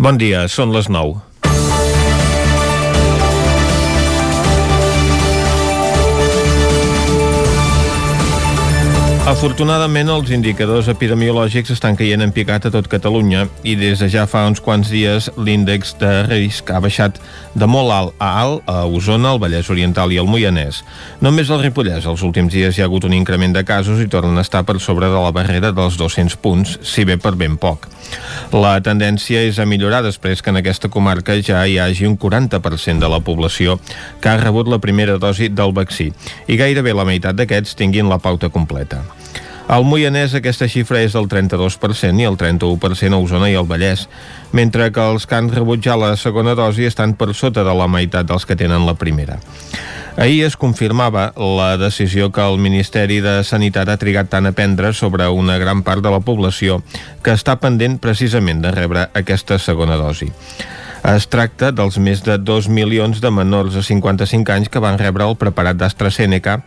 Bon dia, són les 9. Afortunadament, els indicadors epidemiològics estan caient en picat a tot Catalunya i des de ja fa uns quants dies l'índex de risc ha baixat de molt alt a alt a Osona, el Vallès Oriental i el Moianès. Només al Ripollès els últims dies hi ha hagut un increment de casos i tornen a estar per sobre de la barrera dels 200 punts, si bé per ben poc. La tendència és a millorar després que en aquesta comarca ja hi hagi un 40% de la població que ha rebut la primera dosi del vaccí i gairebé la meitat d'aquests tinguin la pauta completa. Al Moianès aquesta xifra és del 32% i el 31% a Osona i al Vallès, mentre que els que han rebut ja la segona dosi estan per sota de la meitat dels que tenen la primera. Ahir es confirmava la decisió que el Ministeri de Sanitat ha trigat tant a prendre sobre una gran part de la població que està pendent precisament de rebre aquesta segona dosi. Es tracta dels més de 2 milions de menors de 55 anys que van rebre el preparat d'AstraZeneca,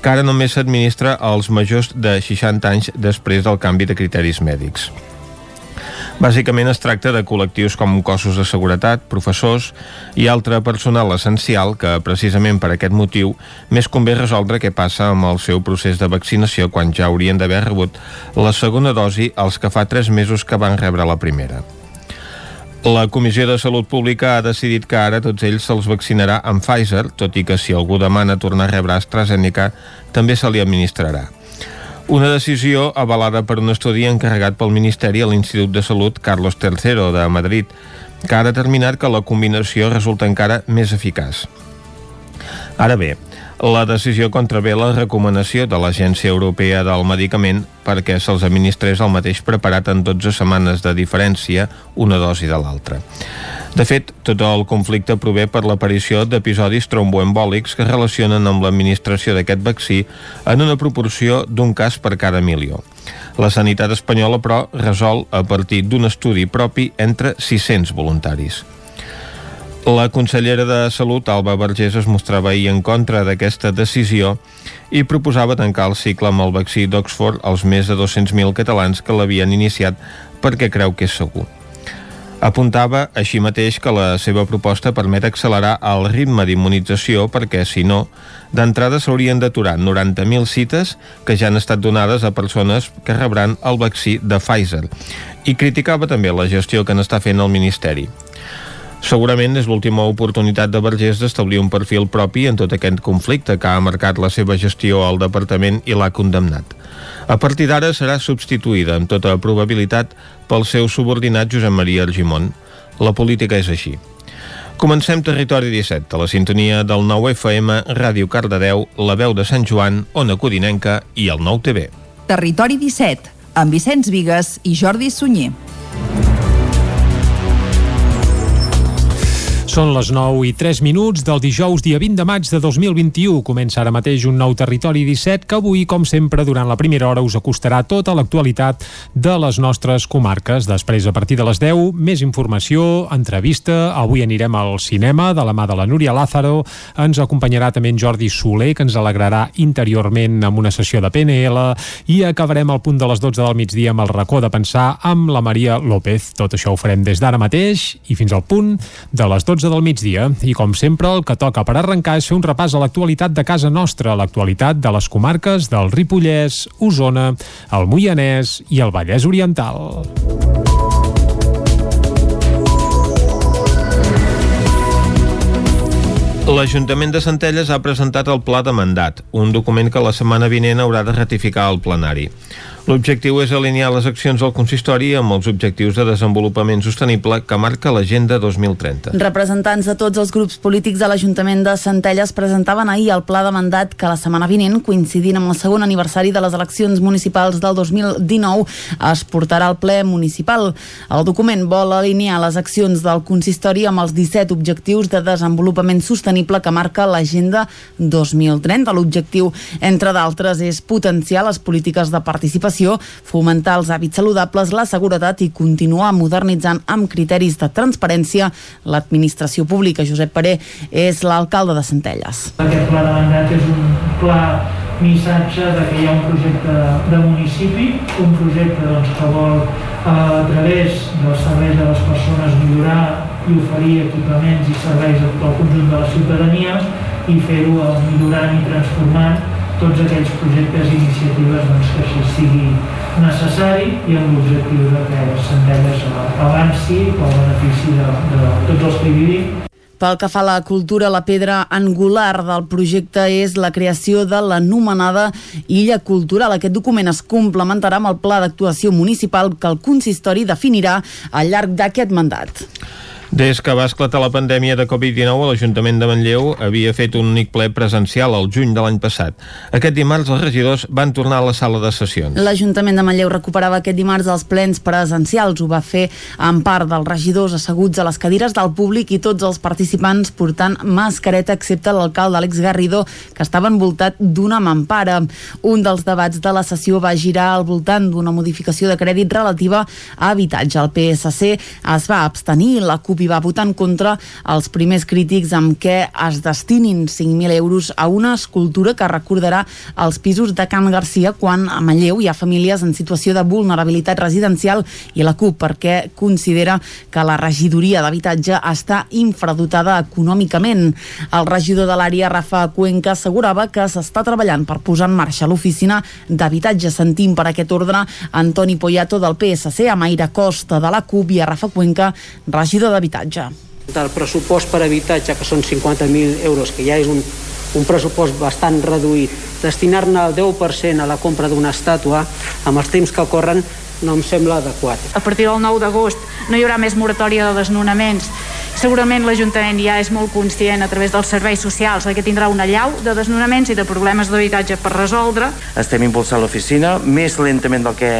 que ara només s'administra als majors de 60 anys després del canvi de criteris mèdics. Bàsicament es tracta de col·lectius com cossos de seguretat, professors i altre personal essencial que, precisament per aquest motiu, més convé resoldre què passa amb el seu procés de vaccinació quan ja haurien d'haver rebut la segona dosi els que fa 3 mesos que van rebre la primera. La Comissió de Salut Pública ha decidit que ara tots ells se'ls vaccinarà amb Pfizer, tot i que si algú demana tornar a rebre AstraZeneca, també se li administrarà. Una decisió avalada per un estudi encarregat pel Ministeri a l'Institut de Salut Carlos III de Madrid, que ha determinat que la combinació resulta encara més eficaç. Ara bé, la decisió contravé la recomanació de l'Agència Europea del Medicament perquè se'ls administrés el mateix preparat en 12 setmanes de diferència una dosi de l'altra. De fet, tot el conflicte prové per l'aparició d'episodis tromboembòlics que relacionen amb l'administració d'aquest vaccí en una proporció d'un cas per cada milió. La sanitat espanyola, però, resol a partir d'un estudi propi entre 600 voluntaris. La consellera de Salut, Alba Vergés, es mostrava ahir en contra d'aquesta decisió i proposava tancar el cicle amb el vaccí d'Oxford als més de 200.000 catalans que l'havien iniciat perquè creu que és segur. Apuntava així mateix que la seva proposta permet accelerar el ritme d'immunització perquè, si no, d'entrada s'haurien d'aturar 90.000 cites que ja han estat donades a persones que rebran el vaccí de Pfizer i criticava també la gestió que n'està fent el Ministeri. Segurament és l'última oportunitat de Vergés d'establir un perfil propi en tot aquest conflicte que ha marcat la seva gestió al departament i l'ha condemnat. A partir d'ara serà substituïda, amb tota probabilitat, pel seu subordinat Josep Maria Argimon. La política és així. Comencem Territori 17, a la sintonia del 9 FM, Ràdio Cardedeu, La Veu de Sant Joan, Ona Codinenca i el 9 TV. Territori 17, amb Vicenç Vigues i Jordi Sunyer. Són les 9 i 3 minuts del dijous, dia 20 de maig de 2021. Comença ara mateix un nou Territori 17 que avui, com sempre, durant la primera hora us acostarà tota l'actualitat de les nostres comarques. Després, a partir de les 10, més informació, entrevista. Avui anirem al cinema de la mà de la Núria Lázaro. Ens acompanyarà també en Jordi Soler, que ens alegrarà interiorment amb una sessió de PNL. I acabarem al punt de les 12 del migdia amb el racó de pensar amb la Maria López. Tot això ho farem des d'ara mateix i fins al punt de les 12 12 del migdia. I com sempre, el que toca per arrencar és fer un repàs a l'actualitat de casa nostra, l'actualitat de les comarques del Ripollès, Osona, el Moianès i el Vallès Oriental. L'Ajuntament de Centelles ha presentat el Pla de Mandat, un document que la setmana vinent haurà de ratificar el plenari. L'objectiu és alinear les accions del consistori amb els objectius de desenvolupament sostenible que marca l'Agenda 2030. Representants de tots els grups polítics de l'Ajuntament de Centelles presentaven ahir el pla de mandat que la setmana vinent, coincidint amb el segon aniversari de les eleccions municipals del 2019, es portarà al ple municipal. El document vol alinear les accions del consistori amb els 17 objectius de desenvolupament sostenible que marca l'Agenda 2030. L'objectiu, entre d'altres, és potenciar les polítiques de participació alimentació, fomentar els hàbits saludables, la seguretat i continuar modernitzant amb criteris de transparència l'administració pública. Josep Paré és l'alcalde de Centelles. Aquest pla de mandat és un pla missatge de que hi ha un projecte de municipi, un projecte doncs, que vol eh, a través dels serveis de les persones millorar i oferir equipaments i serveis al conjunt de la ciutadania i fer-ho millorant i transformant tots aquells projectes i iniciatives doncs, que així sigui necessari i amb l'objectiu de que Centelles avanci pel benefici de, de tots els que hi vivim pel que fa a la cultura, la pedra angular del projecte és la creació de l'anomenada Illa Cultural. Aquest document es complementarà amb el pla d'actuació municipal que el consistori definirà al llarg d'aquest mandat. Des que va esclatar la pandèmia de Covid-19, l'Ajuntament de Manlleu havia fet un únic ple presencial al juny de l'any passat. Aquest dimarts els regidors van tornar a la sala de sessions. L'Ajuntament de Manlleu recuperava aquest dimarts els plens presencials. Ho va fer en part dels regidors asseguts a les cadires del públic i tots els participants portant mascareta, excepte l'alcalde Àlex Garrido, que estava envoltat d'una mampara. Un dels debats de la sessió va girar al voltant d'una modificació de crèdit relativa a habitatge. El PSC es va abstenir, la CUP hi va votar en contra els primers crítics amb què es destinin 5.000 euros a una escultura que recordarà els pisos de Can Garcia quan a Manlleu hi ha famílies en situació de vulnerabilitat residencial i la CUP perquè considera que la regidoria d'habitatge està infradotada econòmicament. El regidor de l'àrea, Rafa Cuenca, assegurava que s'està treballant per posar en marxa l'oficina d'habitatge. Sentim per aquest ordre Antoni Poyato del PSC, a Maira Costa de la CUP i a Rafa Cuenca, regidor d'habitatge habitatge. Del pressupost per habitatge, que són 50.000 euros, que ja és un, un pressupost bastant reduït, destinar-ne el 10% a la compra d'una estàtua, amb els temps que corren, no em sembla adequat. A partir del 9 d'agost no hi haurà més moratòria de desnonaments. Segurament l'Ajuntament ja és molt conscient a través dels serveis socials que tindrà una llau de desnonaments i de problemes d'habitatge per resoldre. Estem impulsant l'oficina més lentament del que,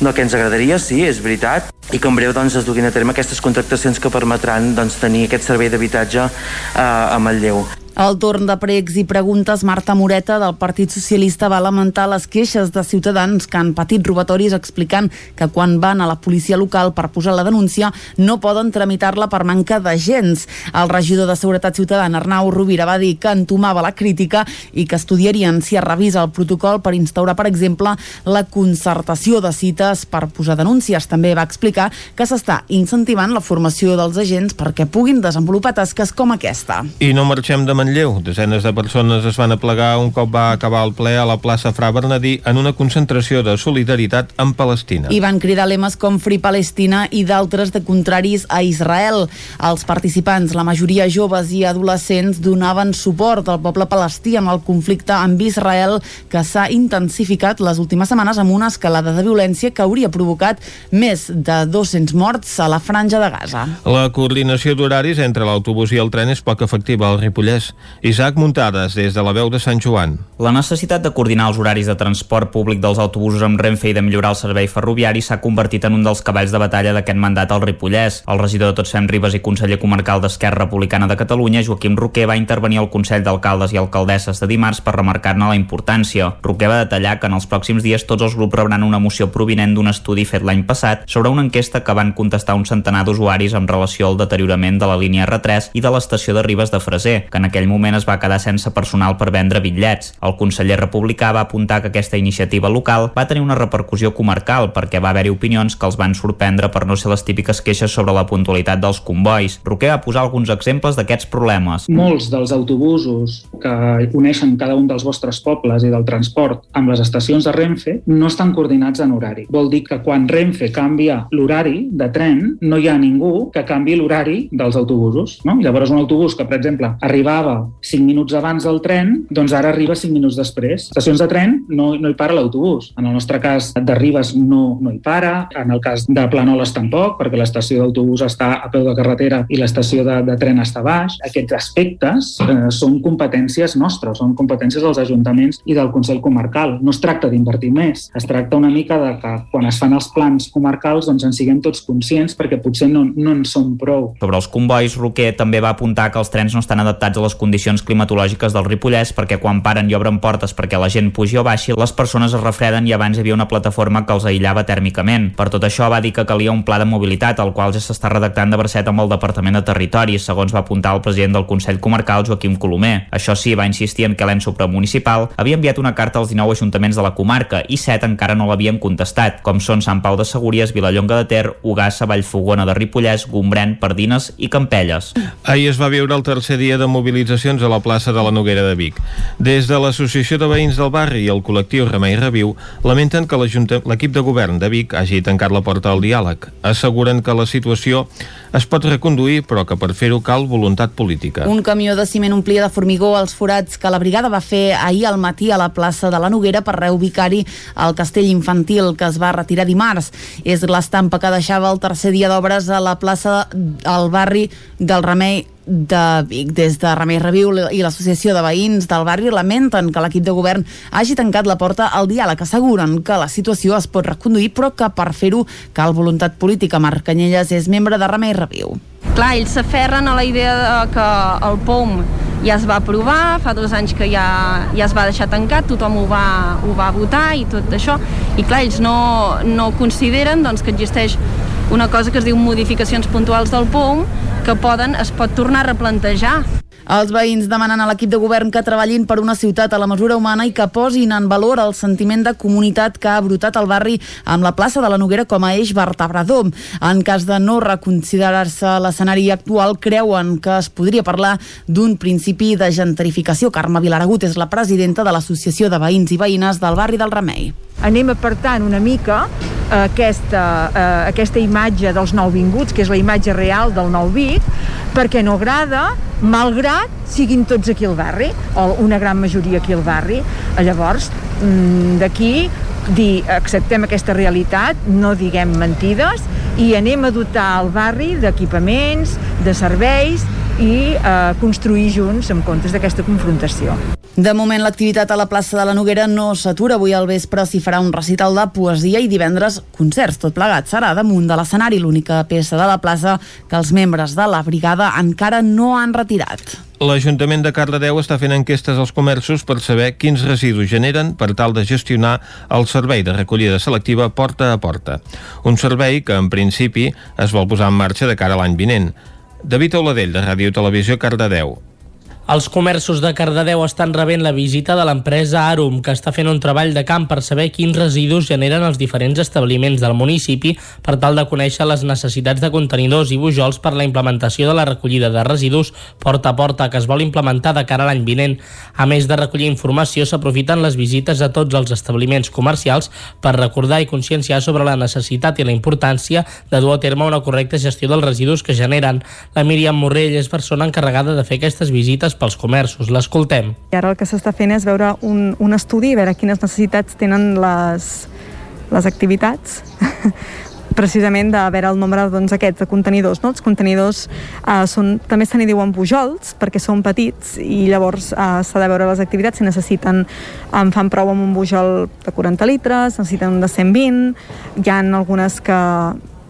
del que ens agradaria, sí, és veritat, i que en breu doncs, es duguin a terme aquestes contractacions que permetran doncs, tenir aquest servei d'habitatge eh, a Manlleu. Al torn de pregs i preguntes, Marta Moreta del Partit Socialista va lamentar les queixes de ciutadans que han patit robatoris explicant que quan van a la policia local per posar la denúncia no poden tramitar-la per manca d'agents. El regidor de Seguretat Ciutadana, Arnau Rovira, va dir que entomava la crítica i que estudiarien si es revisa el protocol per instaurar, per exemple, la concertació de cites per posar denúncies. També va explicar que s'està incentivant la formació dels agents perquè puguin desenvolupar tasques com aquesta. I no marxem de Manlleu. Desenes de persones es van aplegar un cop va acabar el ple a la plaça Fra Bernadí en una concentració de solidaritat amb Palestina. I van cridar lemes com Free Palestina i d'altres de contraris a Israel. Els participants, la majoria joves i adolescents, donaven suport al poble palestí en el conflicte amb Israel que s'ha intensificat les últimes setmanes amb una escalada de violència que hauria provocat més de 200 morts a la franja de Gaza. La coordinació d'horaris entre l'autobús i el tren és poc efectiva al Ripollès. Isaac Muntades, des de la veu de Sant Joan. La necessitat de coordinar els horaris de transport públic dels autobusos amb Renfe i de millorar el servei ferroviari s'ha convertit en un dels cavalls de batalla d'aquest mandat al Ripollès. El regidor de Tots Fem Ribes i conseller comarcal d'Esquerra Republicana de Catalunya, Joaquim Roquer, va intervenir al Consell d'Alcaldes i Alcaldesses de dimarts per remarcar-ne la importància. Roquer va detallar que en els pròxims dies tots els grups rebran una moció provinent d'un estudi fet l'any passat sobre una enquesta que van contestar un centenar d'usuaris en relació al deteriorament de la línia R3 i de l'estació de Ribes de Freser, que en aquell moment es va quedar sense personal per vendre bitllets. El conseller republicà va apuntar que aquesta iniciativa local va tenir una repercussió comarcal perquè va haver-hi opinions que els van sorprendre per no ser les típiques queixes sobre la puntualitat dels convois. Roquer va posar alguns exemples d'aquests problemes. Molts dels autobusos que uneixen cada un dels vostres pobles i del transport amb les estacions de Renfe no estan coordinats en horari. Vol dir que quan Renfe canvia l'horari de tren, no hi ha ningú que canvi l'horari dels autobusos. No? Llavors un autobús que, per exemple, arribava 5 minuts abans del tren, doncs ara arriba 5 minuts després. Estacions de tren no, no hi para l'autobús. En el nostre cas de Ribes no, no hi para, en el cas de Planoles tampoc, perquè l'estació d'autobús està a peu de carretera i l'estació de, de tren està baix. Aquests aspectes eh, són competències nostres, són competències dels ajuntaments i del Consell Comarcal. No es tracta d'invertir més, es tracta una mica de que quan es fan els plans comarcals doncs en siguem tots conscients perquè potser no, no en som prou. Sobre els convois, Roquer també va apuntar que els trens no estan adaptats a les condicions climatològiques del Ripollès perquè quan paren i obren portes perquè la gent pugi o baixi, les persones es refreden i abans hi havia una plataforma que els aïllava tèrmicament. Per tot això va dir que calia un pla de mobilitat, el qual ja s'està redactant de Barcet amb el Departament de Territori, segons va apuntar el president del Consell Comarcal, Joaquim Colomer. Això sí, va insistir en que l'ens supramunicipal havia enviat una carta als 19 ajuntaments de la comarca i 7 encara no l'havien contestat, com són Sant Pau de Segúries, Vilallonga de Ter, Ugassa, Vallfogona de Ripollès, Gombrèn, Pardines i Campelles. Ahir es va viure el tercer dia de mobilitzacions a la plaça de la Noguera de Vic. Des de l'Associació de Veïns del Barri i el col·lectiu Remei Reviu lamenten que l'equip de govern de Vic hagi tancat la porta al diàleg. Asseguren que la situació es pot reconduir, però que per fer-ho cal voluntat política. Un camió de ciment omplia de formigó els forats que la brigada va fer ahir al matí a la plaça de la Noguera per reubicar-hi el castell infantil que es va retirar dimarts. És l'estampa que deixava el tercer dia d'obres a la plaça al barri del Remei de Vic. Des de Remei Reviu i l'Associació de Veïns del barri lamenten que l'equip de govern hagi tancat la porta al diàleg. Asseguren que la situació es pot reconduir, però que per fer-ho cal voluntat política. Marc Canyelles és membre de Remei Reviu. Clar, ells s'aferren a la idea de que el POM ja es va aprovar, fa dos anys que ja, ja es va deixar tancat, tothom ho va, ho va votar i tot això, i clar, ells no, no consideren doncs, que existeix una cosa que es diu modificacions puntuals del POM que poden, es pot tornar a replantejar. Els veïns demanen a l'equip de govern que treballin per una ciutat a la mesura humana i que posin en valor el sentiment de comunitat que ha brotat al barri amb la plaça de la Noguera com a eix vertebrador. En cas de no reconsiderar-se l'escenari actual, creuen que es podria parlar d'un principi de gentrificació. Carme Vilaragut és la presidenta de l'Associació de Veïns i Veïnes del barri del Remei anem apartant una mica eh, aquesta, eh, aquesta imatge dels nouvinguts, que és la imatge real del nou Vic, perquè no agrada, malgrat siguin tots aquí al barri, o una gran majoria aquí al barri. Llavors, mm, d'aquí dir acceptem aquesta realitat, no diguem mentides i anem a dotar el barri d'equipaments, de serveis i eh, construir junts en comptes d'aquesta confrontació. De moment, l'activitat a la plaça de la Noguera no s'atura. Avui al vespre s'hi farà un recital de poesia i divendres concerts. Tot plegat serà damunt de l'escenari, l'única peça de la plaça que els membres de la brigada encara no han retirat. L'Ajuntament de Cardedeu està fent enquestes als comerços per saber quins residus generen per tal de gestionar el servei de recollida selectiva porta a porta. Un servei que, en principi, es vol posar en marxa de cara a l'any vinent. David Oladell, de Ràdio Televisió Cardedeu. Els comerços de Cardedeu estan rebent la visita de l'empresa Arum, que està fent un treball de camp per saber quins residus generen els diferents establiments del municipi per tal de conèixer les necessitats de contenidors i bujols per la implementació de la recollida de residus porta a porta que es vol implementar de cara a l'any vinent. A més de recollir informació, s'aprofiten les visites a tots els establiments comercials per recordar i conscienciar sobre la necessitat i la importància de dur a terme una correcta gestió dels residus que generen. La Míriam Morrell és persona encarregada de fer aquestes visites pels comerços. L'escoltem. I ara el que s'està fent és veure un, un estudi, veure quines necessitats tenen les, les activitats precisament de veure el nombre doncs, aquests de contenidors. No? Els contenidors eh, són, també se n'hi diuen pujols perquè són petits i llavors eh, s'ha de veure les activitats si necessiten, en fan prou amb un pujol de 40 litres, necessiten un de 120, hi ha algunes que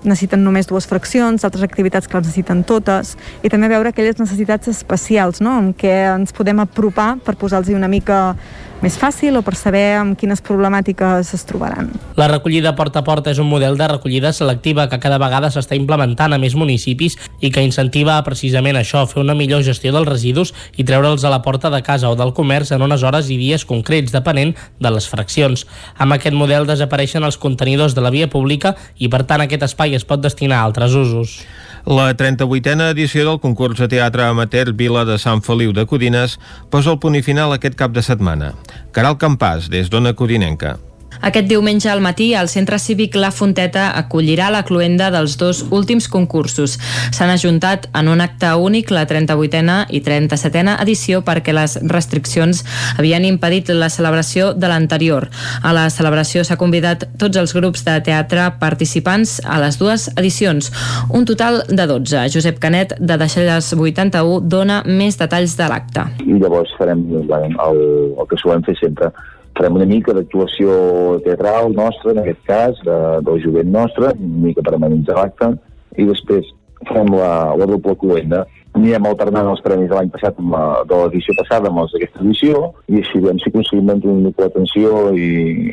necessiten només dues fraccions, altres activitats que les necessiten totes, i també veure aquelles necessitats especials, no?, amb què ens podem apropar per posar-los una mica més fàcil o per saber amb quines problemàtiques es trobaran. La recollida porta a porta és un model de recollida selectiva que cada vegada s'està implementant a més municipis i que incentiva precisament això, fer una millor gestió dels residus i treure'ls a la porta de casa o del comerç en unes hores i dies concrets, depenent de les fraccions. Amb aquest model desapareixen els contenidors de la via pública i per tant aquest espai es pot destinar a altres usos. La 38a edició del concurs de teatre amateur Vila de Sant Feliu de Codines posa el punt i final aquest cap de setmana. Caral Campàs, des d'Ona Codinenca. Aquest diumenge al matí, el Centre Cívic La Fonteta acollirà la cluenda dels dos últims concursos. S'han ajuntat en un acte únic la 38a i 37a edició perquè les restriccions havien impedit la celebració de l'anterior. A la celebració s'ha convidat tots els grups de teatre participants a les dues edicions, un total de 12. Josep Canet, de Deixalles 81, dona més detalls de l'acte. I llavors farem el, el que solem fer sempre, farem una mica d'actuació teatral nostra, en aquest cas, de, del jovent nostre, una mica per amenitzar l'acte, i després farem la, la doble cluenda, anirem alternant els premis de l'any passat amb la, de l'edició passada amb els d'aquesta edició i així veiem si aconseguim mantenir una mica l'atenció i,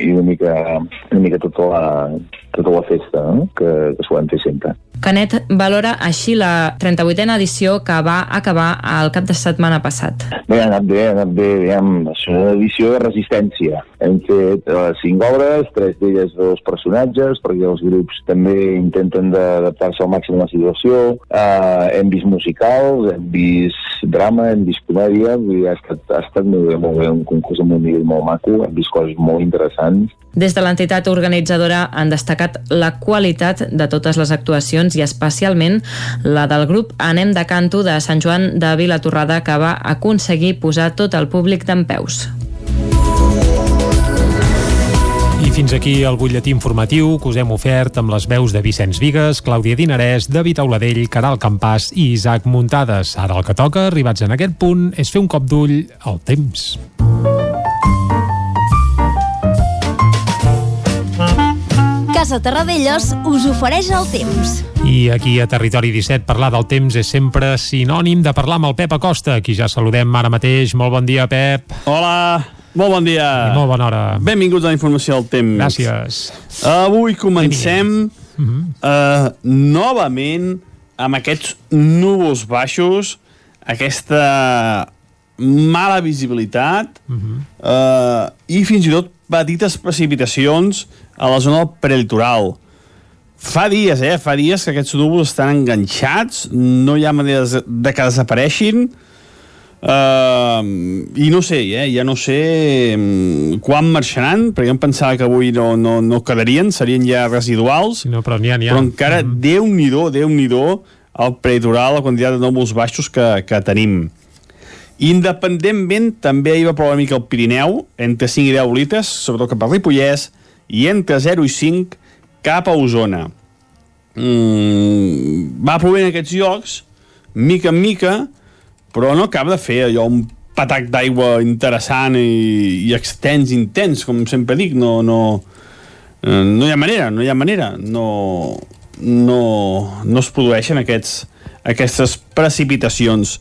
i una mica, una mica tota la, tota la festa no? que, que s'ho hem fer sempre. Canet valora així la 38a edició que va acabar el cap de setmana passat. Bé, ha anat bé, ha anat bé, diguem, és una edició de resistència. Hem fet uh, cinc obres, tres d'elles dos personatges, perquè els grups també intenten d'adaptar-se al màxim a la situació. Uh, hem vist musicals, hem vist drama, hem vist comèdia, dir, ha estat, ha estat molt bé, molt bé, un concurs amb un nivell molt maco, hem vist coses molt interessants. Des de l'entitat organitzadora han destacat la qualitat de totes les actuacions i especialment la del grup Anem de Canto de Sant Joan de Vilatorrada que va aconseguir posar tot el públic d'en peus. I fins aquí el butlletí informatiu que us hem ofert amb les veus de Vicenç Vigues, Clàudia Dinarès, David Auladell, Caral Campàs i Isaac Muntades. Ara el que toca, arribats en aquest punt, és fer un cop d'ull al temps. Casa Terradellos us ofereix el temps. I aquí a Territori 17 parlar del temps és sempre sinònim de parlar amb el Pep Acosta, qui ja saludem ara mateix. Molt bon dia, Pep. Hola, molt bon dia. I molt bona hora. Benvinguts a la informació del temps. Gràcies. Avui comencem uh, novament amb aquests núvols baixos, aquesta mala visibilitat uh, i fins i tot petites precipitacions a la zona del prelitoral. Fa dies, eh? Fa dies que aquests núvols estan enganxats, no hi ha manera de que desapareixin, uh, i no sé, eh? Ja no sé um, quan marxaran, perquè em pensava que avui no, no, no quedarien, serien ja residuals, no, però, ha, ha. però encara mm. déu-n'hi-do, déu-n'hi-do, el prelitoral, la quantitat de núvols baixos que, que tenim. Independentment, també hi va ploure una mica el Pirineu, entre 5 i 10 litres, sobretot cap al Ripollès, i entre 0 i 5 cap a Osona. Mm, va plovent en aquests llocs, mica en mica, però no acaba de fer allò un patac d'aigua interessant i, i extens, intens, com sempre dic, no, no, no hi ha manera, no hi ha manera, no, no, no es produeixen aquests, aquestes precipitacions.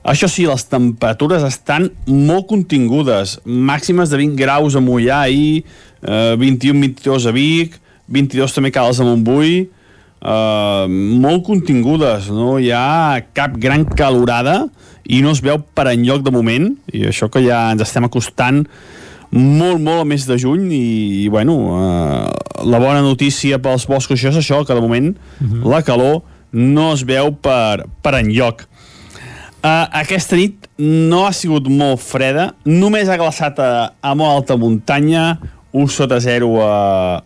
Això sí, les temperatures estan molt contingudes, màximes de 20 graus a Mollà i eh, 21-22 a Vic, 22 també cales a Montbui, eh, molt contingudes, no hi ha cap gran calorada i no es veu per enlloc de moment, i això que ja ens estem acostant molt, molt al mes de juny i, i bueno, eh, la bona notícia pels boscos això és això, que de moment uh -huh. la calor no es veu per, per enlloc. Uh, aquesta nit no ha sigut molt freda, només ha glaçat a, a molt alta muntanya, 1 sota 0 a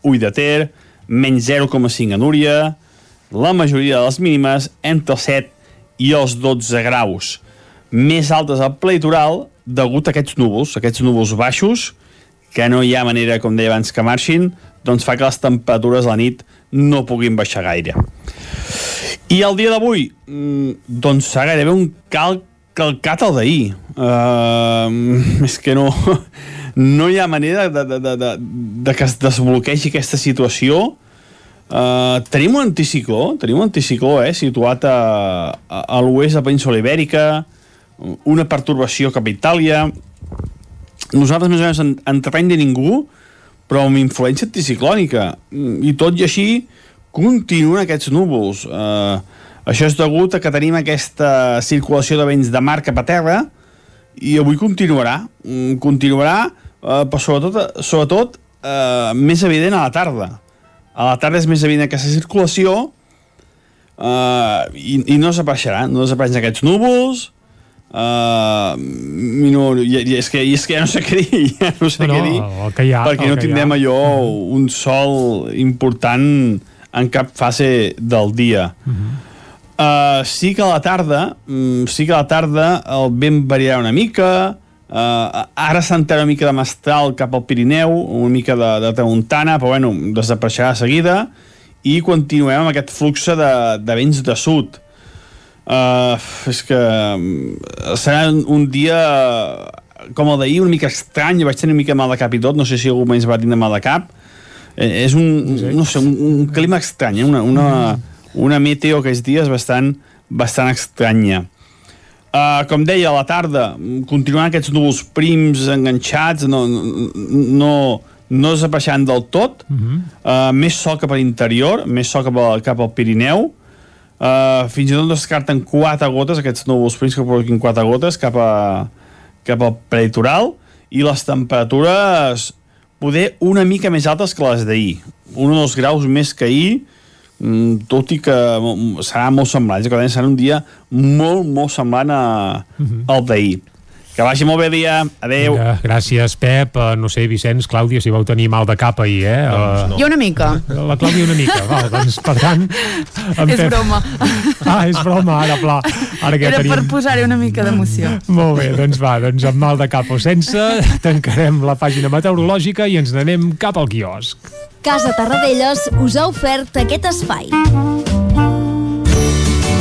Ull de Ter, menys 0,5 a Núria, la majoria de les mínimes entre els 7 i els 12 graus. Més altes al ple litoral degut a aquests núvols, aquests núvols baixos, que no hi ha manera, com deia abans, que marxin, doncs fa que les temperatures a la nit no puguin baixar gaire. I el dia d'avui, mm, doncs s'ha gairebé un cal calcat al d'ahir. Uh, és que no, no hi ha manera de, de, de, de, de que es desbloquegi aquesta situació. Uh, tenim un anticicló, tenim un anticicló eh, situat a, a, a l'oest de Península Ibèrica, una pertorbació cap a Itàlia. Nosaltres més o menys en, en terreny de ningú, però amb influència anticiclònica. I tot i així, continuen aquests núvols. Uh, això és degut a que tenim aquesta circulació de vents de mar cap a terra i avui continuarà. Mm, continuarà, uh, però sobretot, sobretot uh, més evident a la tarda. A la tarda és més evident aquesta circulació uh, i, i no desapareixerà. No desapareixen aquests núvols, Uh, no, i, i, és que, i és que ja no sé què dir, ja no sé no, què dir, que ha, perquè no tindrem allò, un sol important en cap fase del dia. Uh -huh. uh, sí que a la tarda, um, sí que a la tarda el vent variarà una mica, uh, ara s'entrarà una mica de mestral cap al Pirineu, una mica de, de tramuntana, però bueno, desapareixerà de seguida, i continuem amb aquest flux de, de vents de sud. Uh, és que serà un dia com el d'ahir, una mica estrany, vaig tenir una mica mal de cap i tot, no sé si algú més va tenir mal de cap, eh, és un, no sé, un, un clima estrany, eh? una, una, una meteo aquests dies bastant, bastant estranya. Uh, com deia, a la tarda continuaran aquests núvols prims enganxats, no, no, no desapareixen del tot, uh -huh. uh, més sol cap a l'interior, més sol cap, a, cap al Pirineu, uh, fins i tot descarten quatre gotes, aquests núvols prims que provoquin quatre gotes cap, a, cap al prelitoral, i les temperatures poder una mica més altes que les d'ahir, un o dos graus més que ahir, Mm, tot i que serà molt semblant, que serà un dia molt, molt semblant a, uh -huh. al d'ahir. Que vagi molt bé dia. Adéu. Vinga, gràcies, Pep. Uh, no sé, Vicenç, Clàudia, si vau tenir mal de cap ahir, eh? Uh, no. Jo una mica. La Clàudia una mica. Va, doncs, per tant... És Pep... broma. Ah, és broma, ara, pla. Ara que Era tenim... per posar-hi una mica d'emoció. Molt bé, doncs va, doncs amb mal de cap o sense, tancarem la pàgina meteorològica i ens n'anem cap al quiosc. Casa Tarradellas us ha ofert aquest espai.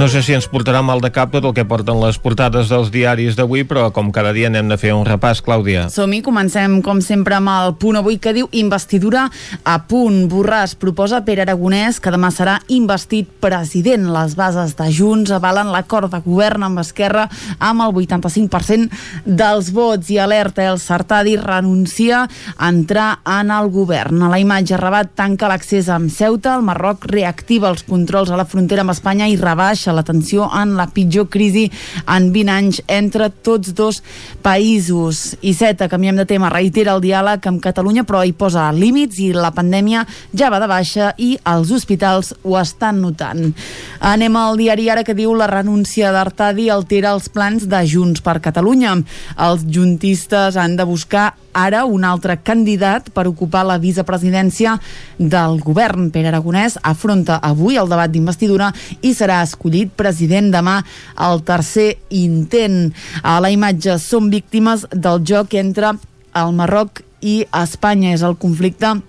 No sé si ens portarà mal de cap tot el que porten les portades dels diaris d'avui, però com cada dia anem de fer un repàs, Clàudia. Som-hi, comencem com sempre amb el punt avui que diu investidura a punt. Borràs proposa per Aragonès que demà serà investit president. Les bases de Junts avalen l'acord de govern amb Esquerra amb el 85% dels vots i alerta el Sartadi renuncia a entrar en el govern. A la imatge Rabat tanca l'accés amb Ceuta, el Marroc reactiva els controls a la frontera amb Espanya i rebaixa baixa la tensió en la pitjor crisi en 20 anys entre tots dos països. I Seta, canviem de tema, reitera el diàleg amb Catalunya, però hi posa límits i la pandèmia ja va de baixa i els hospitals ho estan notant. Anem al diari ara que diu la renúncia d'Artadi altera els plans de Junts per Catalunya. Els juntistes han de buscar ara un altre candidat per ocupar la vicepresidència del govern. Pere Aragonès afronta avui el debat d'investidura i serà escollit president demà al tercer intent. A la imatge són víctimes del joc entre el Marroc i Espanya. És el conflicte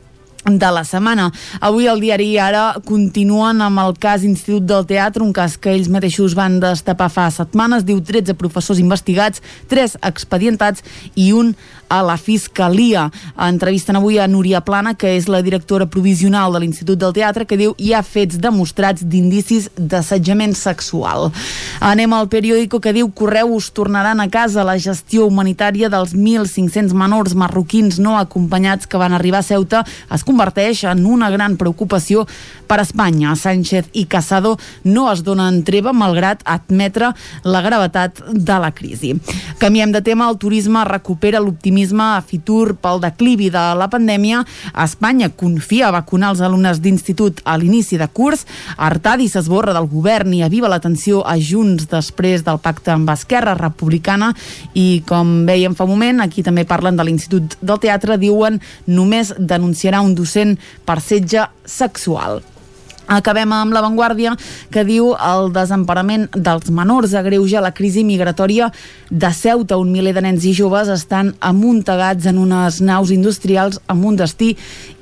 de la setmana. Avui el diari Ara continuen amb el cas Institut del Teatre, un cas que ells mateixos van destapar fa setmanes. Diu 13 professors investigats, 3 expedientats i un a la Fiscalia. Entrevisten avui a Núria Plana, que és la directora provisional de l'Institut del Teatre, que diu hi ha fets demostrats d'indicis d'assetjament sexual. Anem al periòdico que diu Correus tornaran a casa la gestió humanitària dels 1.500 menors marroquins no acompanyats que van arribar a Ceuta es converteix en una gran preocupació per Espanya. Sánchez i Casado no es donen treva malgrat admetre la gravetat de la crisi. Canviem de tema, el turisme recupera l'optimisme a Fitur pel declivi de la pandèmia. Espanya confia a vacunar els alumnes d'institut a l'inici de curs. Artadi s'esborra del govern i aviva l'atenció a Junts després del pacte amb Esquerra Republicana i com veiem fa un moment, aquí també parlen de l'Institut del Teatre, diuen només denunciarà un docent per setge sexual. Acabem amb l'avantguàrdia que diu el desemparament dels menors agreuja la crisi migratòria de Ceuta. Un miler de nens i joves estan amuntegats en unes naus industrials amb un destí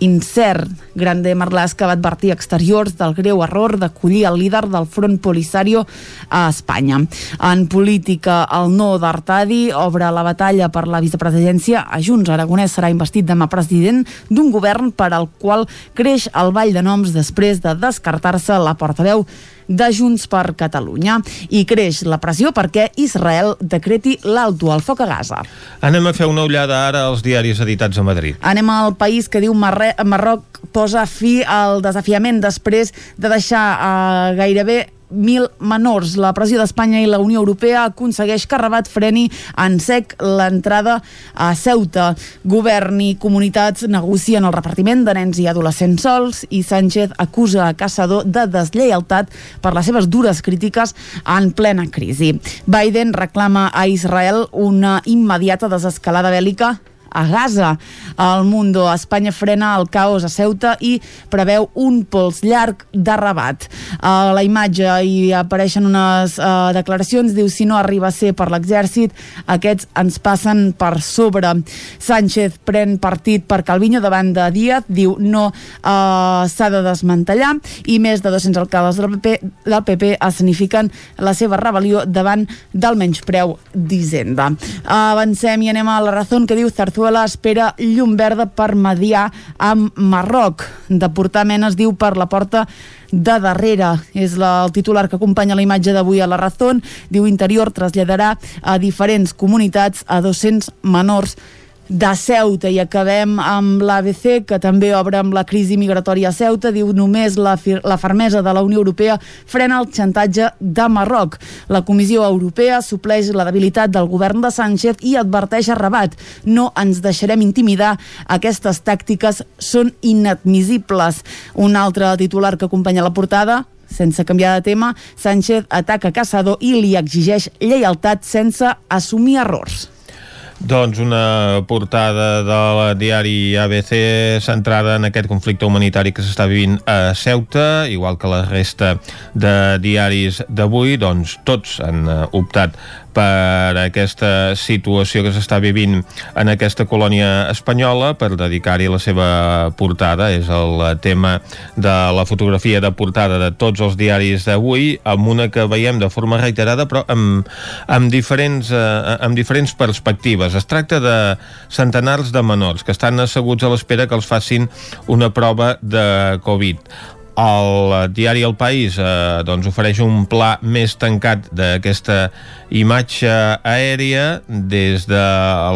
incert. Grande Marlaska va advertir exteriors del greu error d'acollir el líder del front Polisario a Espanya. En política, el no d'Artadi obre la batalla per la vicepresidència a Junts. Aragonès serà investit demà president d'un govern per al qual creix el ball de noms després de descartar-se la portaveu de Junts per Catalunya. I creix la pressió perquè Israel decreti l'alto al foc a Gaza. Anem a fer una ullada ara als diaris editats a Madrid. Anem al país que diu Marroc posa fi al desafiament després de deixar eh, gairebé 1.000 menors. La pressió d'Espanya i la Unió Europea aconsegueix que Rabat freni en sec l'entrada a Ceuta. Govern i comunitats negocien el repartiment de nens i adolescents sols i Sánchez acusa a Caçador de deslleialtat per les seves dures crítiques en plena crisi. Biden reclama a Israel una immediata desescalada bèl·lica a Gaza. El Mundo, Espanya frena el caos a Ceuta i preveu un pols llarg de Rabat. A la imatge hi apareixen unes uh, declaracions, diu si no arriba a ser per l'exèrcit, aquests ens passen per sobre. Sánchez pren partit per Calviño davant de Díaz, diu no uh, s'ha de desmantellar i més de 200 alcaldes del PP, del PP escenifiquen la seva rebel·lió davant del menyspreu d'Hisenda. Avancem i anem a la raó que diu Zarzuela espera llum verda per mediar amb Marroc. De portar menes, diu, per la porta de darrere. És la, el titular que acompanya la imatge d'avui a la Razón. Diu Interior traslladarà a diferents comunitats a 200 menors de Ceuta. I acabem amb l'ABC que també obre amb la crisi migratòria a Ceuta. Diu només la, la fermesa de la Unió Europea frena el xantatge de Marroc. La Comissió Europea supleix la debilitat del govern de Sánchez i adverteix a Rabat. No ens deixarem intimidar. Aquestes tàctiques són inadmissibles. Un altre titular que acompanya la portada sense canviar de tema, Sánchez ataca Casado i li exigeix lleialtat sense assumir errors. Doncs una portada del diari ABC centrada en aquest conflicte humanitari que s'està vivint a Ceuta, igual que la resta de diaris d'avui, doncs tots han eh, optat per aquesta situació que s'està vivint en aquesta colònia espanyola per dedicar-hi la seva portada. És el tema de la fotografia de portada de tots els diaris d'avui, amb una que veiem de forma reiterada, però amb, amb, diferents, eh, amb diferents perspectives. Es tracta de centenars de menors que estan asseguts a l'espera que els facin una prova de Covid el diari El País eh, doncs ofereix un pla més tancat d'aquesta imatge aèria des de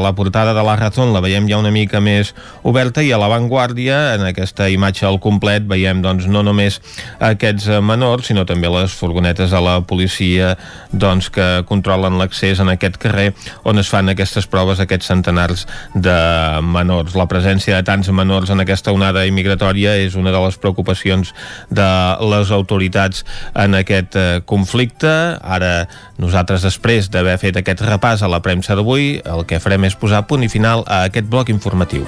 la portada de la Razón la veiem ja una mica més oberta i a l'avantguàrdia en aquesta imatge al complet veiem doncs no només aquests menors sinó també les furgonetes de la policia doncs que controlen l'accés en aquest carrer on es fan aquestes proves aquests centenars de menors. La presència de tants menors en aquesta onada immigratòria és una de les preocupacions de les autoritats en aquest eh, conflicte. Ara nosaltres després després d'haver fet aquest repàs a la premsa d'avui, el que farem és posar punt i final a aquest bloc informatiu.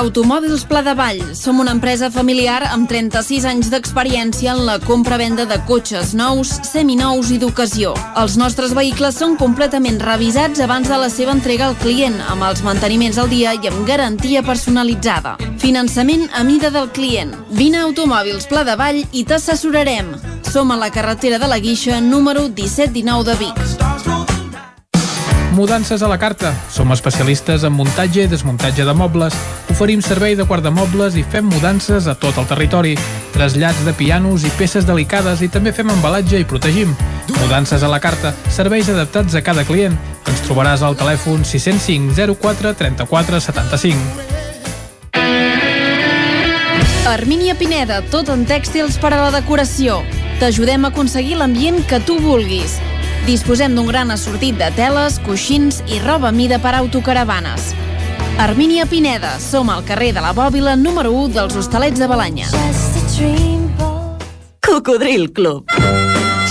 Automòbils Pla de Vall. Som una empresa familiar amb 36 anys d'experiència en la compra-venda de cotxes nous, seminous i d'ocasió. Els nostres vehicles són completament revisats abans de la seva entrega al client, amb els manteniments al dia i amb garantia personalitzada. Finançament a mida del client. Vine a Automòbils Pla de Vall i t'assessorarem. Som a la carretera de la Guixa, número 1719 de Vic. Mudances a la carta. Som especialistes en muntatge i desmuntatge de mobles. Oferim servei de guardamobles i fem mudances a tot el territori. Trasllats de pianos i peces delicades i també fem embalatge i protegim. Mudances a la carta. Serveis adaptats a cada client. Ens trobaràs al telèfon 605 04 34 75. Armínia Pineda, tot en tèxtils per a la decoració. T'ajudem a aconseguir l'ambient que tu vulguis. Disposem d'un gran assortit de teles, coixins i roba mida per autocaravanes. Armínia Pineda, som al carrer de la Bòbila número 1 dels Hostalets de Balanya. Cocodril Club.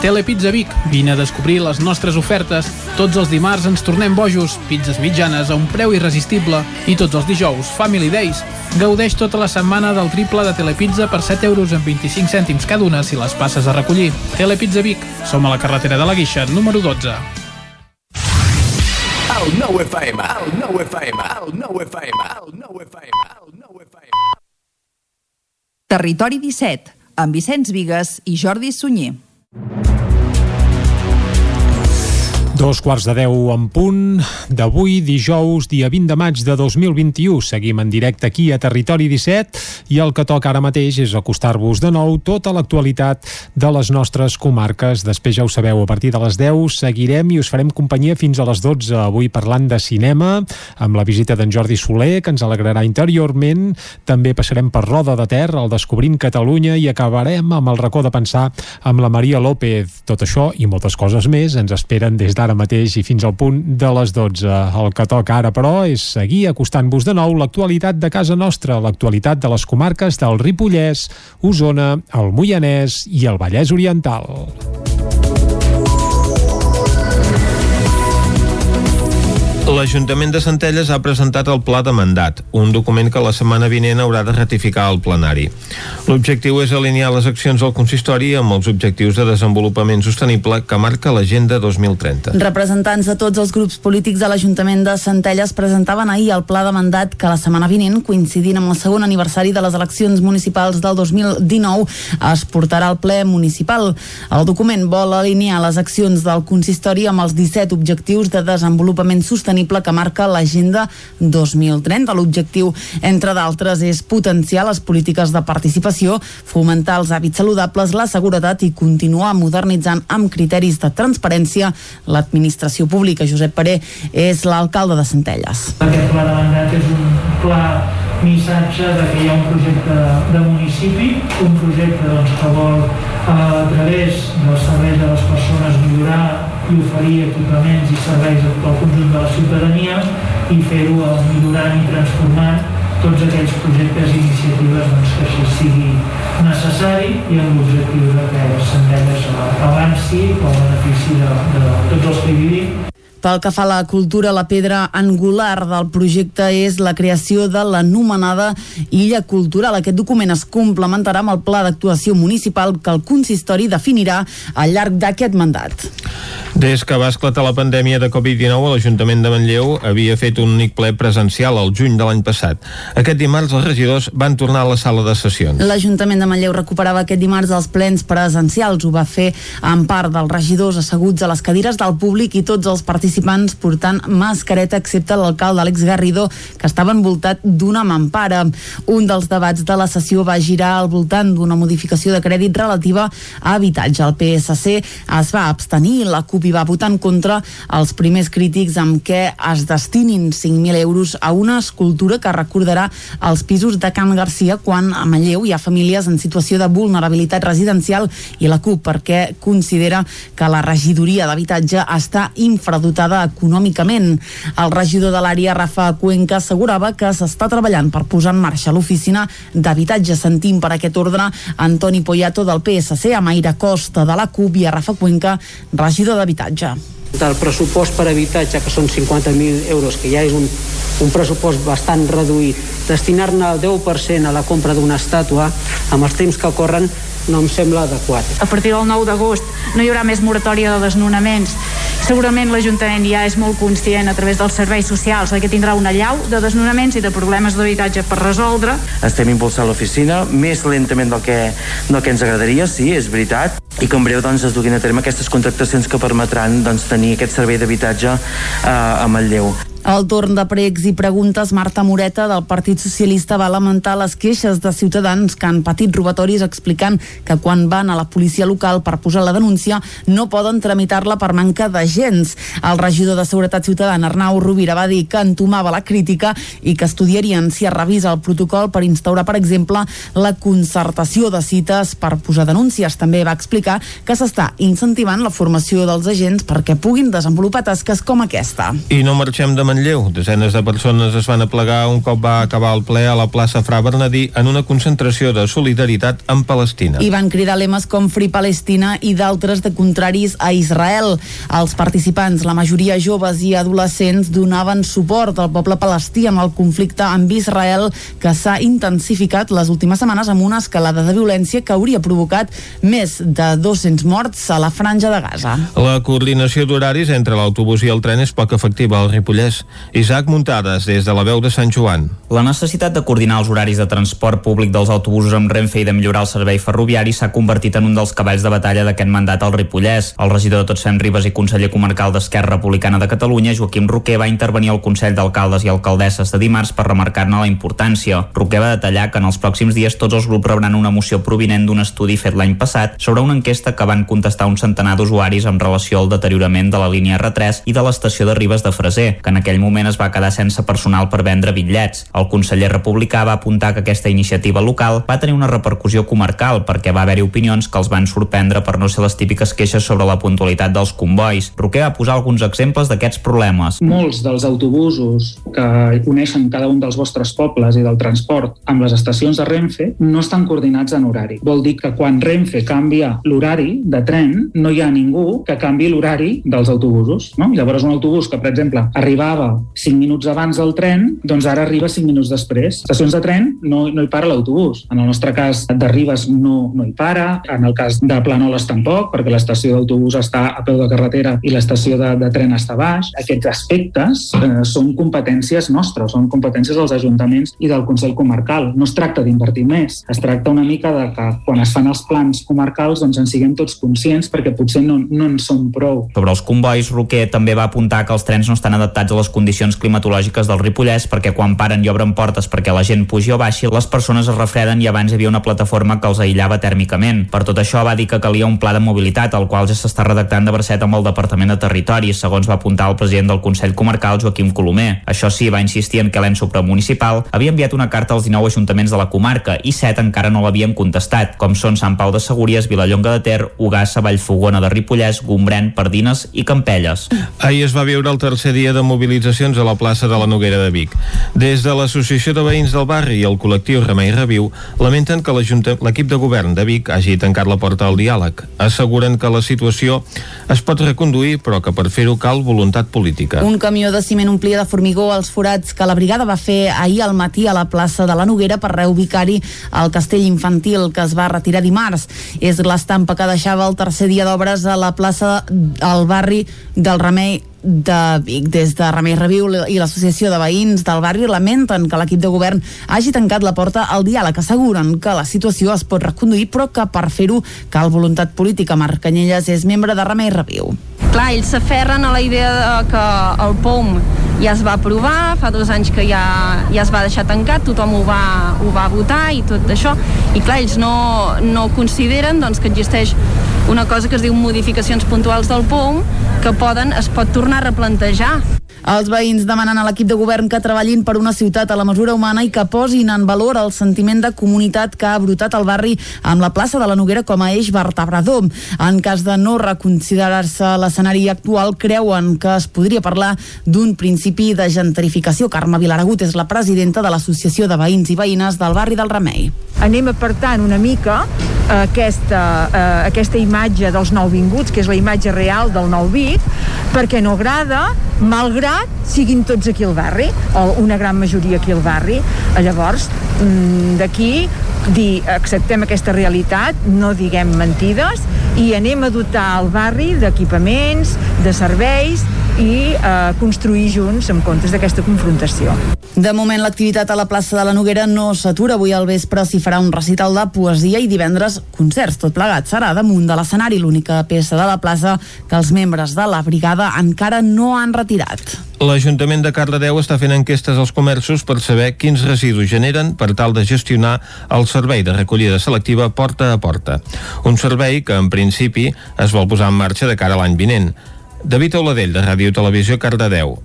Telepizza Vic. Vine a descobrir les nostres ofertes. Tots els dimarts ens tornem bojos, pizzas mitjanes a un preu irresistible. I tots els dijous, Family Days. Gaudeix tota la setmana del triple de Telepizza per 7 euros amb 25 cèntims cada una si les passes a recollir. Telepizza Vic. Som a la carretera de la Guixa, número 12. El nou FM, el nou FM, el nou FM, el nou FM, el nou FM. Territori 17, amb Vicenç Vigues i Jordi Sunyer. Thank you. Dos quarts de deu en punt d'avui, dijous, dia 20 de maig de 2021. Seguim en directe aquí a Territori 17 i el que toca ara mateix és acostar-vos de nou tota l'actualitat de les nostres comarques. Després ja ho sabeu, a partir de les 10 seguirem i us farem companyia fins a les 12. Avui parlant de cinema, amb la visita d'en Jordi Soler, que ens alegrarà interiorment. També passarem per Roda de Ter, el Descobrint Catalunya, i acabarem amb el racó de pensar amb la Maria López. Tot això i moltes coses més ens esperen des d'ara ara mateix i fins al punt de les 12. El que toca ara, però, és seguir acostant-vos de nou l'actualitat de casa nostra, l'actualitat de les comarques del Ripollès, Osona, el Moianès i el Vallès Oriental. L'Ajuntament de Centelles ha presentat el Pla de Mandat, un document que la setmana vinent haurà de ratificar el plenari. L'objectiu és alinear les accions del consistori amb els objectius de desenvolupament sostenible que marca l'Agenda 2030. Representants de tots els grups polítics de l'Ajuntament de Centelles presentaven ahir el Pla de Mandat que la setmana vinent, coincidint amb el segon aniversari de les eleccions municipals del 2019, es portarà al ple municipal. El document vol alinear les accions del consistori amb els 17 objectius de desenvolupament sostenible sostenible que marca l'Agenda 2030. L'objectiu, entre d'altres, és potenciar les polítiques de participació, fomentar els hàbits saludables, la seguretat i continuar modernitzant amb criteris de transparència l'administració pública. Josep Paré és l'alcalde de Centelles. Aquest pla de mandat és un pla missatge de que hi ha un projecte de municipi, un projecte doncs, que vol eh, a través dels serveis de les persones millorar i oferir equipaments i serveis a tot el conjunt de la ciutadania i fer-ho millorant i transformant tots aquells projectes i iniciatives doncs, que així sigui necessari i amb l'objectiu de que Centelles avanci pel benefici de, de tots els que hi vivim pel que fa a la cultura, la pedra angular del projecte és la creació de l'anomenada Illa Cultural. Aquest document es complementarà amb el pla d'actuació municipal que el consistori definirà al llarg d'aquest mandat. Des que va esclatar la pandèmia de Covid-19, l'Ajuntament de Manlleu havia fet un únic ple presencial al juny de l'any passat. Aquest dimarts els regidors van tornar a la sala de sessions. L'Ajuntament de Manlleu recuperava aquest dimarts els plens presencials. Ho va fer en part dels regidors asseguts a les cadires del públic i tots els participants participants portant mascareta excepte l'alcalde Àlex Garrido que estava envoltat d'una mampara. Un dels debats de la sessió va girar al voltant d'una modificació de crèdit relativa a habitatge. El PSC es va abstenir, la CUP hi va votar en contra els primers crítics amb què es destinin 5.000 euros a una escultura que recordarà els pisos de Can Garcia quan a Manlleu hi ha famílies en situació de vulnerabilitat residencial i la CUP perquè considera que la regidoria d'habitatge està infradotada dotada econòmicament. El regidor de l'àrea, Rafa Cuenca, assegurava que s'està treballant per posar en marxa l'oficina d'habitatge. Sentim per aquest ordre Antoni Poyato del PSC, a Maire Costa de la CUP i a Rafa Cuenca, regidor d'habitatge del pressupost per habitatge, que són 50.000 euros, que ja és un, un pressupost bastant reduït, destinar-ne el 10% a la compra d'una estàtua, amb els temps que corren, no em sembla adequat. A partir del 9 d'agost no hi haurà més moratòria de desnonaments. Segurament l'Ajuntament ja és molt conscient a través dels serveis socials que tindrà una llau de desnonaments i de problemes d'habitatge per resoldre. Estem impulsant l'oficina més lentament del que, del que ens agradaria, sí, és veritat, i que en breu doncs, es duguin a terme aquestes contractacions que permetran doncs, tenir aquest servei d'habitatge eh, a Manlleu. Al torn de pregs i preguntes, Marta Moreta del Partit Socialista va lamentar les queixes de ciutadans que han patit robatoris explicant que quan van a la policia local per posar la denúncia no poden tramitar-la per manca d'agents. El regidor de Seguretat Ciutadana, Arnau Rovira, va dir que entomava la crítica i que estudiarien si es revisa el protocol per instaurar, per exemple, la concertació de cites per posar denúncies. També va explicar que s'està incentivant la formació dels agents perquè puguin desenvolupar tasques com aquesta. I no marxem de Manlleu. Desenes de persones es van aplegar un cop va acabar el ple a la plaça Fra Bernadí en una concentració de solidaritat amb Palestina. I van cridar lemes com Free Palestina i d'altres de contraris a Israel. Els participants, la majoria joves i adolescents, donaven suport al poble palestí amb el conflicte amb Israel que s'ha intensificat les últimes setmanes amb una escalada de violència que hauria provocat més de 200 morts a la franja de Gaza. La coordinació d'horaris entre l'autobús i el tren és poc efectiva al Ripollès. Isaac Muntades, des de la veu de Sant Joan. La necessitat de coordinar els horaris de transport públic dels autobusos amb Renfe i de millorar el servei ferroviari s'ha convertit en un dels cavalls de batalla d'aquest mandat al Ripollès. El regidor de Tots Fem Ribes i conseller comarcal d'Esquerra Republicana de Catalunya, Joaquim Roquer, va intervenir al Consell d'Alcaldes i Alcaldesses de dimarts per remarcar-ne la importància. Roquer va detallar que en els pròxims dies tots els grups rebran una moció provinent d'un estudi fet l'any passat sobre una enquesta que van contestar un centenar d'usuaris amb relació al deteriorament de la línia R3 i de l'estació de Ribes de Freser, que en aquell moment es va quedar sense personal per vendre bitllets. El conseller republicà va apuntar que aquesta iniciativa local va tenir una repercussió comarcal perquè va haver-hi opinions que els van sorprendre per no ser les típiques queixes sobre la puntualitat dels convois. Roquer va posar alguns exemples d'aquests problemes. Molts dels autobusos que uneixen cada un dels vostres pobles i del transport amb les estacions de Renfe no estan coordinats en horari. Vol dir que quan Renfe canvia l'horari de tren, no hi ha ningú que canvi l'horari dels autobusos. No? Llavors un autobús que, per exemple, arribava 5 minuts abans del tren, doncs ara arriba 5 minuts després. Estacions de tren no, no hi para l'autobús. En el nostre cas de Ribes no, no hi para, en el cas de Planoles tampoc, perquè l'estació d'autobús està a peu de carretera i l'estació de, de tren està baix. Aquests aspectes eh, són competències nostres, són competències dels ajuntaments i del Consell Comarcal. No es tracta d'invertir més, es tracta una mica de que quan es fan els plans comarcals doncs en siguem tots conscients perquè potser no, no en som prou. Sobre els convois, Roquer també va apuntar que els trens no estan adaptats a les condicions climatològiques del Ripollès perquè quan paren i obren portes perquè la gent pugi o baixi, les persones es refreden i abans hi havia una plataforma que els aïllava tèrmicament. Per tot això va dir que calia un pla de mobilitat, el qual ja s'està redactant de bracet amb el Departament de Territori, segons va apuntar el president del Consell Comarcal, Joaquim Colomer. Això sí, va insistir en que l'EN supramunicipal havia enviat una carta als 19 ajuntaments de la comarca i 7 encara no l'havien contestat, com són Sant Pau de Segúries, Vilallonga de Ter, Ugassa, Vallfogona de Ripollès, Gombrèn, Pardines i Campelles. Ahir es va viure el tercer dia de mobilitzacions a la plaça de la Noguera de Vic. Des de l'Associació de Veïns del Barri i el col·lectiu Remei Reviu lamenten que l'equip de govern de Vic hagi tancat la porta al diàleg. Asseguren que la situació es pot reconduir, però que per fer-ho cal voluntat política. Un camió de ciment omplia de formigó els forats que la brigada va fer ahir al matí a la plaça de la Noguera per reubicar-hi el castell infantil que es va retirar dimarts. És l'estampa que deixava el tercer dia d'obres a la plaça al barri del Remei de Vic. Des de Remei Reviu i l'Associació de Veïns del barri lamenten que l'equip de govern hagi tancat la porta al diàleg. Asseguren que la situació es pot reconduir, però que per fer-ho cal voluntat política. Marc Canyelles és membre de Remei Reviu. Clar, ells s'aferren a la idea de que el POM ja es va aprovar, fa dos anys que ja, ja es va deixar tancat, tothom ho va, ho va votar i tot això, i clar, ells no, no consideren doncs, que existeix una cosa que es diu modificacions puntuals del POM que poden, es pot tornar a replantejar. Els veïns demanen a l'equip de govern que treballin per una ciutat a la mesura humana i que posin en valor el sentiment de comunitat que ha brotat al barri amb la plaça de la Noguera com a eix vertebrador. En cas de no reconsiderar-se l'escenari actual, creuen que es podria parlar d'un principi de gentrificació. Carme Vilaragut és la presidenta de l'Associació de Veïns i Veïnes del barri del Remei. Anem apartant una mica aquesta, eh, aquesta imatge dels nouvinguts, que és la imatge real del nou Vic, perquè no agrada, malgrat siguin tots aquí al barri, o una gran majoria aquí al barri. Llavors, d'aquí dir acceptem aquesta realitat, no diguem mentides i anem a dotar el barri d'equipaments, de serveis i eh, construir junts en comptes d'aquesta confrontació. De moment, l'activitat a la plaça de la Noguera no s'atura. Avui al vespre s'hi farà un recital de poesia i divendres concerts. Tot plegat serà damunt de l'escenari, l'única peça de la plaça que els membres de la brigada encara no han retirat. L'Ajuntament de Cardedeu està fent enquestes als comerços per saber quins residus generen per tal de gestionar el servei de recollida selectiva porta a porta. Un servei que, en principi, es vol posar en marxa de cara a l'any vinent. David Oladell, de Ràdio Televisió Cardedeu.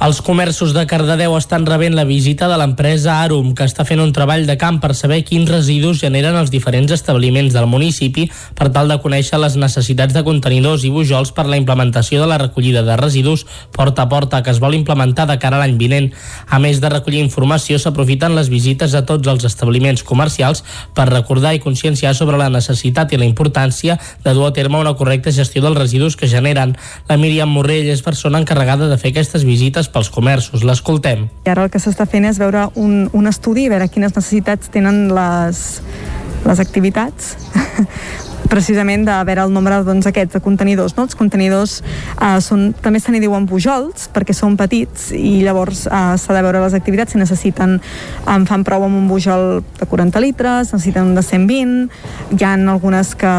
Els comerços de Cardedeu estan rebent la visita de l'empresa Arum, que està fent un treball de camp per saber quins residus generen els diferents establiments del municipi per tal de conèixer les necessitats de contenidors i bujols per la implementació de la recollida de residus porta a porta que es vol implementar de cara a l'any vinent. A més de recollir informació, s'aprofiten les visites a tots els establiments comercials per recordar i conscienciar sobre la necessitat i la importància de dur a terme una correcta gestió dels residus que generen. La Míriam Morrell és persona encarregada de fer aquestes visites pels comerços. L'escoltem. I ara el que s'està fent és veure un, un estudi, veure quines necessitats tenen les, les activitats precisament de veure el nombre doncs, aquests de contenidors. No? Els contenidors eh, són, també se n'hi diuen pujols perquè són petits i llavors eh, s'ha de veure les activitats si necessiten, en fan prou amb un pujol de 40 litres, necessiten un de 120, hi ha algunes que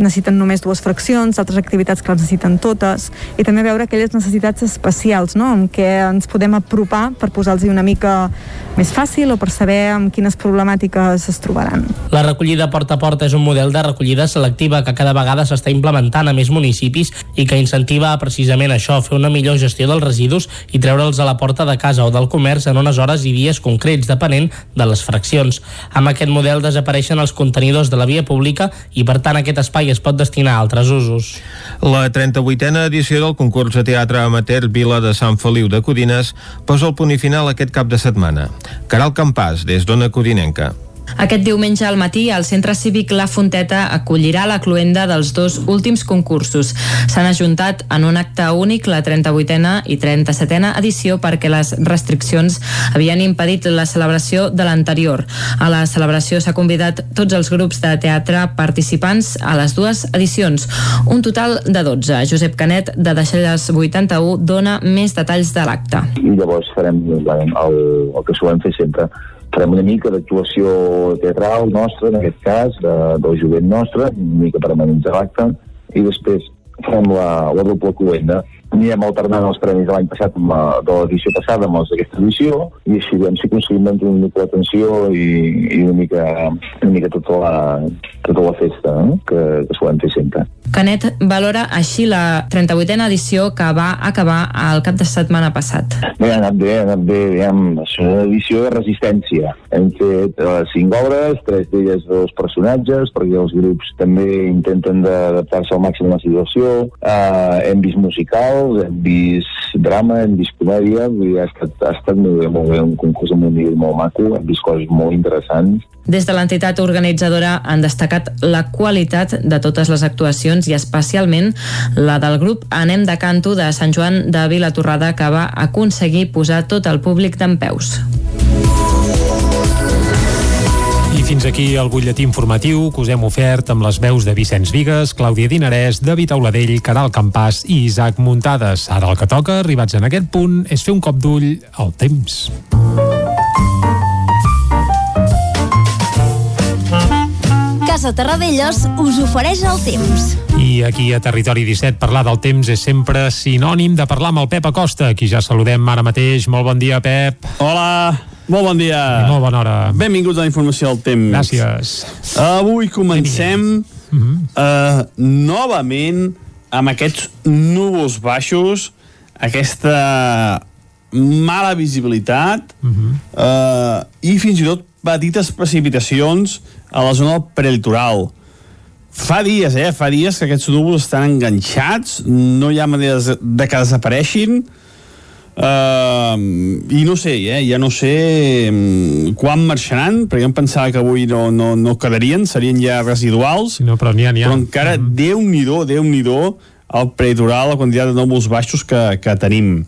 necessiten només dues fraccions, altres activitats que les necessiten totes, i també veure aquelles necessitats especials, no? amb què ens podem apropar per posar-los una mica més fàcil o per saber amb quines problemàtiques es trobaran. La recollida porta a porta és un model de recollida selectiva que cada vegada s'està implementant a més municipis i que incentiva precisament això, fer una millor gestió dels residus i treure'ls a la porta de casa o del comerç en unes hores i dies concrets, depenent de les fraccions. Amb aquest model desapareixen els contenidors de la via pública i, per tant, aquest espai es pot destinar a altres usos. La 38a edició del concurs de teatre amateur Vila de Sant Feliu de Codines posa el punt i final aquest cap de setmana. Caral Campàs, des d'Ona Codinenca. Aquest diumenge al matí, el Centre Cívic La Fonteta acollirà la cluenda dels dos últims concursos. S'han ajuntat en un acte únic la 38a i 37a edició perquè les restriccions havien impedit la celebració de l'anterior. A la celebració s'ha convidat tots els grups de teatre participants a les dues edicions, un total de 12. Josep Canet, de Deixalles 81, dona més detalls de l'acte. I llavors farem el, el, que solem fer sempre, farem una mica d'actuació teatral nostra, en aquest cas, de, del jovent nostre, una mica per amenitzar l'acte, i després farem la, la doble cluenda. Anirem alternant els premis de l'any passat amb la, de l'edició passada amb els d'aquesta edició i així veiem si aconseguim mantenir una mica l'atenció i, i una mica, una mica tota la, tota la festa eh? que, que solem fer sempre. Canet valora així la 38a edició que va acabar el cap de setmana passat. Bé, ha anat bé, ha anat bé, diguem, és una edició de resistència. Hem fet uh, cinc obres, tres d'elles dos personatges, perquè els grups també intenten d'adaptar-se al màxim a la situació. Uh, hem vist musicals, hem vist drama, hem vist comèdia, dir, ha estat, ha estat molt bé, molt bé, un concurs amb un nivell molt maco, hem vist coses molt interessants. Des de l'entitat organitzadora han destacat la qualitat de totes les actuacions i especialment la del grup Anem de Canto de Sant Joan de Vilatorrada que va aconseguir posar tot el públic d'en peus. Fins aquí el butlletí informatiu que us hem ofert amb les veus de Vicenç Vigues, Clàudia Dinarès, David Auladell, Caral Campàs i Isaac Muntades. Ara el que toca, arribats en aquest punt, és fer un cop d'ull al temps. Casa Terradellos us ofereix el temps. I aquí a Territori 17 parlar del temps és sempre sinònim de parlar amb el Pep Acosta, qui ja saludem ara mateix. Molt bon dia, Pep. Hola, molt bon dia. I molt bona hora. Benvinguts a la informació del temps. Gràcies. Avui comencem uh -huh. uh, novament amb aquests núvols baixos, aquesta mala visibilitat uh -huh. uh, i fins i tot petites precipitacions a la zona del prelitoral. Fa dies, eh? Fa dies que aquests núvols estan enganxats, no hi ha manera de que desapareixin, Uh, i no sé, eh? ja no sé um, quan marxaran, perquè em pensava que avui no, no, no quedarien, serien ja residuals. No, però n'hi ha, n'hi ha. Però encara, mm. Déu-n'hi-do, Déu-n'hi-do, el prelitoral, la quantitat de núvols baixos que, que tenim.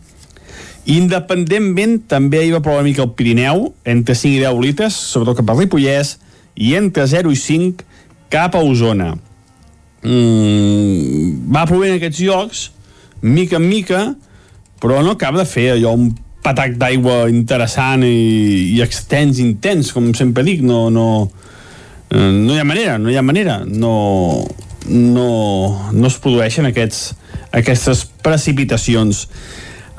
Independentment, també hi va ploure una mica el Pirineu, entre 5 i 10 litres, sobretot cap al Ripollès, i entre 0 i 5 cap a Osona. Mm, va plovent en aquests llocs, mica en mica, però no acaba de fer allò un patac d'aigua interessant i, i extens, intens, com sempre dic, no, no, eh, no hi ha manera, no hi ha manera, no, no, no es produeixen aquests, aquestes precipitacions.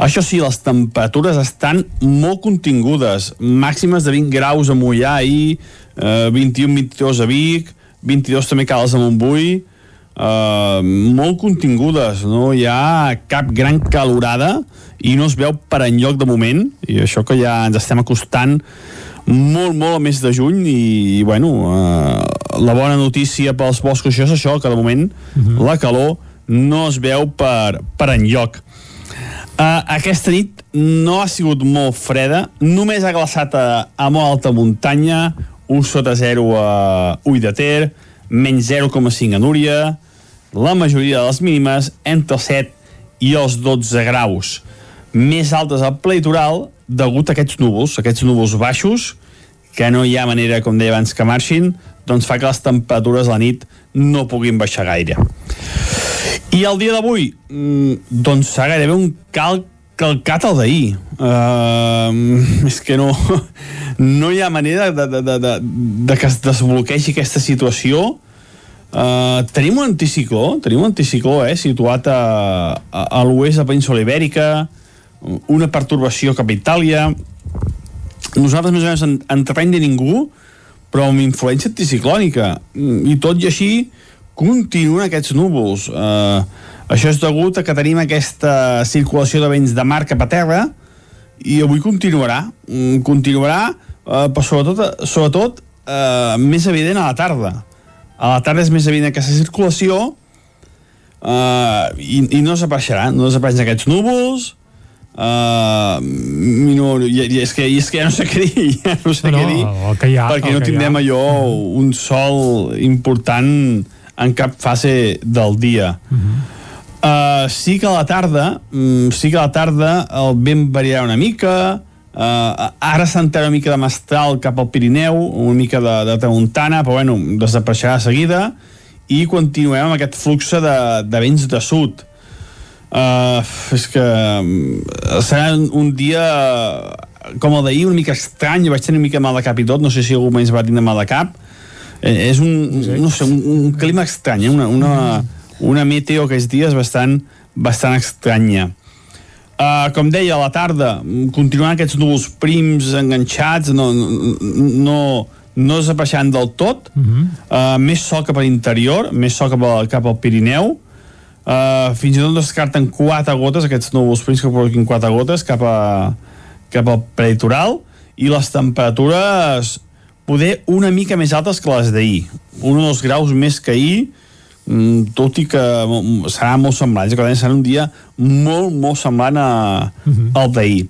Això sí, les temperatures estan molt contingudes, màximes de 20 graus a Mollà ahir, eh, 21-22 a Vic, 22 també a Cales a Montbui, eh, molt contingudes, no hi ha cap gran calorada i no es veu per enlloc de moment, i això que ja ens estem acostant molt, molt al mes de juny i, i bueno, eh, la bona notícia pels boscos això és això, que de moment uh -huh. la calor no es veu per, per enlloc. Uh, aquesta nit no ha sigut molt freda, només ha glaçat a, a molt alta muntanya, 1 sota 0 a Ull de Ter, menys 0,5 a Núria, la majoria de les mínimes entre els 7 i els 12 graus. Més altes al ple litoral degut a aquests núvols, aquests núvols baixos, que no hi ha manera, com deia abans, que marxin, doncs fa que les temperatures a la nit no puguin baixar gaire. I el dia d'avui, mm, doncs s'ha gairebé un cal calcat el d'ahir. Uh, és que no, no hi ha manera de, de, de, de, de que es desbloquegi aquesta situació. Uh, tenim un anticicló, tenim un anticicló eh, situat a, a, a l'oest de Península Ibèrica, una pertorbació cap a Itàlia. Nosaltres més o menys en, en terreny de ningú, però amb influència anticiclònica. I tot i així continuen aquests núvols. Uh, això és degut a que tenim aquesta circulació de vents de mar cap a terra i avui continuarà. Mm, continuarà, uh, però sobretot, sobretot uh, més evident a la tarda a la tarda és més evident aquesta circulació uh, i, i no desapareixerà no desapareixen aquests núvols uh, no, i, i, és que, i és que ja no sé què dir ja no sé no, què dir que hi ha, perquè no tindrem allò un sol important en cap fase del dia Uh -huh. Uh, sí que a la tarda um, sí que a la tarda el vent variarà una mica uh, ara s'entra una mica de mestral cap al Pirineu una mica de, de tramuntana però bueno, desapareixerà de seguida i continuem amb aquest flux de, de vents de sud uh, és que um, serà un, dia com el d'ahir una mica estrany vaig tenir una mica mal de cap i tot no sé si algú més va tenir mal de cap eh, és un, no sé, un, un clima estrany eh? una, una, una meteo aquests dies bastant, bastant estranya. Uh, com deia, a la tarda mm, continuaran aquests núvols prims enganxats, no, no, no, no desapareixeran del tot, uh -huh. uh, més sol cap a l'interior, més sol cap, a, cap al Pirineu, uh, fins i tot descarten quatre gotes, aquests núvols prims que provoquin quatre gotes cap, a, cap al prelitoral, i les temperatures poder una mica més altes que les d'ahir, un o dos graus més que ahir, tot i que mm, serà molt semblant, que serà un dia molt, molt semblant a, al d'ahir.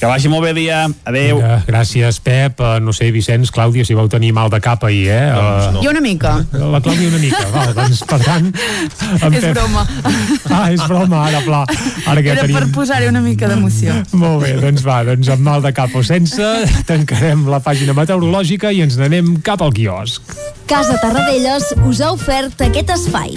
Que vagi molt bé dia. Adéu. Vinga, gràcies, Pep. Uh, no sé, Vicenç, Clàudia, si vau tenir mal de cap ahir, eh? Uh, Jo una mica. La Clàudia una mica, val, doncs, per tant... És broma. Ah, és broma, ara, pla. Ara que Era tenim... per posar-hi una mica d'emoció. Molt bé, doncs va, doncs amb mal de cap o sense, tancarem la pàgina meteorològica i ens n'anem cap al quiosc. Casa Tarradellas us ha ofert aquest espai.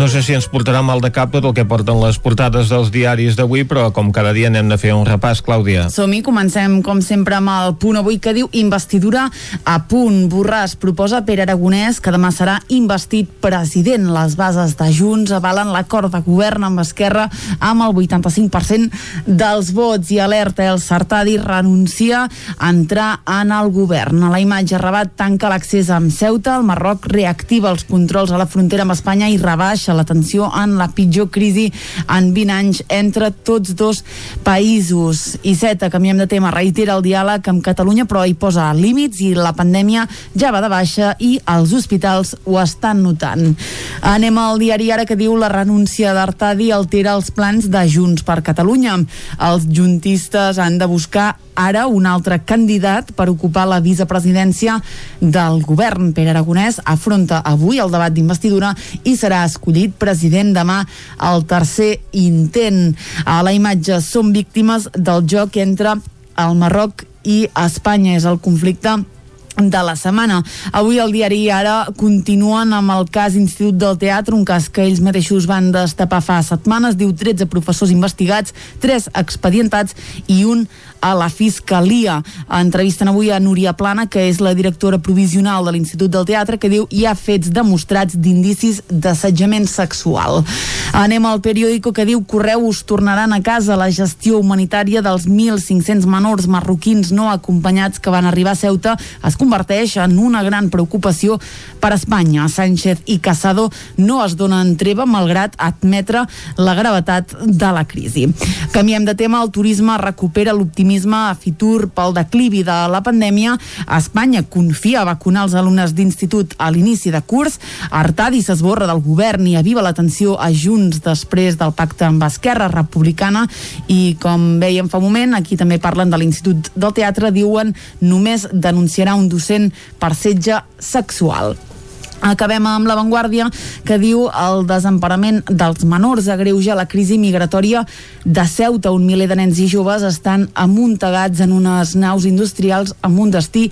No sé si ens portarà mal de cap tot el que porten les portades dels diaris d'avui, però com cada dia anem de fer un repàs, Clàudia. Som-hi, comencem com sempre amb el punt avui que diu investidura a punt. Borràs proposa Pere Aragonès que demà serà investit president. Les bases de Junts avalen l'acord de govern amb Esquerra amb el 85% dels vots i alerta el Sartadi renuncia a entrar en el govern. A la imatge Rabat tanca l'accés amb Ceuta, el Marroc reactiva els controls a la frontera amb Espanya i rebaixa baixa la tensió en la pitjor crisi en 20 anys entre tots dos països. I Seta, canviem de tema, reitera el diàleg amb Catalunya, però hi posa límits i la pandèmia ja va de baixa i els hospitals ho estan notant. Anem al diari ara que diu la renúncia d'Artadi altera els plans de Junts per Catalunya. Els juntistes han de buscar ara un altre candidat per ocupar la vicepresidència del govern. Pere Aragonès afronta avui el debat d'investidura i serà escollit president demà al tercer intent. A la imatge són víctimes del joc entre el Marroc i Espanya. És el conflicte de la setmana. Avui el diari Ara continuen amb el cas Institut del Teatre, un cas que ells mateixos van destapar fa setmanes, diu 13 professors investigats, 3 expedientats i un a la Fiscalia. Entrevisten avui a Núria Plana, que és la directora provisional de l'Institut del Teatre, que diu hi ha fets demostrats d'indicis d'assetjament sexual. Anem al periòdico que diu Correus tornaran a casa la gestió humanitària dels 1.500 menors marroquins no acompanyats que van arribar a Ceuta es converteix en una gran preocupació per Espanya. Sánchez i Casado no es donen treva malgrat admetre la gravetat de la crisi. Canviem de tema, el turisme recupera l'optimisme a Fitur pel declivi de la pandèmia. Espanya confia a vacunar els alumnes d'institut a l'inici de curs. Artadi s'esborra del govern i aviva l'atenció a Junts després del pacte amb Esquerra Republicana i com veiem fa un moment, aquí també parlen de l'Institut del Teatre, diuen només denunciarà un docent per setge sexual. Acabem amb l'avantguàrdia que diu el desemparament dels menors agreuja la crisi migratòria de Ceuta. Un miler de nens i joves estan amuntegats en unes naus industrials amb un destí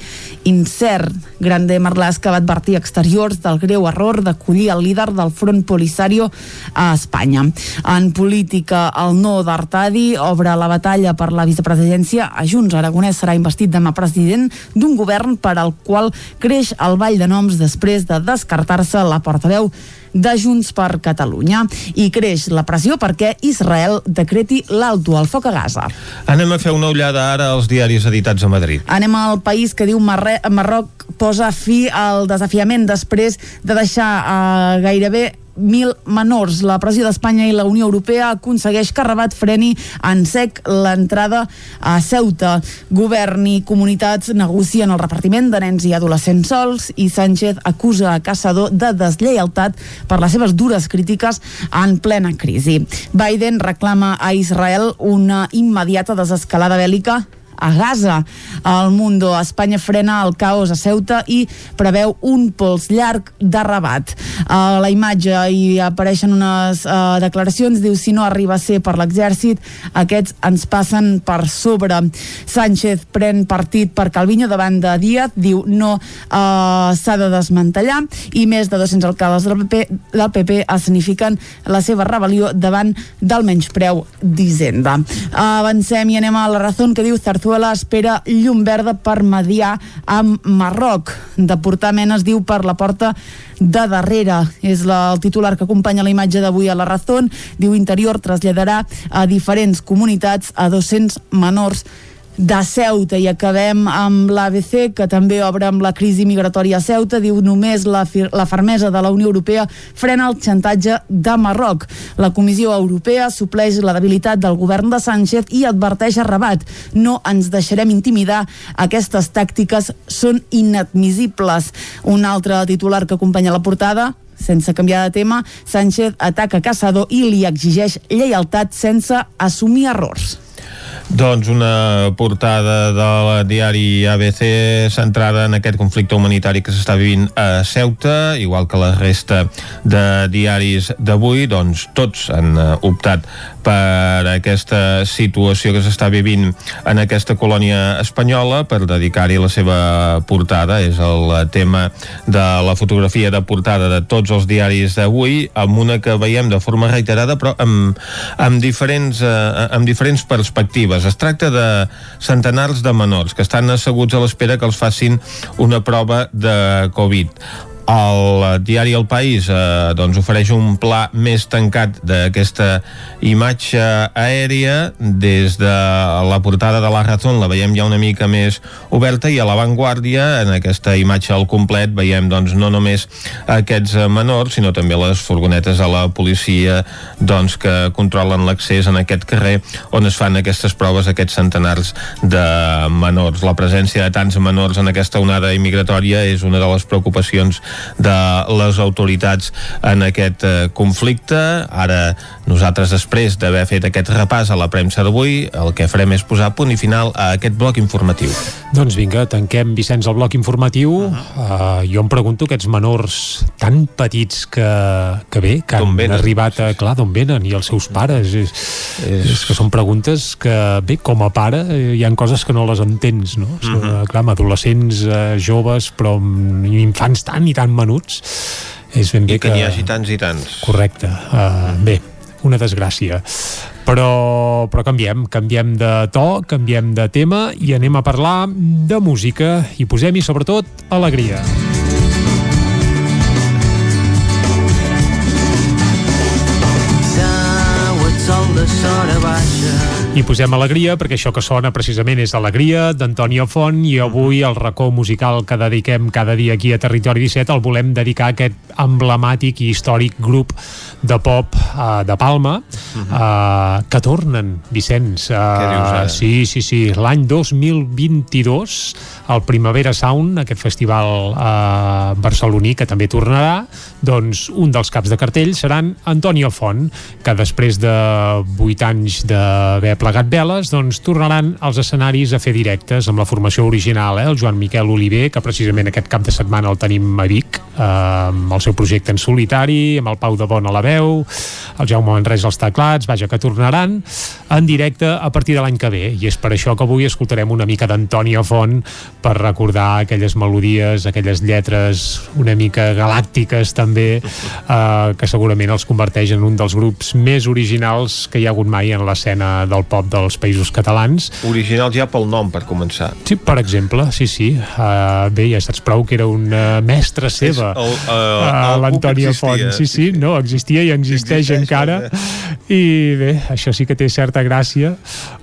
incert. Grande Marlàs que va advertir exteriors del greu error d'acollir el líder del front Polisario a Espanya. En política, el no d'Artadi obre la batalla per la vicepresidència a Junts. Aragonès serà investit demà president d'un govern per al qual creix el ball de noms després de descartar-se la portaveu de Junts per Catalunya i creix la pressió perquè Israel decreti l'alto al foc a Gaza. Anem a fer una ullada ara als diaris editats a Madrid. Anem al país que diu Marre Marroc posa fi al desafiament després de deixar eh, gairebé mil menors. La pressió d'Espanya i la Unió Europea aconsegueix que Rabat freni en sec l'entrada a Ceuta. Govern i comunitats negocien el repartiment de nens i adolescents sols i Sánchez acusa a Caçador de deslleialtat per les seves dures crítiques en plena crisi. Biden reclama a Israel una immediata desescalada bèl·lica a Gaza. El Mundo, Espanya frena el caos a Ceuta i preveu un pols llarg de Rabat. A la imatge hi apareixen unes uh, declaracions, diu si no arriba a ser per l'exèrcit, aquests ens passen per sobre. Sánchez pren partit per Calviño davant de Díaz, diu no uh, s'ha de desmantellar i més de 200 alcaldes del PP, del PP escenifiquen la seva rebel·lió davant del menyspreu d'Hisenda. Avancem i anem a la raó que diu Zarzuela Venezuela espera llum verda per mediar amb Marroc. De portar menes diu per la porta de darrere. És la, el titular que acompanya la imatge d'avui a la Razón. Diu Interior traslladarà a diferents comunitats a 200 menors de Ceuta. I acabem amb l'ABC que també obre amb la crisi migratòria a Ceuta. Diu només la, la fermesa de la Unió Europea frena el xantatge de Marroc. La Comissió Europea supleix la debilitat del govern de Sánchez i adverteix a Rabat. No ens deixarem intimidar. Aquestes tàctiques són inadmissibles. Un altre titular que acompanya la portada sense canviar de tema, Sánchez ataca Casado i li exigeix lleialtat sense assumir errors. Doncs una portada del diari ABC centrada en aquest conflicte humanitari que s'està vivint a Ceuta, igual que la resta de diaris d'avui, doncs tots han eh, optat per aquesta situació que s'està vivint en aquesta colònia espanyola per dedicar-hi la seva portada. És el tema de la fotografia de portada de tots els diaris d'avui, amb una que veiem de forma reiterada, però amb, amb, diferents, eh, amb diferents perspectives. Es tracta de centenars de menors que estan asseguts a l'espera que els facin una prova de Covid El diari El País eh, doncs ofereix un pla més tancat d'aquesta imatge aèria des de la portada de la Razón la veiem ja una mica més oberta i a l'avantguàrdia en aquesta imatge al complet veiem doncs no només aquests eh, menors sinó també les furgonetes de la policia doncs que controlen l'accés en aquest carrer on es fan aquestes proves aquests centenars de menors. La presència de tants menors en aquesta onada immigratòria és una de les preocupacions de les autoritats en aquest eh, conflicte. Ara nosaltres, després d'haver fet aquest repàs a la premsa d'avui, el que farem és posar punt i final a aquest bloc informatiu. Doncs vinga, tanquem, Vicenç, el bloc informatiu. Uh -huh. uh, jo em pregunto aquests menors tan petits que, que bé, que han venen? arribat a... Clar, d'on venen? I els seus pares? És, és... és que són preguntes que, bé, com a pare, eh, hi han coses que no les entens, no? Uh -huh. Clar, amb adolescents uh, joves, però amb infants tan i tan menuts, és ben bé I que n'hi hagi tants i tants. Correcte. Uh, bé, una desgràcia. Però, però canviem, canviem de to, canviem de tema i anem a parlar de música i posem-hi sobretot alegria. Cau el sol de sora baixa I posem alegria perquè això que sona precisament és Alegria d'Antònia Font. I avui el racó musical que dediquem cada dia aquí a Territori 17 el volem dedicar a aquest emblemàtic i històric grup de pop uh, de Palma uh, que tornen, Vicenç. Uh, dius ara? sí, sí, sí. L'any 2022 el Primavera Sound, aquest festival uh, barceloní que també tornarà, doncs un dels caps de cartell seran Antònia Font, que després de 8 anys d'haver plegat veles, doncs tornaran als escenaris a fer directes amb la formació original, eh? el Joan Miquel Oliver, que precisament aquest cap de setmana el tenim a Vic, eh, amb el seu projecte en solitari, amb el Pau de Bon a la veu, el Jaume Manresa als teclats, vaja, que tornaran en directe a partir de l'any que ve, i és per això que avui escoltarem una mica d'Antònia Font per recordar aquelles melodies, aquelles lletres una mica galàctiques també, eh, que segurament els converteix en un dels grups més originals que hi ha hagut mai en l'escena del pop dels països catalans. Original ja pel nom, per començar. Sí, per exemple, sí, sí. Uh, bé, ja saps prou que era una mestra seva, uh, l'Antònia Font. Sí, sí, no, existia i existeix, Existeix, encara. eh? I bé, això sí que té certa gràcia,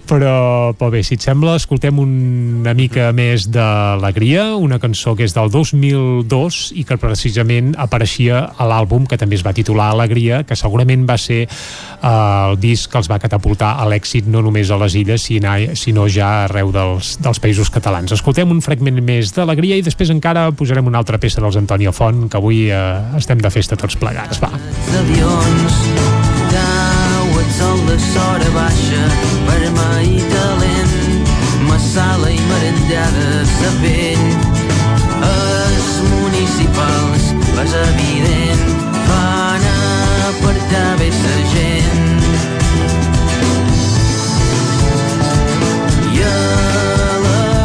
però, però bé, si et sembla, escoltem una mica més d'alegria, una cançó que és del 2002 i que precisament apareixia a l'àlbum que també es va titular Alegria, que segurament va ser eh, el disc que els va catapultar a l'èxit no només a les illes, sinó, ja arreu dels, dels països catalans. Escoltem un fragment més d'alegria i després encara posarem una altra peça dels Antònia Font, que avui eh, estem de festa tots plegats. Va. els avions cau el sol de sora baixa vermell i talent massala i merendada sapent els municipals és evident fan apartar bé sa gent i alegria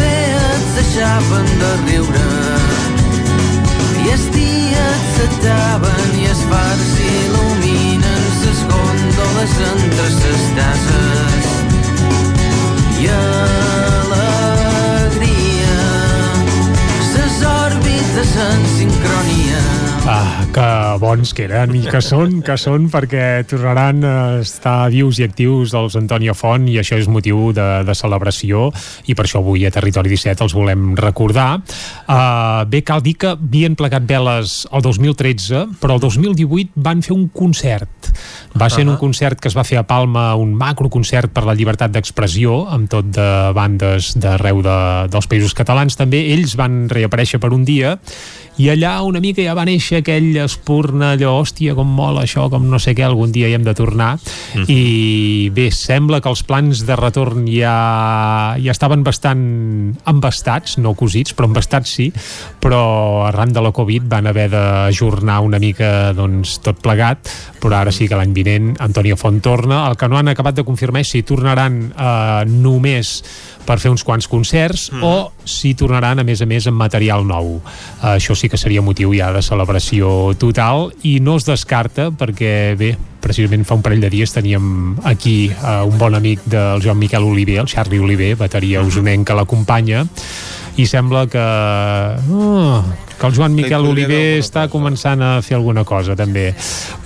fees deixaven de riure dies s'ataven i els fars il·luminen ses gòndoles entre ses tases i alegria ses òrbites en sincronia Ah, que bons que eren i que són, que són perquè tornaran a estar vius i actius els Antònia Font i això és motiu de, de celebració i per això avui a Territori 17 els volem recordar. Uh, bé, cal dir que havien plegat veles el 2013, però el 2018 van fer un concert. Va ser en un concert que es va fer a Palma, un macroconcert per la llibertat d'expressió, amb tot de bandes d'arreu de, dels països catalans també. Ells van reaparèixer per un dia i allà una mica ja va néixer aquell espurna allò, hòstia, com mola això, com no sé què, algun dia hi hem de tornar Mhm. i bé, sembla que els plans de retorn ja, ja estaven bastant embastats, no cosits, però embastats sí, però arran de la Covid van haver d'ajornar una mica doncs, tot plegat, però ara sí que l'any vinent Antònia Font torna, el que no han acabat de confirmar és si tornaran eh, només per fer uns quants concerts mm. o si tornaran a més a més amb material nou uh, això sí que seria motiu ja de celebració total i no es descarta perquè bé, precisament fa un parell de dies teníem aquí uh, un bon amic del Joan Miquel Oliver, el Charlie Oliver, bateria Mhm. usonenc que l'acompanya i sembla que... Uh, que el Joan Miquel Oliver està començant a fer alguna cosa també.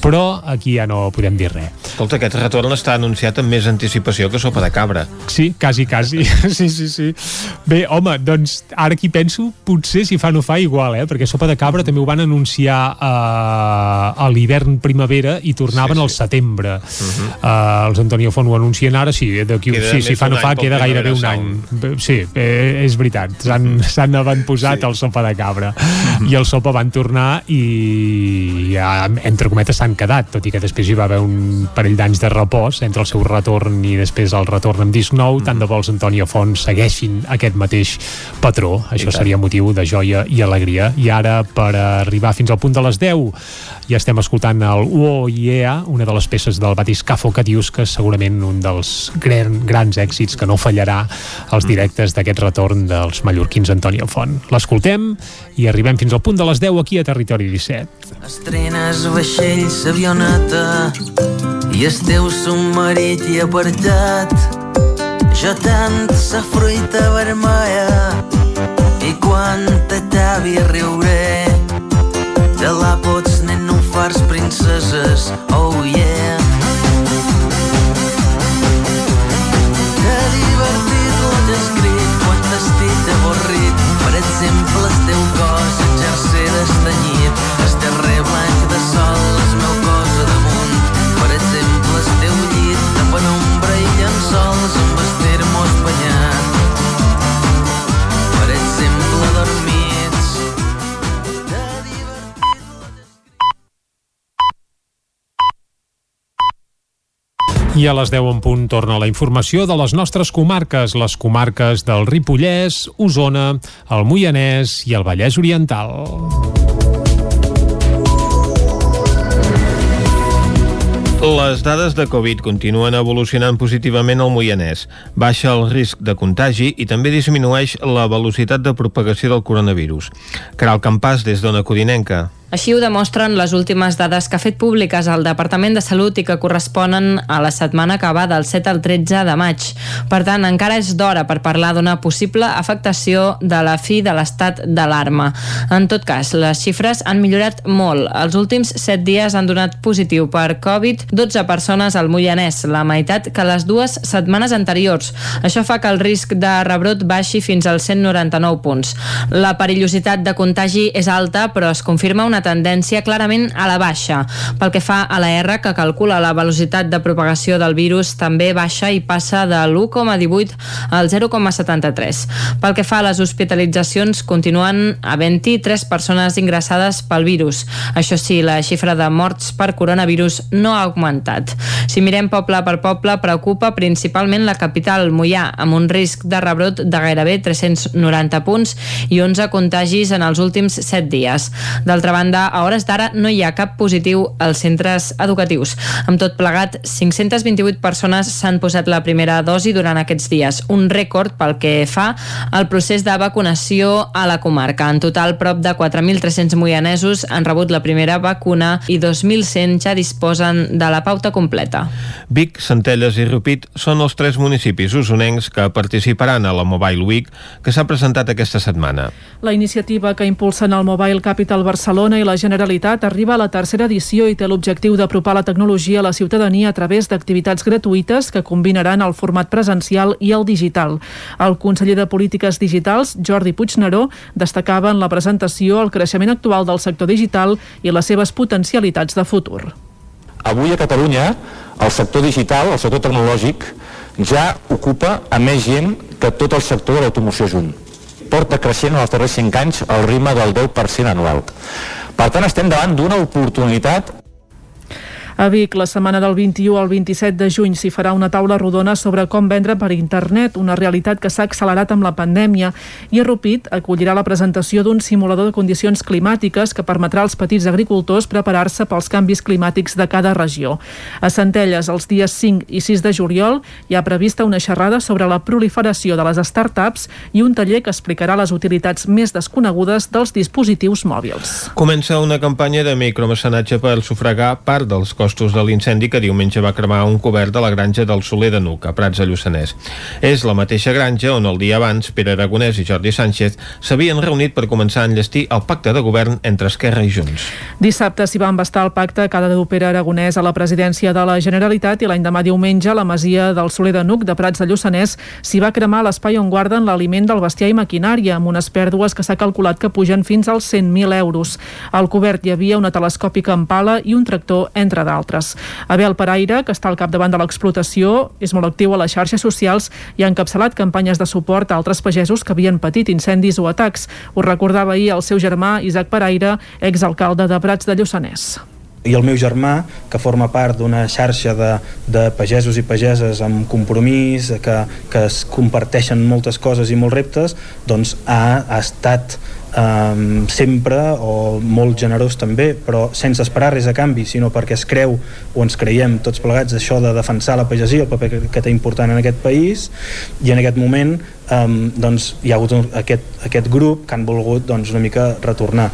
Però aquí ja no podem dir res. Escolta, aquest retorn està anunciat amb més anticipació que sopa de cabra. Sí, quasi, quasi. Sí, sí, sí. Bé, home, doncs ara aquí penso potser si fa no fa igual, eh? perquè sopa de cabra també ho van anunciar uh, a l'hivern-primavera i tornaven sí, sí. al setembre. Uh -huh. uh, els Antonio Font ho anuncien ara sí, d'aquí sí, si fa no fa queda gairebé un any. Sí, eh, és veritat s'han avantposat sí. el sopa de cabra i el Sopa van tornar i ja, entre cometes s'han quedat tot i que després hi va haver un parell d'anys de repòs entre el seu retorn i després el retorn amb disc nou, mm -hmm. tant de vols Antonio Font segueixin aquest mateix patró. Això seria motiu de joia i alegria. I ara per arribar fins al punt de les 10 ja estem escoltant el Uo Iea, una de les peces del Batiscafo que dius que és segurament un dels gran, grans èxits que no fallarà als mm. directes d'aquest retorn dels mallorquins Antonio Font. L'escoltem i arribem fins al punt de les 10 aquí a Territori 17. Estrenes vaixells, avioneta i el teu submarit i apartat jo tant sa fruita vermella i quan te t'avi riuré te la pots nen no fars princeses oh yeah I a les 10 en punt torna la informació de les nostres comarques, les comarques del Ripollès, Osona, el Moianès i el Vallès Oriental. Les dades de Covid continuen evolucionant positivament al Moianès. Baixa el risc de contagi i també disminueix la velocitat de propagació del coronavirus. Caral Campàs, des d'Ona Codinenca. Així ho demostren les últimes dades que ha fet públiques el Departament de Salut i que corresponen a la setmana que va del 7 al 13 de maig. Per tant, encara és d'hora per parlar d'una possible afectació de la fi de l'estat d'alarma. En tot cas, les xifres han millorat molt. Els últims 7 dies han donat positiu per Covid 12 persones al Moianès, la meitat que les dues setmanes anteriors. Això fa que el risc de rebrot baixi fins als 199 punts. La perillositat de contagi és alta, però es confirma una tendència clarament a la baixa. Pel que fa a la R, que calcula la velocitat de propagació del virus, també baixa i passa de l'1,18 al 0,73. Pel que fa a les hospitalitzacions, continuen havent-hi 3 persones ingressades pel virus. Això sí, la xifra de morts per coronavirus no ha augmentat. Si mirem poble per poble, preocupa principalment la capital, Mollà, amb un risc de rebrot de gairebé 390 punts i 11 contagis en els últims 7 dies. D'altra banda, a hores d'ara no hi ha cap positiu als centres educatius. Amb tot plegat, 528 persones s'han posat la primera dosi durant aquests dies, un rècord pel que fa al procés de vacunació a la comarca. En total, prop de 4.300 moianesos han rebut la primera vacuna i 2.100 ja disposen de la pauta completa. Vic, Centelles i Rupit són els tres municipis usonencs que participaran a la Mobile Week que s'ha presentat aquesta setmana. La iniciativa que impulsen el Mobile Capital Barcelona i la Generalitat arriba a la tercera edició i té l'objectiu d'apropar la tecnologia a la ciutadania a través d'activitats gratuïtes que combinaran el format presencial i el digital. El conseller de Polítiques Digitals, Jordi Puigneró, destacava en la presentació el creixement actual del sector digital i les seves potencialitats de futur. Avui a Catalunya el sector digital, el sector tecnològic, ja ocupa a més gent que tot el sector de l'automoció junt. Porta creixent en els darrers 5 anys al ritme del 10% anual. Per tant, estem davant d'una oportunitat a Vic, la setmana del 21 al 27 de juny s'hi farà una taula rodona sobre com vendre per internet, una realitat que s'ha accelerat amb la pandèmia, i a Rupit acollirà la presentació d'un simulador de condicions climàtiques que permetrà als petits agricultors preparar-se pels canvis climàtics de cada regió. A Centelles, els dies 5 i 6 de juliol, hi ha prevista una xerrada sobre la proliferació de les startups i un taller que explicarà les utilitats més desconegudes dels dispositius mòbils. Comença una campanya de micromecenatge per sufragar part dels costos costos de l'incendi que diumenge va cremar un cobert de la granja del Soler de Nuc, a Prats de Lluçanès. És la mateixa granja on el dia abans Pere Aragonès i Jordi Sánchez s'havien reunit per començar a enllestir el pacte de govern entre Esquerra i Junts. Dissabte s'hi va embastar el pacte que ha Pere Aragonès a la presidència de la Generalitat i l'any demà diumenge la masia del Soler de Nuc de Prats de Lluçanès s'hi va cremar l'espai on guarden l'aliment del bestiar i maquinària amb unes pèrdues que s'ha calculat que pugen fins als 100.000 euros. Al cobert hi havia una telescòpica en pala i un tractor, entre d'altres. Abel Paraire, que està al capdavant de l'explotació, és molt actiu a les xarxes socials i ha encapçalat campanyes de suport a altres pagesos que havien patit incendis o atacs. Ho recordava ahir el seu germà Isaac Paraire, exalcalde de Prats de Lluçanès i el meu germà, que forma part d'una xarxa de, de pagesos i pageses amb compromís, que, que es comparteixen moltes coses i molts reptes, doncs ha, ha estat um, sempre o molt generós també, però sense esperar res a canvi, sinó perquè es creu o ens creiem tots plegats això de defensar la pagesia, el paper que, que té important en aquest país i en aquest moment um, doncs, hi ha hagut un, aquest, aquest grup que han volgut doncs, una mica retornar.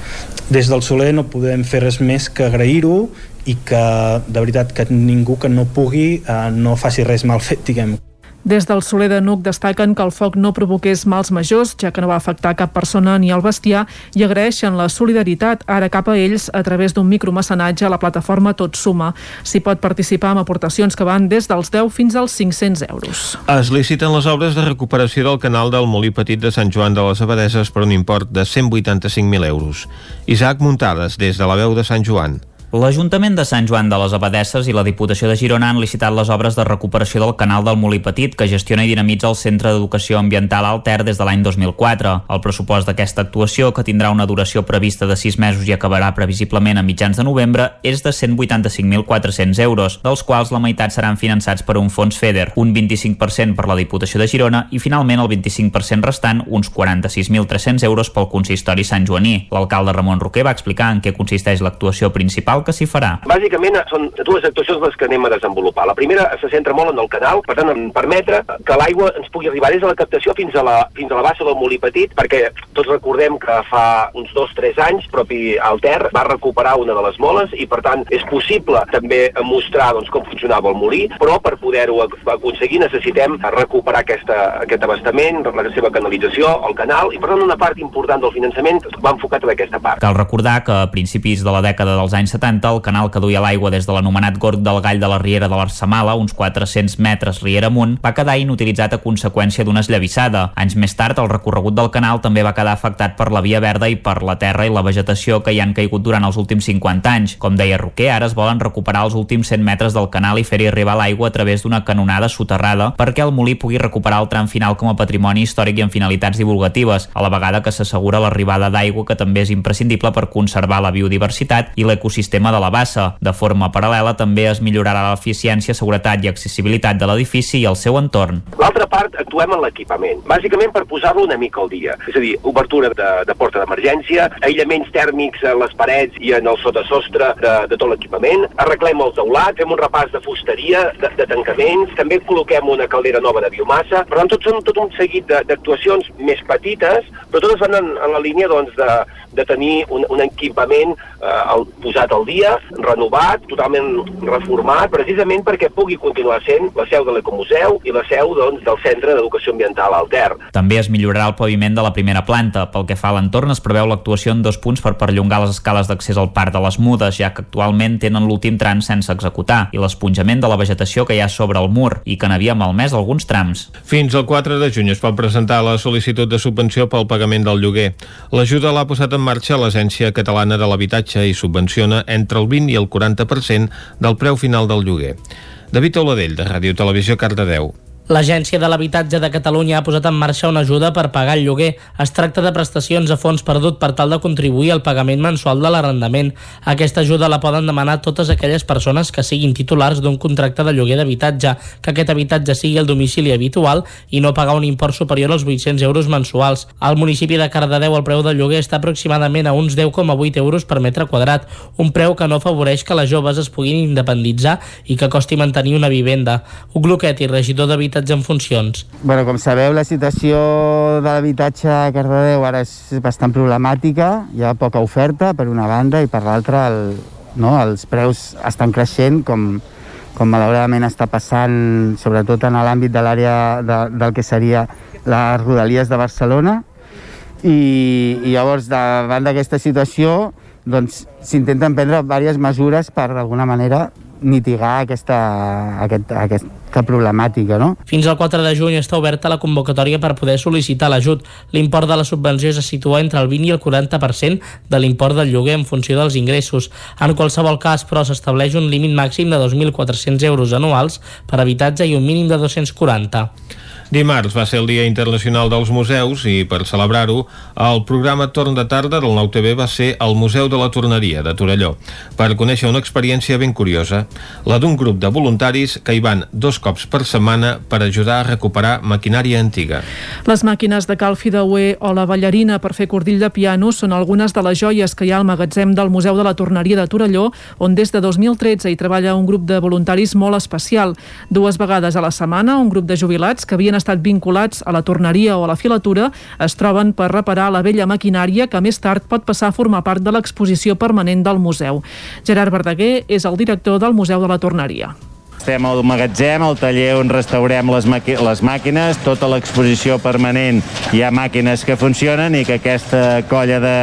Des del Soler no podem fer res més que agrair-ho i que de veritat que ningú que no pugui uh, no faci res mal fet, diguem. Des del Soler de Nuc destaquen que el foc no provoqués mals majors, ja que no va afectar cap persona ni el bestiar, i agraeixen la solidaritat ara cap a ells a través d'un micromecenatge a la plataforma Tot Suma. S'hi pot participar amb aportacions que van des dels 10 fins als 500 euros. Es liciten les obres de recuperació del canal del Molí Petit de Sant Joan de les Abadeses per un import de 185.000 euros. Isaac Muntades, des de la veu de Sant Joan. L'Ajuntament de Sant Joan de les Abadesses i la Diputació de Girona han licitat les obres de recuperació del canal del Molí Petit que gestiona i dinamitza el Centre d'Educació Ambiental Alter des de l'any 2004. El pressupost d'aquesta actuació, que tindrà una duració prevista de 6 mesos i acabarà previsiblement a mitjans de novembre, és de 185.400 euros, dels quals la meitat seran finançats per un fons FEDER, un 25% per la Diputació de Girona i finalment el 25% restant, uns 46.300 euros pel consistori Sant Joaní. L'alcalde Ramon Roquer va explicar en què consisteix l'actuació principal que s'hi farà. Bàsicament són dues actuacions les que anem a desenvolupar. La primera se centra molt en el canal, per tant, en permetre que l'aigua ens pugui arribar des de la captació fins a la, fins a la bassa del molí petit, perquè tots recordem que fa uns dos o tres anys, propi Alter va recuperar una de les moles i, per tant, és possible també mostrar doncs, com funcionava el molí, però per poder-ho aconseguir necessitem recuperar aquesta, aquest abastament, la seva canalització, el canal, i per tant una part important del finançament va enfocat en aquesta part. Cal recordar que a principis de la dècada dels anys 70 60, el canal que duia l'aigua des de l'anomenat Gorg del Gall de la Riera de l'Arsamala, uns 400 metres riera amunt, va quedar inutilitzat a conseqüència d'una esllavissada. Anys més tard, el recorregut del canal també va quedar afectat per la via verda i per la terra i la vegetació que hi han caigut durant els últims 50 anys. Com deia Roquer, ara es volen recuperar els últims 100 metres del canal i fer-hi arribar l'aigua a través d'una canonada soterrada perquè el molí pugui recuperar el tram final com a patrimoni històric i amb finalitats divulgatives, a la vegada que s'assegura l'arribada d'aigua que també és imprescindible per conservar la biodiversitat i l'ecosistema sistema de la bassa. De forma paral·lela també es millorarà l'eficiència, seguretat i accessibilitat de l'edifici i el seu entorn. L'altra part actuem en l'equipament, bàsicament per posar-lo una mica al dia. És a dir, obertura de, de porta d'emergència, aïllaments tèrmics en les parets i en el sotasostre de, de tot l'equipament, arreglem el teulat, fem un repàs de fusteria, de, de tancaments, també col·loquem una caldera nova de biomassa. Per tant, tot són tot un seguit d'actuacions més petites, però totes van en, en la línia doncs, de, de tenir un, un equipament eh, el, posat al dia, renovat, totalment reformat, precisament perquè pugui continuar sent la seu de l'Ecomuseu i la seu doncs, del Centre d'Educació Ambiental Alter. També es millorarà el paviment de la primera planta. Pel que fa a l'entorn, es preveu l'actuació en dos punts per perllongar les escales d'accés al Parc de les Mudes, ja que actualment tenen l'últim tram sense executar, i l'esponjament de la vegetació que hi ha sobre el mur i que n'havia malmès alguns trams. Fins al 4 de juny es pot presentar la sol·licitud de subvenció pel pagament del lloguer. L'ajuda l'ha posat en en marxa l'Agència Catalana de l'Habitatge i subvenciona entre el 20 i el 40% del preu final del lloguer. David Oladell, de Ràdio Televisió, Cardedeu. L'Agència de l'Habitatge de Catalunya ha posat en marxa una ajuda per pagar el lloguer. Es tracta de prestacions a fons perdut per tal de contribuir al pagament mensual de l'arrendament. Aquesta ajuda la poden demanar totes aquelles persones que siguin titulars d'un contracte de lloguer d'habitatge, que aquest habitatge sigui el domicili habitual i no pagar un import superior als 800 euros mensuals. Al municipi de Cardedeu el preu del lloguer està aproximadament a uns 10,8 euros per metre quadrat, un preu que no afavoreix que les joves es puguin independitzar i que costi mantenir una vivenda. Ugloquet i regidor d'habitatge habitatge en funcions. Bueno, com sabeu, la situació de l'habitatge a Cardedeu ara és bastant problemàtica. Hi ha poca oferta, per una banda, i per l'altra el, no? els preus estan creixent com, com malauradament està passant sobretot en l'àmbit de l'àrea de, del que seria les rodalies de Barcelona i, i llavors davant d'aquesta situació doncs s'intenten prendre diverses mesures per d'alguna manera mitigar aquesta, aquest, aquesta problemàtica. No? Fins al 4 de juny està oberta la convocatòria per poder sol·licitar l'ajut. L'import de la subvenció se situa entre el 20 i el 40% de l'import del lloguer en funció dels ingressos. En qualsevol cas, però, s'estableix un límit màxim de 2.400 euros anuals per habitatge i un mínim de 240. Dimarts va ser el Dia Internacional dels Museus i, per celebrar-ho, el programa Torn de Tarda del Nou TV va ser al Museu de la Torneria de Torelló per conèixer una experiència ben curiosa, la d'un grup de voluntaris que hi van dos cops per setmana per ajudar a recuperar maquinària antiga. Les màquines de cal fideuer o la ballarina per fer cordill de piano són algunes de les joies que hi ha al magatzem del Museu de la Torneria de Torelló, on des de 2013 hi treballa un grup de voluntaris molt especial. Dues vegades a la setmana, un grup de jubilats que havien estat vinculats a la torneria o a la filatura es troben per reparar la vella maquinària que més tard pot passar a formar part de l'exposició permanent del museu. Gerard Verdaguer és el director del Museu de la Torneria. Estem al magatzem, al taller on restaurem les, les màquines, tota l'exposició permanent hi ha màquines que funcionen i que aquesta colla de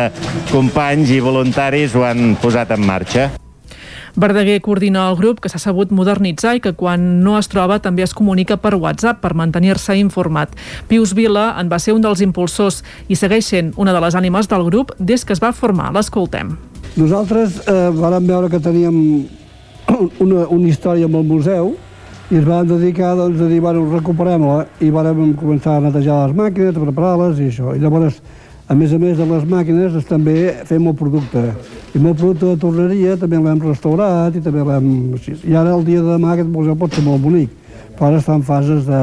companys i voluntaris ho han posat en marxa. Verdaguer coordina el grup que s'ha sabut modernitzar i que quan no es troba també es comunica per WhatsApp per mantenir-se informat. Pius Vila en va ser un dels impulsors i segueix sent una de les ànimes del grup des que es va formar. L'escoltem. Nosaltres eh, vàrem veure que teníem una, una història amb el museu i ens vam dedicar doncs, a dir, bueno, recuperem-la i vam començar a netejar les màquines, a preparar-les i això. I llavors a més a més de les màquines, també fem el producte. I el producte de torneria també l'hem restaurat i també l'hem... I ara el dia de demà aquest museu pot ser molt bonic, però ara està en fases de,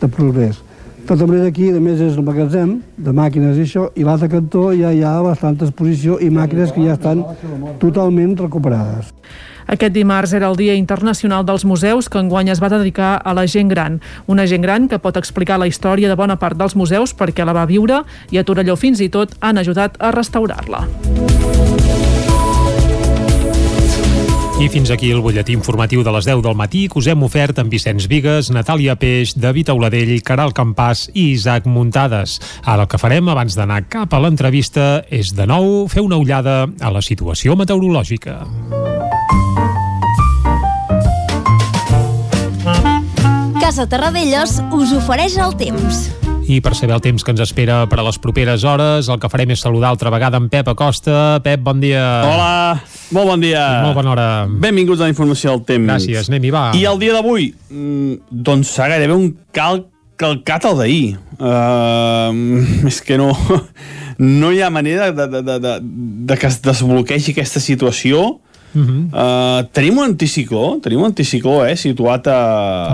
de progrés. De tota manera aquí, a més, és el magatzem de màquines i això, i l'altre cantó ja hi ha bastanta exposició i màquines que ja estan totalment recuperades. Aquest dimarts era el Dia Internacional dels Museus que enguany es va dedicar a la gent gran. Una gent gran que pot explicar la història de bona part dels museus perquè la va viure i a Torelló fins i tot han ajudat a restaurar-la. I fins aquí el butlletí informatiu de les 10 del matí que us hem ofert amb Vicenç Vigues, Natàlia Peix, David Auladell, Caral Campàs i Isaac Muntades. Ara el que farem abans d'anar cap a l'entrevista és de nou fer una ullada a la situació meteorològica. Casa Terradellos us ofereix el temps. I per saber el temps que ens espera per a les properes hores, el que farem és saludar altra vegada en Pep Acosta. Pep, bon dia. Hola, molt bon dia. I molt bona hora. Benvinguts a la informació del temps. Gràcies, anem-hi, va. I el dia d'avui, mm, doncs serà gairebé un cal calcat al d'ahir. Uh, és que no, no hi ha manera de, de, de, de, de que es desbloquegi aquesta situació Uh -huh. uh, tenim un anticicló, tenim un anticicló eh, situat a,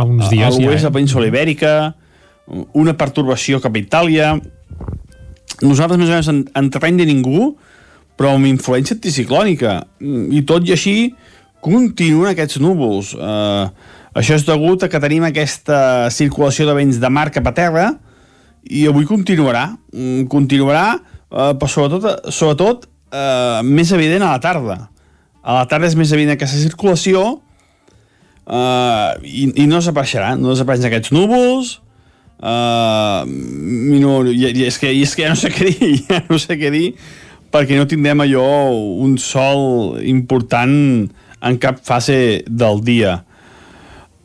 a, dies, a l'oest ja, eh? de Península Ibèrica, una pertorbació cap a Itàlia. Nosaltres més o menys en, en terreny de ningú, però amb influència anticiclònica. I tot i així continuen aquests núvols. Uh, això és degut a que tenim aquesta circulació de vents de mar cap a terra i avui continuarà. Continuarà, uh, però sobretot, sobretot uh, més evident a la tarda a la tarda és més evident aquesta circulació uh, i, i no desapareixerà, no desapareixen aquests núvols, uh, no, i, i, és que, i és que ja no sé què dir, ja no sé què dir, perquè no tindrem allò un sol important en cap fase del dia.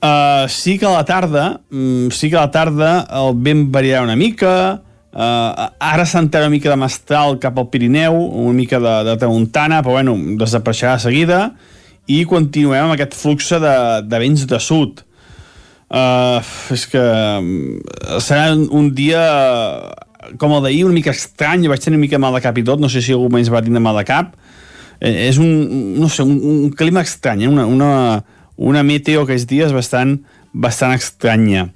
Uh, sí que a la tarda, um, sí que a la tarda el vent variarà una mica, Uh, ara s'entera una mica de mestral cap al Pirineu, una mica de, de tramuntana, però bueno, desapareixerà de seguida, i continuem amb aquest flux de, de vents de sud. Uh, és que mm, serà un dia com el d'ahir, una mica estrany, vaig tenir una mica mal de cap i tot, no sé si algú més va tenir mal de cap. Eh, és un, no sé, un, un clima estrany, eh? una, una, una meteo aquests dies bastant, bastant estranya.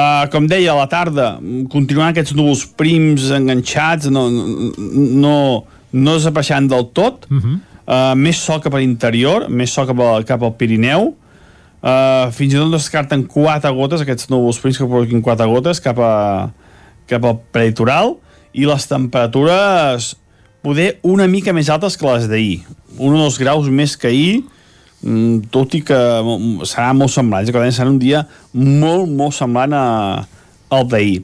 Uh, com deia, a la tarda continuaran aquests núvols prims enganxats, no, no, no desapareixant del tot, uh -huh. uh, més sol cap a l'interior, més sol cap, a, cap al Pirineu, uh, fins i tot descarten quatre gotes, aquests núvols prims que provoquin quatre gotes cap, a, cap al prelitoral, i les temperatures poder una mica més altes que les d'ahir. un o dos graus més que ahir, tot i que mm, serà molt semblant. Serà un dia molt, molt semblant a, al d'ahir.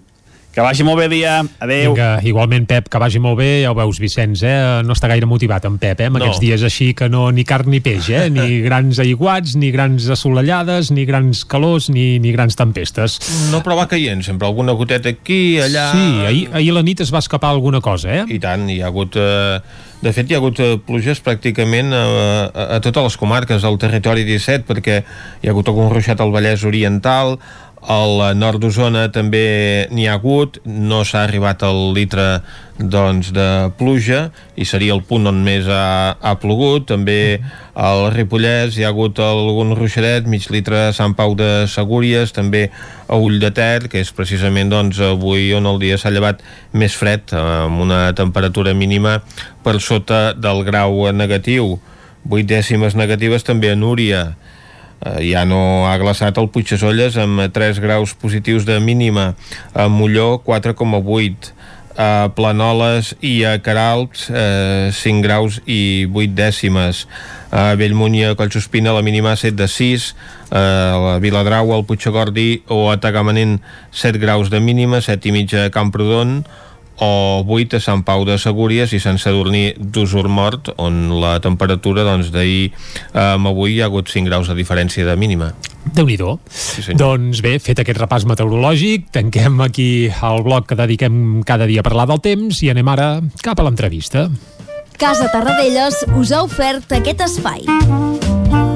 Que vagi molt bé dia. Adéu. Vinga, igualment, Pep, que vagi molt bé. Ja ho veus, Vicenç, eh? no està gaire motivat en Pep, eh? amb No. aquests dies així que no ni carn ni peix, eh? ni grans aiguats, ni grans assolellades, ni grans calors, ni, ni grans tempestes. No, però va caient sempre, alguna goteta aquí, allà... Sí, ahir, ahir la nit es va escapar alguna cosa, eh? I tant, hi ha hagut... Eh, de fet, hi ha hagut eh, pluges pràcticament a, a, a totes les comarques del territori 17, perquè hi ha hagut algun ruixat al Vallès Oriental, al nord d'Osona també n'hi ha hagut, no s'ha arribat al litre doncs, de pluja i seria el punt on més ha, ha plogut. També al Ripollès hi ha hagut algun ruixadet, mig litre a Sant Pau de Segúries, també a Ull de Ter, que és precisament doncs, avui on el dia s'ha llevat més fred amb una temperatura mínima per sota del grau negatiu. 8 dècimes negatives també a Núria ja no ha glaçat el Puigdesolles amb 3 graus positius de mínima a Molló 4,8 a Planoles i a Caralps eh, 5 graus i 8 dècimes. A Bellmunt i a Collsospina la mínima 7 de 6 a la Viladrau, al Puigdegordi o a Tagamanent 7 graus de mínima 7 i mitja a Camprodon o 8 a Sant Pau de Segúries i Sant Sadurní d'Usur Mort on la temperatura doncs, d'ahir eh, amb avui hi ha hagut 5 graus de diferència de mínima déu nhi sí, Doncs bé, fet aquest repàs meteorològic, tanquem aquí el bloc que dediquem cada dia a parlar del temps i anem ara cap a l'entrevista. Casa Tarradellas us ha ofert aquest espai.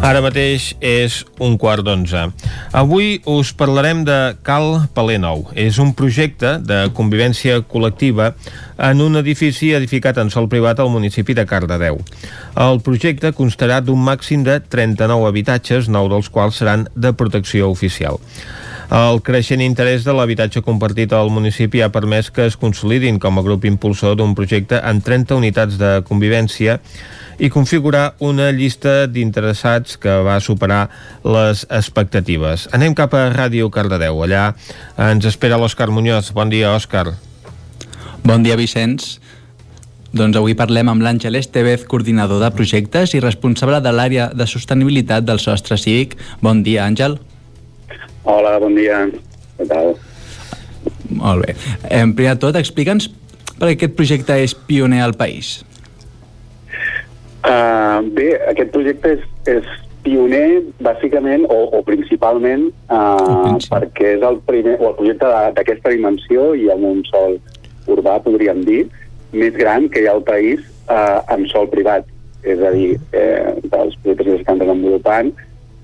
Ara mateix és un quart d'onze. Avui us parlarem de Cal Paler Nou. És un projecte de convivència col·lectiva en un edifici edificat en sol privat al municipi de Cardedeu. El projecte constarà d'un màxim de 39 habitatges, 9 dels quals seran de protecció oficial. El creixent interès de l'habitatge compartit al municipi ha permès que es consolidin com a grup impulsor d'un projecte amb 30 unitats de convivència i configurar una llista d'interessats que va superar les expectatives. Anem cap a Ràdio Cardedeu. Allà ens espera l'Òscar Muñoz. Bon dia, Òscar. Bon dia, Vicenç. Doncs avui parlem amb l'Àngel Estevez, coordinador de projectes i responsable de l'àrea de sostenibilitat del sostre cívic. Bon dia, Àngel. Hola, bon dia. Què tal? Molt bé. En primer de tot, explica'ns per què aquest projecte és pioner al país. Uh, bé, aquest projecte és, és pioner, bàsicament, o, o principalment, uh, perquè és el primer, o el projecte d'aquesta dimensió i amb un sol urbà, podríem dir, més gran que hi ha al país uh, en sol privat. És a dir, eh, dels projectes que s'estan desenvolupant,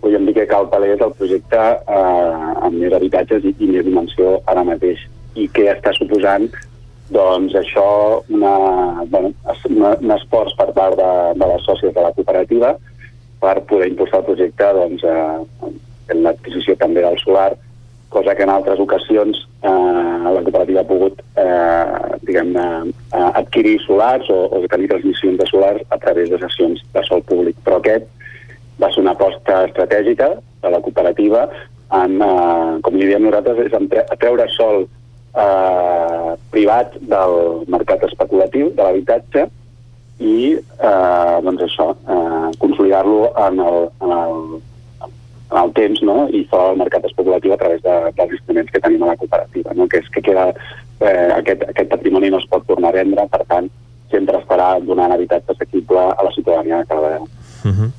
podríem dir que Cal Paler és el projecte eh, amb més habitatges i, i més dimensió ara mateix. I què està suposant doncs això, una, bueno, un esforç per part de, de les sòcies de la cooperativa per poder impulsar el projecte doncs, eh, en l'adquisició també del solar, cosa que en altres ocasions eh, la cooperativa ha pogut eh, diguem-ne eh, adquirir solars o, o tenir transmissions de solars a través de sessions de sol públic. Però aquest va ser una aposta estratègica de la cooperativa en, eh, com li diem nosaltres, és treure sol eh, privat del mercat especulatiu de l'habitatge i eh, doncs això, eh, consolidar-lo en el, en, el, en el temps no? i fora del mercat especulatiu a través de, dels instruments que tenim a la cooperativa, no? que és que queda, eh, aquest, aquest patrimoni no es pot tornar a vendre, per tant, sempre estarà donant habitatge assequible a la ciutadania de vegada. Uh -huh.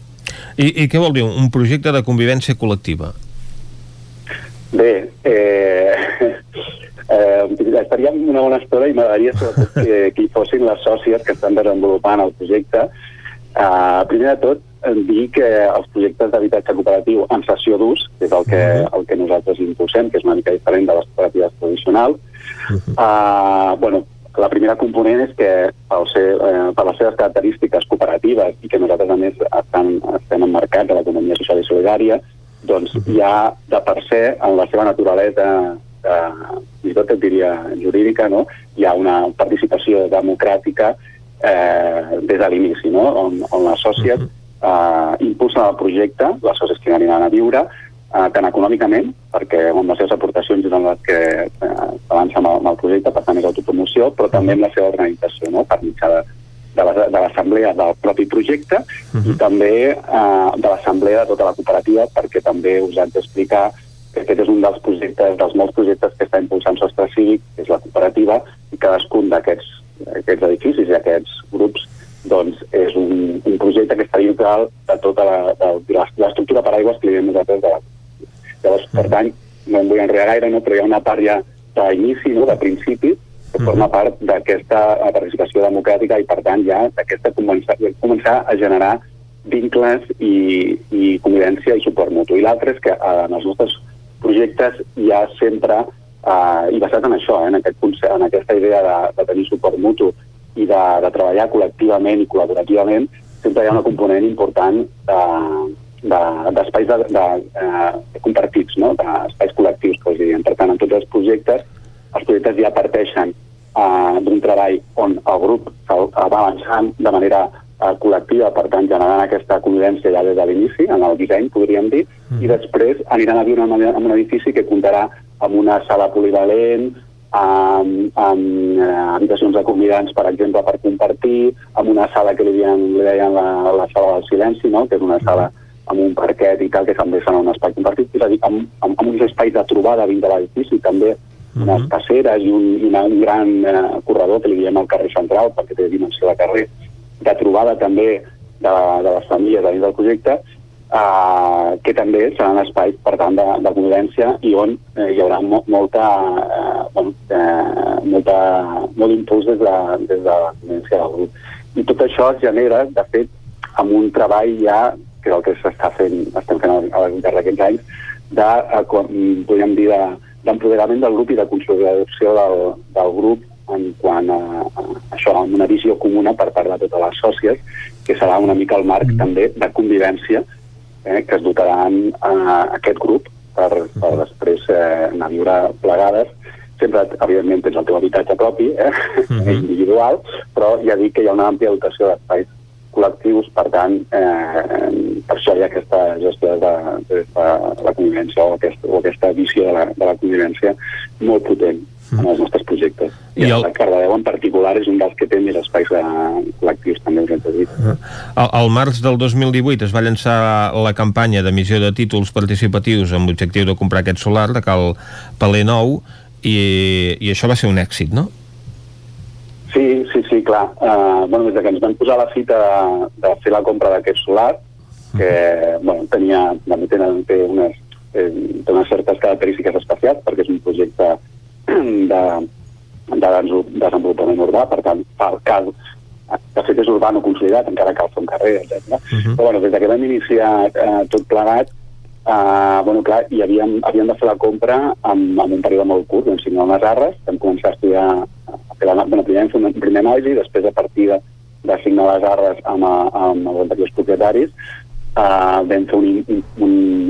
I, I què vol dir? Un projecte de convivència col·lectiva? Bé, eh, eh, estaríem una bona estona i m'agradaria sobretot que, que hi fossin les sòcies que estan desenvolupant el projecte. Eh, primer de tot, eh, dir que els projectes d'habitatge cooperatiu en sessió d'ús, que és el que, el que nosaltres impulsem, que és una mica diferent de les cooperatives tradicionals, uh, bueno, la primera component és que pel ser, eh, per les seves característiques cooperatives i que nosaltres a més estan, estem emmarcats a l'economia social i solidària, doncs ha de per ser en la seva naturalesa eh, fins i tot et diria jurídica, no? hi ha una participació democràtica eh, des de l'inici, no? on, on les sòcies eh, impulsen el projecte, les sòcies que aniran a viure, eh, tant econòmicament, perquè amb les seves aportacions és en les que eh, avança amb, el, amb el projecte, per tant és autopromoció, però també amb la seva organització, no? per mitjà de, de la- de l'assemblea del propi projecte uh -huh. i també eh, de l'assemblea de tota la cooperativa, perquè també us haig d'explicar que aquest és un dels projectes, dels molts projectes que està impulsant Sostre Cívic, que és la cooperativa, i cadascun d'aquests aquests edificis i aquests grups doncs és un, un projecte que està dintre de tota la- de, la- l'estructura paraigües que li diem nosaltres de la Llavors, per tant, no em vull enredar gaire, no? però hi ha una part ja d'inici, no? de principi, que forma part d'aquesta eh, participació democràtica i, per tant, ja d'aquesta començar, començar a generar vincles i, i convivència i suport mutu. I l'altre és que eh, en els nostres projectes hi ha sempre, eh, i basat en això, eh, en, aquest, en aquesta idea de, de tenir suport mutu i de, de treballar col·lectivament i col·laborativament, sempre hi ha una component important de, de- d'espais de, de, de, eh, compartits, no? d'espais col·lectius, que us dirien. Per tant, en tots els projectes, els projectes ja parteixen eh, d'un treball on el grup va avançant de manera eh, col·lectiva, per tant, generant aquesta convivència ja des de l'inici, en el disseny, podríem dir, i després aniran a viure en, una- en un edifici que comptarà amb una sala polivalent, amb, amb eh, habitacions de convidants, per exemple, per compartir, amb una sala que li deien, li deien la, la sala del silenci, no? que és una sala amb un parquet i tal, que també serà un espai compartit, és a dir, amb, amb, amb uns espais de trobada dins de l'edifici, també unes caceres i un, i una, un gran eh, corredor que li diem al carrer central, perquè té dimensió de carrer, de trobada també de, de les famílies dins del projecte, eh, que també seran espais, per tant, de, de convivència i on eh, hi haurà mo molta, eh, bueno, eh, molta, molt impuls des de, des de la convivència del grup. I tot això es genera, de fet, amb un treball ja, que és el que s'està fent, estem fent al llarg d'aquests anys, de, eh, podríem dir, de, d'empoderament del grup i de consolidació del, del grup en quant a, a això, amb una visió comuna per part de totes les sòcies, que serà una mica el marc mm. també de convivència eh, que es dotaran a aquest grup per, per després eh, anar a viure plegades. Sempre, evidentment, tens el teu habitatge propi, eh, mm -hmm. individual, però ja dic que hi ha una àmplia dotació d'espais col·lectius, per tant, eh, per això hi ha aquesta gestió de, de, de la convivència o, aquest, o aquesta visió de la, de la convivència molt potent en els nostres projectes. I, I el... el Cardedeu en particular és un dels que té més espais eh, col·lectius, també us hem de dir. Al, al març del 2018 es va llançar la campanya d'emissió de títols participatius amb l'objectiu de comprar aquest solar de Cal Paler Nou i, i això va ser un èxit, no? Sí, sí, sí, clar. Uh, bueno, des de que ens vam posar la fita de, de fer la compra d'aquest solar, que bueno, tenia, també tenen, té, unes, eh, té unes certes característiques especials, perquè és un projecte de, de desenvolupament urbà, per tant, fa el cas de fet és urbà no consolidat, encara cal fer un carrer, etc. Uh -huh. Però bueno, des de que vam iniciar eh, tot plegat, eh, bueno, clar, i havíem, havíem de fer la compra amb, amb un període molt curt, vam signar unes arres, vam començar a estudiar, a fer la, bueno, primer vam fer un primer anàlisi, després a partir de, de signar les arres amb, a- amb els anteriors propietaris, eh, vam fer un, un,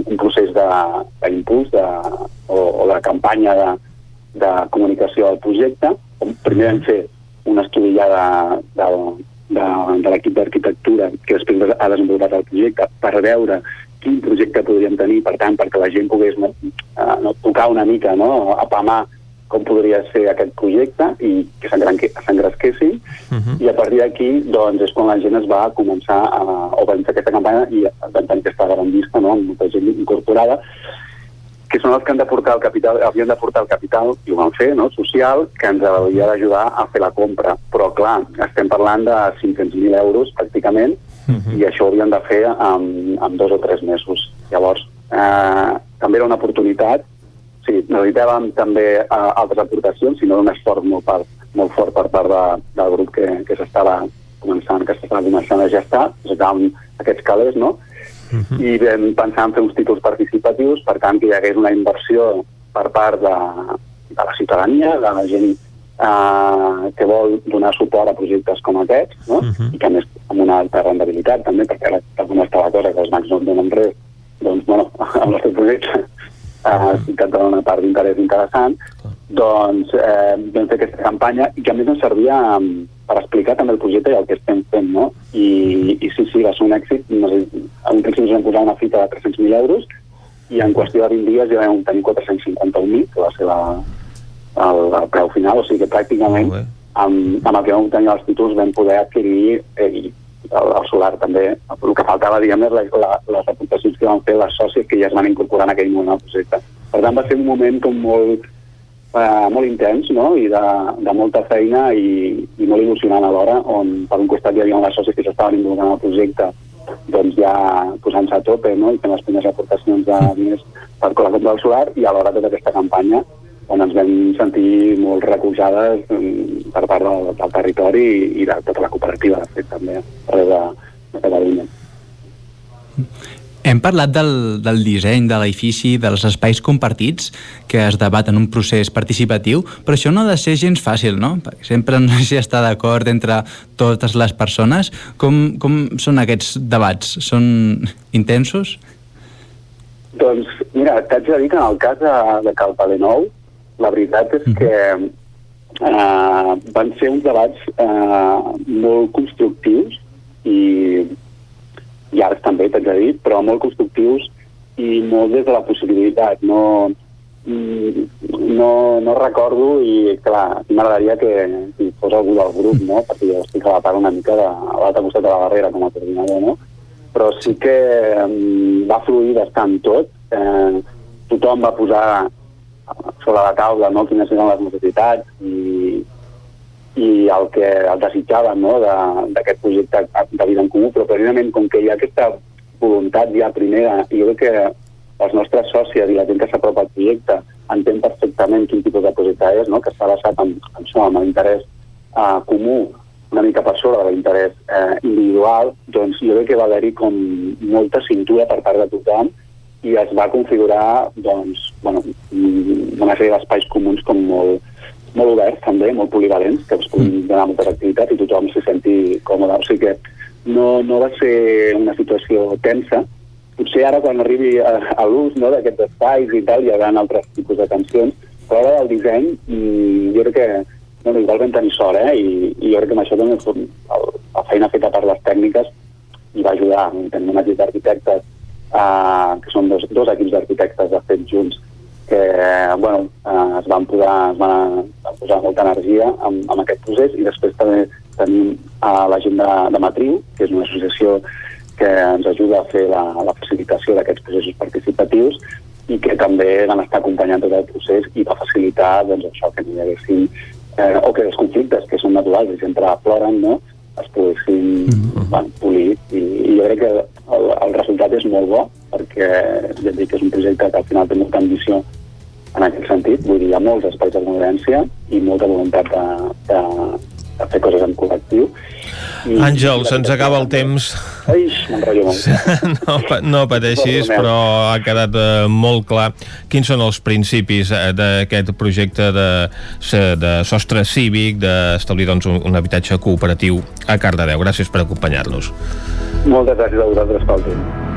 un, procés d'impuls o, o de campanya de, de comunicació del projecte. Primer vam fer un estudi ja de, de, de, de l'equip d'arquitectura que després ha desenvolupat el projecte per veure quin projecte podríem tenir, per tant, perquè la gent pogués no, eh, no, tocar una mica, no, apamar com podria ser aquest projecte i que s'engresquessin i a partir d'aquí doncs, és quan la gent es va començar a, o vam fer aquesta campanya i vam tenir aquesta gran vista no, amb molta gent incorporada que són els que han de portar el capital, havien de portar el capital, i ho van fer, no?, social, que ens havia d'ajudar a fer la compra. Però, clar, estem parlant de 500.000 euros, pràcticament, i això ho havíem de fer en, en dos o tres mesos. Llavors, eh, també era una oportunitat, sí, necessitàvem també eh, altres aportacions, sinó un esforç molt, part, molt fort per part de, del grup que, que s'estava començant, que s'estava començant a gestar, necessitàvem aquests calés, no? Uh -huh. I vam pensar en fer uns títols participatius, per tant, que hi hagués una inversió per part de, de la ciutadania, de la gent eh, que vol donar suport a projectes com aquests, no? Uh -huh. i que més amb una alta rendibilitat també, perquè ara com està la cosa, que els bancs no donen res, doncs, bueno, el nostre projecte eh, sí que té una part d'interès interessant, doncs eh, vam fer aquesta campanya i que a més ens servia um, per explicar també el projecte i el que estem fent, no? I, i sí, sí, va ser un èxit. No sé, a un principi ens vam posar una fita de 300.000 euros i en qüestió de 20 dies ja vam tenir 451.000, que va ser la, el, el preu final, o sigui que pràcticament amb, amb el que vam tenir els títols vam poder adquirir eh, i el, el solar també. El que faltava, diguem, és la, la, les aportacions que van fer les sòcies que ja es van incorporar en aquell moment al projecte. Per tant, va ser un moment com molt, eh, molt intens no? i de, de molta feina i, i molt il·lusionant alhora, on per un costat hi havia les sòcies que s'estaven involucrant al projecte doncs ja posant-se a tope no? i fent les primeres aportacions de diners per la compra del solar i alhora tota aquesta campanya on ens vam sentir molt recolzades mm, per part del, del territori i, i de tota la cooperativa, de fet, també, arreu de, de Catalunya. Hem parlat del, del disseny de l'edifici, dels espais compartits que es debat en un procés participatiu, però això no ha de ser gens fàcil, no? Perquè sempre no sé si està d'acord entre totes les persones. Com, com són aquests debats? Són intensos? Doncs, mira, t'haig de dir que en el cas de, de Cal Palenou, la veritat és que eh, van ser uns debats eh, molt constructius i, i ara també t'haig de dir, però molt constructius i molt des de la possibilitat. No, mm, no, no recordo i, clar, m'agradaria que si fos algú del grup, no? perquè jo estic a la part una mica de, a l'altre costat de la barrera com a coordinador, no? però sí que um, va fluir bastant tot. Eh, tothom va posar sobre la taula no? quines eren les necessitats i, i el que el desitjaven no? d'aquest de, projecte de vida en comú, però precisament com que hi ha aquesta voluntat ja primera, jo crec que els nostres sòcies i la gent que s'apropa al projecte entén perfectament quin tipus de projecte és, no? que està basat en, en, això, en l'interès uh, comú una mica per sobre de l'interès eh, individual, doncs jo crec que va haver-hi com molta cintura per part de tothom i es va configurar doncs, bueno, una sèrie d'espais comuns com molt, molt oberts també, molt polivalents, que es puguin donar moltes activitats i tothom s'hi senti còmode. O sigui que no, no va ser una situació tensa. Potser ara quan arribi a, a l'ús no, d'aquests espais i tal hi haurà altres tipus de tensions, però ara el disseny mm, jo crec que bueno, igual vam tenir sort, eh? I, i jo crec que amb això també el, la feina feta per les tècniques i va ajudar. Tenim un equip d'arquitectes eh, que són dos, dos equips d'arquitectes de fet junts que bueno, eh, es van posar, es van, van posar molta energia en, en aquest procés i després també tenim eh, la gent de, de Matriu, que és una associació que ens ajuda a fer la, la facilitació d'aquests processos participatius i que també van estar acompanyant tot el procés i va facilitar doncs, això que no hi haguessin eh, o que els conflictes que són naturals i sempre ploren, no? es poguessin mm -hmm. bueno, polir i, i jo crec que el, el resultat és molt bo perquè ja dic que és un projecte que al final té molta ambició en aquest sentit, vull dir, hi ha molts espais de convivència i molta voluntat de, de, de fer coses en col·lectiu. I, Àngel, se'ns acaba el temps. Ai, m'enrotllo molt. no, no pateixis, però ha quedat uh, molt clar quins són els principis uh, d'aquest projecte de, de sostre cívic, d'establir doncs, un habitatge cooperatiu a Cardedeu. Gràcies per acompanyar-nos. Moltes gràcies a vosaltres pel temps.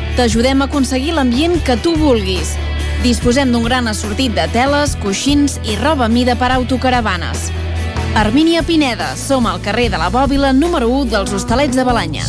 T'ajudem a aconseguir l'ambient que tu vulguis. Disposem d'un gran assortit de teles, coixins i roba mida per autocaravanes. Armínia Pineda, som al carrer de la Bòbila número 1 dels Hostalets de Balanya.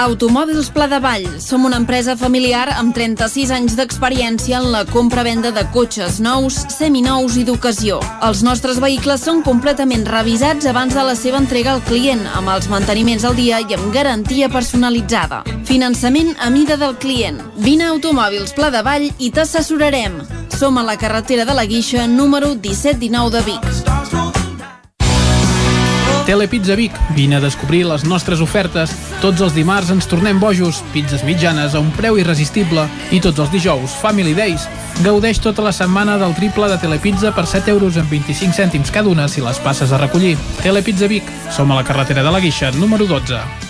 Automòbils Pla de Vall. Som una empresa familiar amb 36 anys d'experiència en la compra-venda de cotxes nous, seminous i d'ocasió. Els nostres vehicles són completament revisats abans de la seva entrega al client, amb els manteniments al dia i amb garantia personalitzada. Finançament a mida del client. Vine a Automòbils Pla de Vall i t'assessorarem. Som a la carretera de la Guixa, número 1719 de Vic. Telepizza Vic. Vine a descobrir les nostres ofertes. Tots els dimarts ens tornem bojos, pizzas mitjanes a un preu irresistible i tots els dijous, Family Days. Gaudeix tota la setmana del triple de Telepizza per 7 euros amb 25 cèntims cada una si les passes a recollir. Telepizza Vic. Som a la carretera de la Guixa, número 12.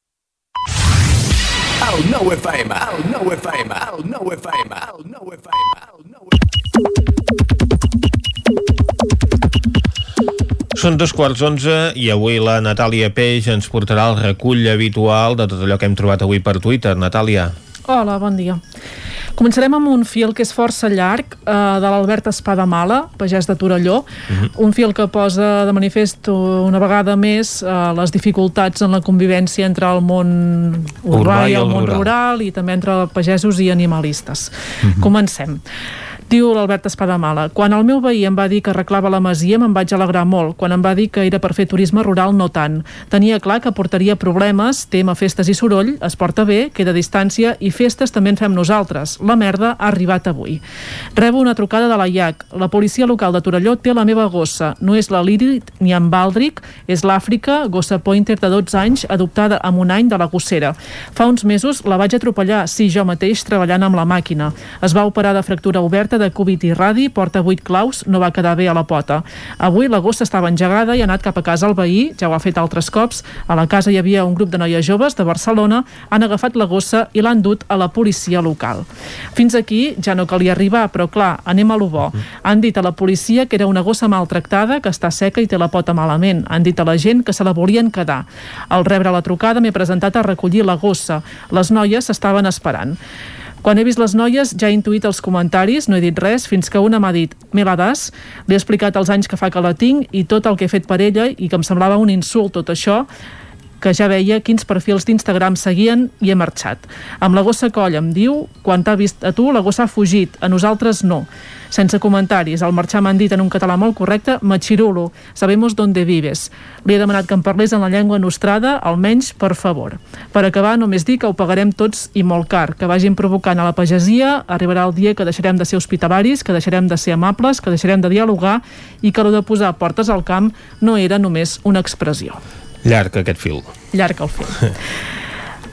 El nou FM, el nou FM, el nou FM, el nou FM, el nou Són dos quarts onze i avui la Natàlia Peix ens portarà el recull habitual de tot allò que hem trobat avui per Twitter. Natàlia. Hola, bon dia. Començarem amb un fil que és força llarg, eh, de l'Albert Espadamala, pagès de Torelló, un fil que posa de manifest una vegada més eh, les dificultats en la convivència entre el món urbà, i el, món rural. rural i també entre pagesos i animalistes. Comencem. Diu l'Albert Espadamala, quan el meu veí em va dir que arreglava la masia me'n vaig alegrar molt, quan em va dir que era per fer turisme rural no tant. Tenia clar que portaria problemes, tema festes i soroll, es porta bé, queda distància i festes també en fem nosaltres. La merda ha arribat avui. Rebo una trucada de la IAC. La policia local de Torelló té la meva gossa. No és la Lírit ni en Baldric, és l'Àfrica, gossa pointer de 12 anys, adoptada amb un any de la gossera. Fa uns mesos la vaig atropellar, sí, jo mateix, treballant amb la màquina. Es va operar de fractura oberta de cúbit i radi, porta 8 claus, no va quedar bé a la pota. Avui la gossa estava engegada i ha anat cap a casa al veí, ja ho ha fet altres cops. A la casa hi havia un grup de noies joves de Barcelona, han agafat la gossa i l'han dut a la policia local. Fins aquí ja no calia arribar, però clar, anem a lo bo. Han dit a la policia que era una gossa maltractada, que està seca i té la pota malament. Han dit a la gent que se la volien quedar. Al rebre la trucada m'he presentat a recollir la gossa. Les noies s'estaven esperant. Quan he vist les noies ja he intuït els comentaris, no he dit res, fins que una m'ha dit «Me la das?» Li he explicat els anys que fa que la tinc i tot el que he fet per ella i que em semblava un insult tot això que ja veia quins perfils d'Instagram seguien i he marxat. Amb la gossa coll em diu, quan t'ha vist a tu, la gossa ha fugit, a nosaltres no. Sense comentaris, al marxar m'han dit en un català molt correcte, machirulo, sabemos dónde vives. Li he demanat que em parlés en la llengua nostrada, almenys per favor. Per acabar, només dir que ho pagarem tots i molt car, que vagin provocant a la pagesia, arribarà el dia que deixarem de ser hospitalaris, que deixarem de ser amables, que deixarem de dialogar i que lo de posar portes al camp no era només una expressió. Llarg aquest fil. Llarg el fil.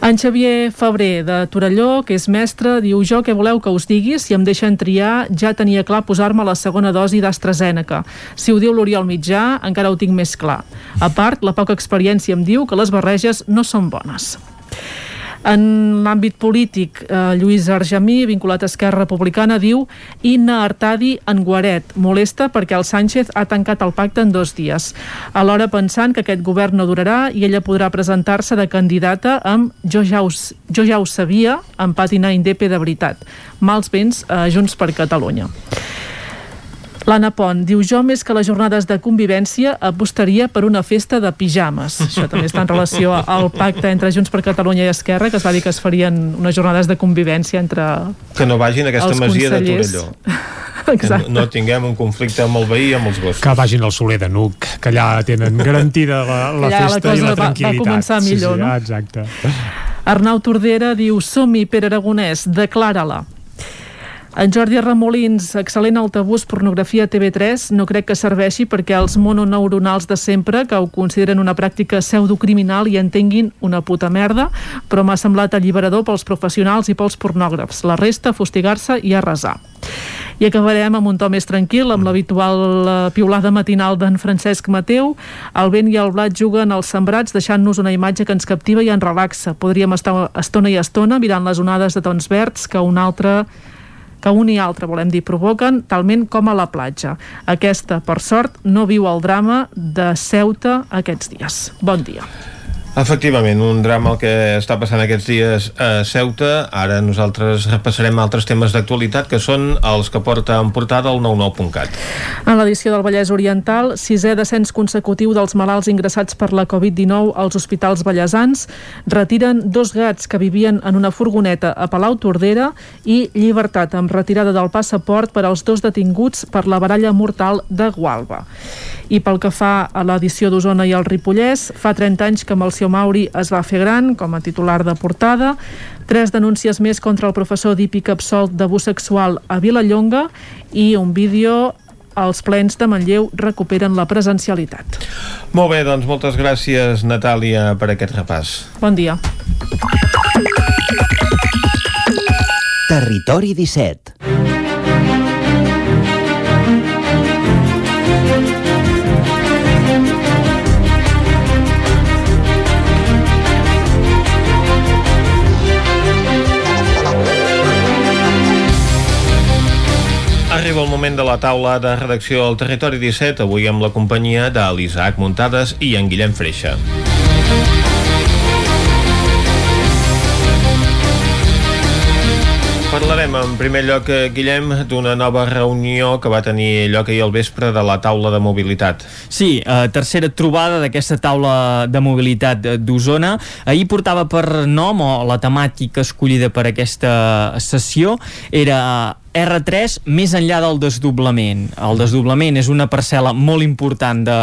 En Xavier Febrer, de Torelló, que és mestre, diu jo què voleu que us digui, si em deixen triar, ja tenia clar posar-me la segona dosi d'AstraZeneca. Si ho diu l'Oriol Mitjà, encara ho tinc més clar. A part, la poca experiència em diu que les barreges no són bones. En l'àmbit polític, eh, Lluís Argemí, vinculat a Esquerra Republicana, diu Inna Artadi en Guaret. Molesta perquè el Sánchez ha tancat el pacte en dos dies. Alhora pensant que aquest govern no durarà i ella podrà presentar-se de candidata amb Jo ja ho, jo ja ho sabia, amb pàtina indepe de veritat. Mals vents a Junts per Catalunya. L'Anna Pont diu, jo més que les jornades de convivència apostaria per una festa de pijames. Això també està en relació al pacte entre Junts per Catalunya i Esquerra, que es va dir que es farien unes jornades de convivència entre Que no vagin a aquesta masia de. Torelló. Que no, no tinguem un conflicte amb el veí i amb els gossos. Que vagin al Soler de Nuc, que allà tenen garantida la, la allà la festa i la va- va tranquil·litat. començar millor, sí, sí, no? Exacte. Arnau Tordera diu Som-hi, Pere Aragonès, declara-la. En Jordi Ramolins, excel·lent altavús pornografia a TV3, no crec que serveixi perquè els mononeuronals de sempre, que ho consideren una pràctica pseudocriminal i entenguin una puta merda, però m'ha semblat alliberador pels professionals i pels pornògrafs. La resta, fustigar-se i arrasar. I acabarem amb un to més tranquil, amb l'habitual eh, piulada matinal d'en Francesc Mateu. El vent i el blat juguen als sembrats, deixant-nos una imatge que ens captiva i ens relaxa. Podríem estar estona i estona mirant les onades de tons verds que un altre que un i altre, volem dir, provoquen, talment com a la platja. Aquesta, per sort, no viu el drama de Ceuta aquests dies. Bon dia. Efectivament, un drama el que està passant aquests dies a Ceuta. Ara nosaltres repassarem altres temes d'actualitat que són els que porta en portada el 99.cat. En l'edició del Vallès Oriental, sisè descens consecutiu dels malalts ingressats per la Covid-19 als hospitals ballesans, retiren dos gats que vivien en una furgoneta a Palau Tordera i llibertat amb retirada del passaport per als dos detinguts per la baralla mortal de Gualba. I pel que fa a l'edició d'Osona i el Ripollès, fa 30 anys que Melcior Mauri es va fer gran com a titular de portada, tres denúncies més contra el professor d'hípic absolt d'abús sexual a Vilallonga i un vídeo els plens de Manlleu recuperen la presencialitat. Molt bé, doncs moltes gràcies, Natàlia, per aquest repàs. Bon dia. Territori 17 Arriba el moment de la taula de redacció al Territori 17, avui amb la companyia de l'Isaac Muntades i en Guillem Freixa. Parlarem en primer lloc, eh, Guillem, d'una nova reunió que va tenir lloc ahir al vespre de la taula de mobilitat. Sí, eh, tercera trobada d'aquesta taula de mobilitat eh, d'Osona. Ahir portava per nom, o la temàtica escollida per aquesta sessió, era R3 més enllà del desdoblament. El desdoblament és una parcel·la molt important de,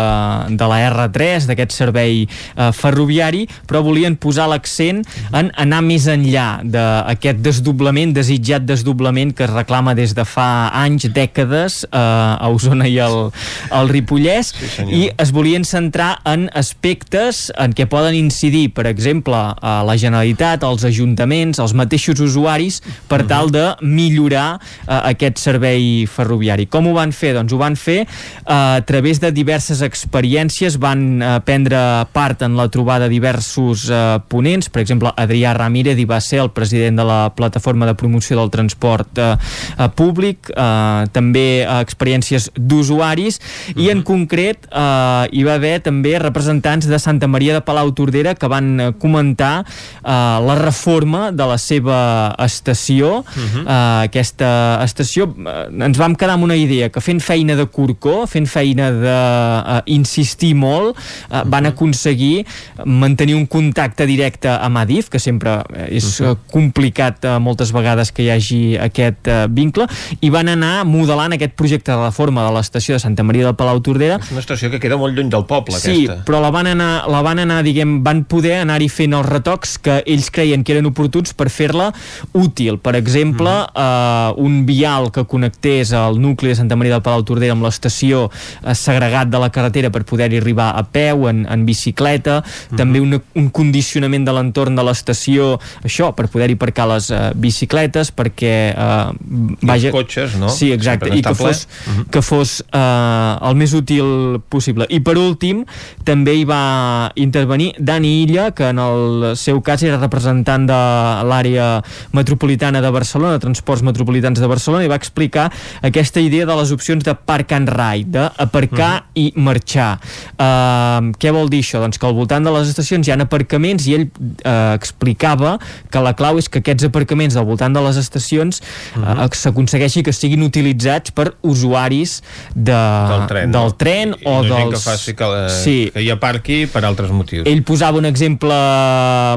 de la R3, d'aquest servei eh, ferroviari, però volien posar l'accent en anar més enllà d'aquest desdoblament, desitjat desdoblament que es reclama des de fa anys, dècades, eh, a Osona i al, al Ripollès, senyor. i es volien centrar en aspectes en què poden incidir, per exemple, a la Generalitat, als ajuntaments, als mateixos usuaris, per tal de millorar eh, aquest servei ferroviari. Com ho van fer? Doncs ho van fer eh, a través de diverses experiències, van eh, prendre part en la trobada diversos eh, ponents, per exemple, Adrià Ramírez hi va ser el president de la plataforma de promoció del transport eh, eh, públic, eh, també eh, experiències d'usuaris, i en concret eh, hi va haver també representants de Santa Maria de Palau Tordera que van eh, comentar eh, la reforma de la seva estació, uh eh, aquesta estació eh, ens vam quedar amb una idea que fent feina de corcó, fent feina de eh, insistir molt, eh, van aconseguir mantenir un contacte directe amb Adif, que sempre eh, és eh, complicat eh, moltes vegades que hi hagi aquest eh, vincle, i van anar modelant aquest projecte de reforma de l'estació de Santa Maria del Palau Tordera És una estació que queda molt lluny del poble, Sí, aquesta. però la van anar, la van anar diguem, van poder anar-hi fent els retocs que ells creien que eren oportuns per fer-la útil. Per exemple, eh, un vial que connectés el nucli de Santa Maria del Palau Tordera amb l'estació eh, segregat de la carretera per poder-hi arribar a peu, en, en bicicleta, també un, un condicionament de l'entorn de l'estació, això, per poder-hi aparcar les eh, bicicletes, perquè eh, vaja... cotxes, no? Sí, exacte, i que està ple. fos, que fos eh, el més útil possible. I per últim, també hi va intervenir Dani Illa, que en el seu cas era representant de l'àrea metropolitana de Barcelona, Transports Metropolitans de de Barcelona i va explicar aquesta idea de les opcions de park and ride, d'aparcar uh -huh. i marxar. Uh, què vol dir això? Doncs que al voltant de les estacions hi ha aparcaments i ell uh, explicava que la clau és que aquests aparcaments al voltant de les estacions uh -huh. uh, s'aconsegueixi que siguin utilitzats per usuaris de, del tren, del tren o i no dels... que faci que, la, sí. que hi aparqui per altres motius. Ell posava un exemple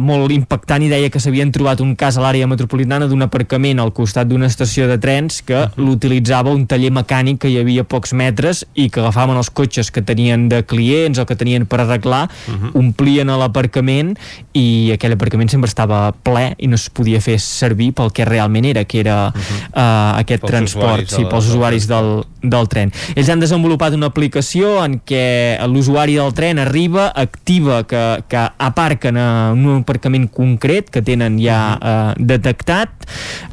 molt impactant i deia que s'havien trobat un cas a l'àrea metropolitana d'un aparcament al costat d'una estació de trens que uh -huh. l'utilitzava un taller mecànic que hi havia pocs metres i que agafaven els cotxes que tenien de clients o que tenien per arreglar, uh -huh. omplien a l'aparcament i aquell aparcament sempre estava ple i no es podia fer servir pel que realment era, que era uh -huh. uh, aquest Pels transport, usuaris sí, de- pels del usuaris del, del tren. Ells han desenvolupat una aplicació en què l'usuari del tren arriba, activa que, que aparquen a un aparcament concret que tenen ja eh, detectat,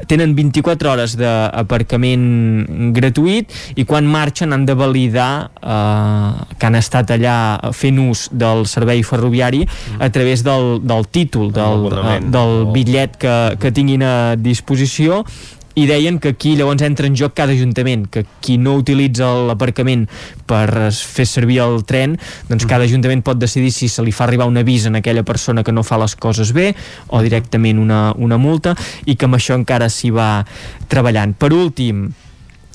tenen 24 hores d'aparcament gratuït i quan marxen han de validar eh, que han estat allà fent ús del servei ferroviari a través del, del títol, del, l'abonament. eh, del bitllet que, que tinguin a disposició i deien que aquí llavors entra en joc cada ajuntament, que qui no utilitza l'aparcament per fer servir el tren, doncs cada ajuntament pot decidir si se li fa arribar un avís a aquella persona que no fa les coses bé o directament una, una multa i que amb això encara s'hi va treballant. Per últim,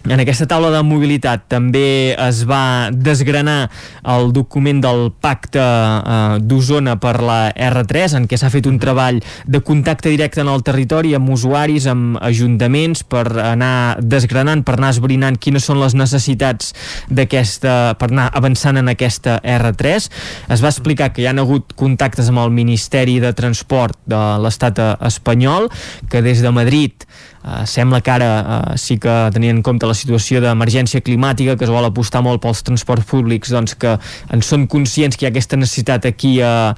en aquesta taula de mobilitat també es va desgranar el document del pacte eh, d'Osona per la R3 en què s'ha fet un treball de contacte directe en el territori amb usuaris, amb ajuntaments per anar desgranant, per anar esbrinant quines són les necessitats d'aquesta per anar avançant en aquesta R3 es va explicar que hi han hagut contactes amb el Ministeri de Transport de l'estat espanyol que des de Madrid Uh, sembla que ara uh, sí que tenint en compte la situació d'emergència climàtica que es vol apostar molt pels transports públics doncs que en són conscients que hi ha aquesta necessitat aquí a,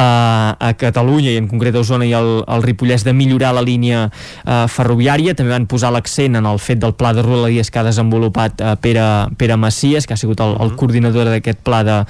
a, a Catalunya i en concret a Osona i al, al Ripollès de millorar la línia uh, ferroviària. També van posar l'accent en el fet del pla de Rodalies que ha desenvolupat uh, Pere, Pere Macias que ha sigut el, el coordinador d'aquest pla de,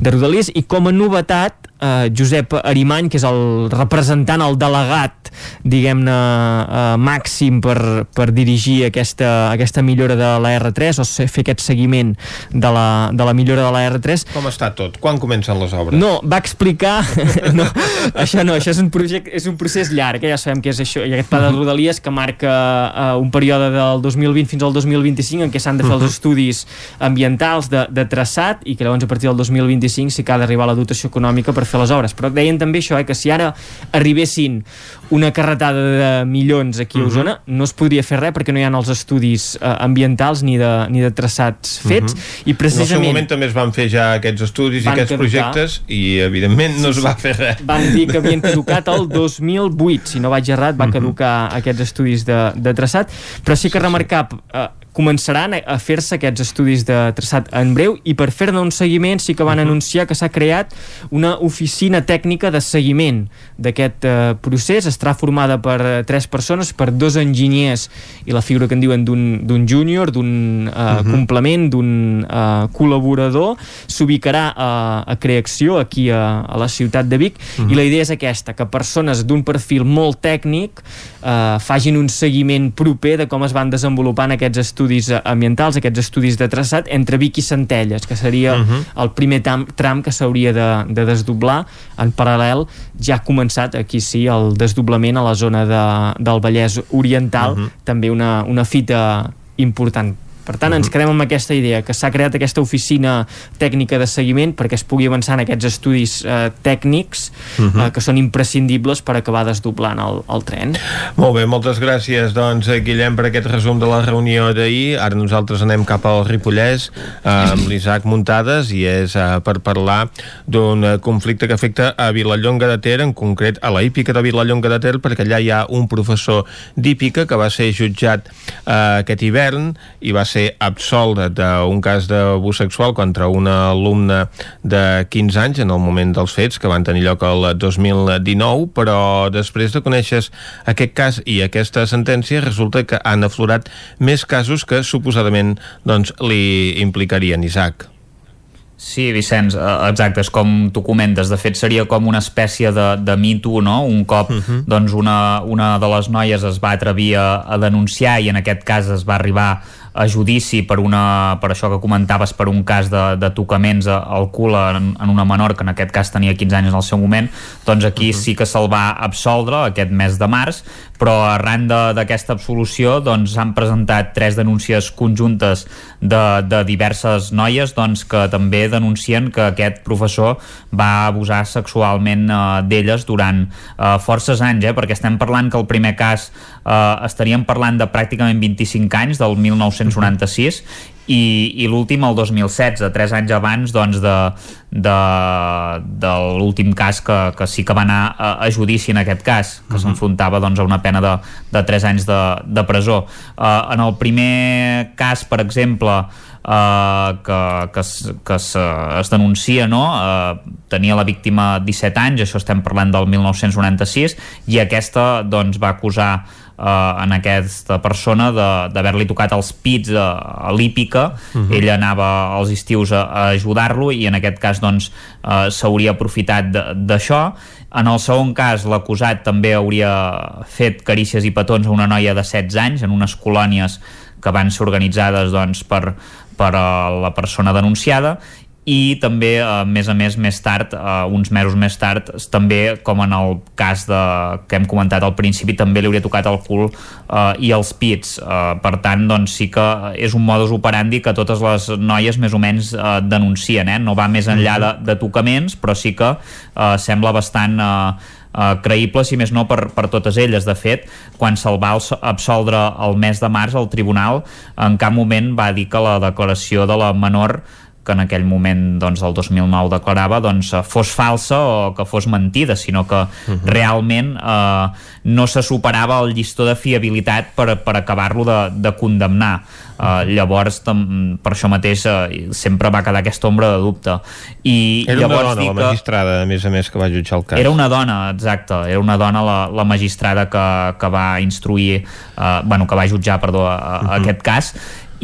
de Rodalies. I com a novetat eh, Josep Arimany, que és el representant, el delegat, diguem-ne, eh, màxim per, per dirigir aquesta, aquesta millora de la R3 o se- fer aquest seguiment de la, de la millora de la R3. Com està tot? Quan comencen les obres? No, va explicar... no, això no, això és un, projecte, és un procés llarg, eh? ja sabem que és això. Ha aquest pla de Rodalies que marca uh, un període del 2020 fins al 2025 en què s'han de fer els estudis ambientals de, de traçat i que llavors a partir del 2025 sí que ha d'arribar la dotació econòmica per fer les obres. Però deien també això, eh, que si ara arribessin una carretada de milions aquí a Osona, no es podria fer res perquè no hi ha els estudis uh, ambientals ni de, ni de traçats fets. Mhm. i En el seu precisament moment també es van fer ja aquests estudis i aquests caducar. projectes i evidentment no Sí, es va fer res. van dir que havien caducat el 2008 si no vaig errat va caducar aquests estudis de, de traçat. Però sí que remarcar eh, començaran a fer-se aquests estudis de traçat en breu i per fer-ne un seguiment sí que van anunciar que s'ha creat una oficina tècnica de seguiment d'aquest eh, procés estarà formada per eh, tres persones per dos enginyers i la figura que en diuen d'un d'un júnior, d'un eh, complement d'un eh, col·laborador s'ubicarà a, a Creacció aquí a, a la ciutat de Vic. I la idea és aquesta, que persones d'un perfil molt tècnic eh, fagin un seguiment proper de com es van desenvolupant aquests estudis ambientals, aquests estudis de traçat entre Vic i Centelles, que seria Mhm. el primer tam, tram que s'hauria de, de desdoblar en paral·lel ja ha començat aquí sí el desdoblament a la zona de, del Vallès Oriental. També una, una fita important per tant, ens quedem amb aquesta idea, que s'ha creat aquesta oficina tècnica de seguiment perquè es pugui avançar en aquests estudis eh, tècnics eh, que són imprescindibles per acabar desdoblant el, el tren. Molt bé, moltes gràcies, doncs, eh, Guillem, per aquest resum de la reunió d'ahir. Ara nosaltres anem cap al Ripollès eh, amb l'Isaac Muntades i és eh, per parlar d'un eh, conflicte que afecta a Vilallonga de Ter, en concret a la hípica de Vilallonga de Ter, perquè allà hi ha un professor d'hípica que va ser jutjat eh, aquest hivern i va ser absolt d'un cas d'abús sexual contra una alumna de 15 anys en el moment dels fets que van tenir lloc el 2019, però després de conèixer aquest cas i aquesta sentència resulta que han aflorat més casos que suposadament doncs, li implicarien Isaac. Sí, Vicenç, eh, exacte, és com tu comentes. De fet, seria com una espècie de, de Me Too, no? Un cop uh -huh. doncs una, una de les noies es va atrevir a, a denunciar i en aquest cas es va arribar a judici per, una, per això que comentaves, per un cas de, de tocaments al cul en, en una menor, que en aquest cas tenia 15 anys en el seu moment, doncs aquí uh -huh. sí que se'l va absoldre aquest mes de març, però arran d'aquesta absolució doncs s'han presentat tres denúncies conjuntes de, de diverses noies doncs, que també denuncien que aquest professor va abusar sexualment eh, d'elles durant eh, forces anys, eh, perquè estem parlant que el primer cas eh, estaríem parlant de pràcticament 25 anys, del 1996, i, i l'últim el 2016, tres anys abans doncs, de, de, de l'últim cas que, que sí que va anar a, a judici en aquest cas, que uh -huh. s'enfrontava doncs, a una pena de, de 3 anys de, de presó. Uh, en el primer cas, per exemple, Uh, que, que, que es, es denuncia no? uh, tenia la víctima 17 anys això estem parlant del 1996 i aquesta doncs, va acusar eh, en aquesta persona d'haver-li tocat els pits a, a l'hípica. Uh -huh. ella anava als estius a, a ajudar-lo i en aquest cas doncs eh, s'hauria aprofitat d'això. En el segon cas, l'acusat també hauria fet carícies i petons a una noia de 16 anys en unes colònies que van ser organitzades doncs, per, per a la persona denunciada i també, a eh, més a més, més tard, uh, uns mesos més tard, també, com en el cas de, que hem comentat al principi, també li hauria tocat el cul uh, i els pits. Uh, per tant, doncs sí que és un modus operandi que totes les noies més o menys uh, denuncien, eh? no va més enllà de, de tocaments, però sí que uh, sembla bastant... Uh, Uh, creïble, si més no per, per totes elles. De fet, quan se'l va absoldre el mes de març, el tribunal en cap moment va dir que la declaració de la menor que en aquell moment doncs, el 2009 declarava doncs, eh, fos falsa o que fos mentida, sinó que uh mhm. -huh. realment eh, no se superava el llistó de fiabilitat per, per acabar-lo de, de condemnar. Uh, llavors tam, per això mateix uh, sempre va quedar aquesta ombra de dubte i era llavors una dona la magistrada a més a més que va jutjar el cas era una dona, exacte, era una dona la, la magistrada que, que va instruir uh, bueno, que va jutjar perdó, a, a uh -huh. aquest cas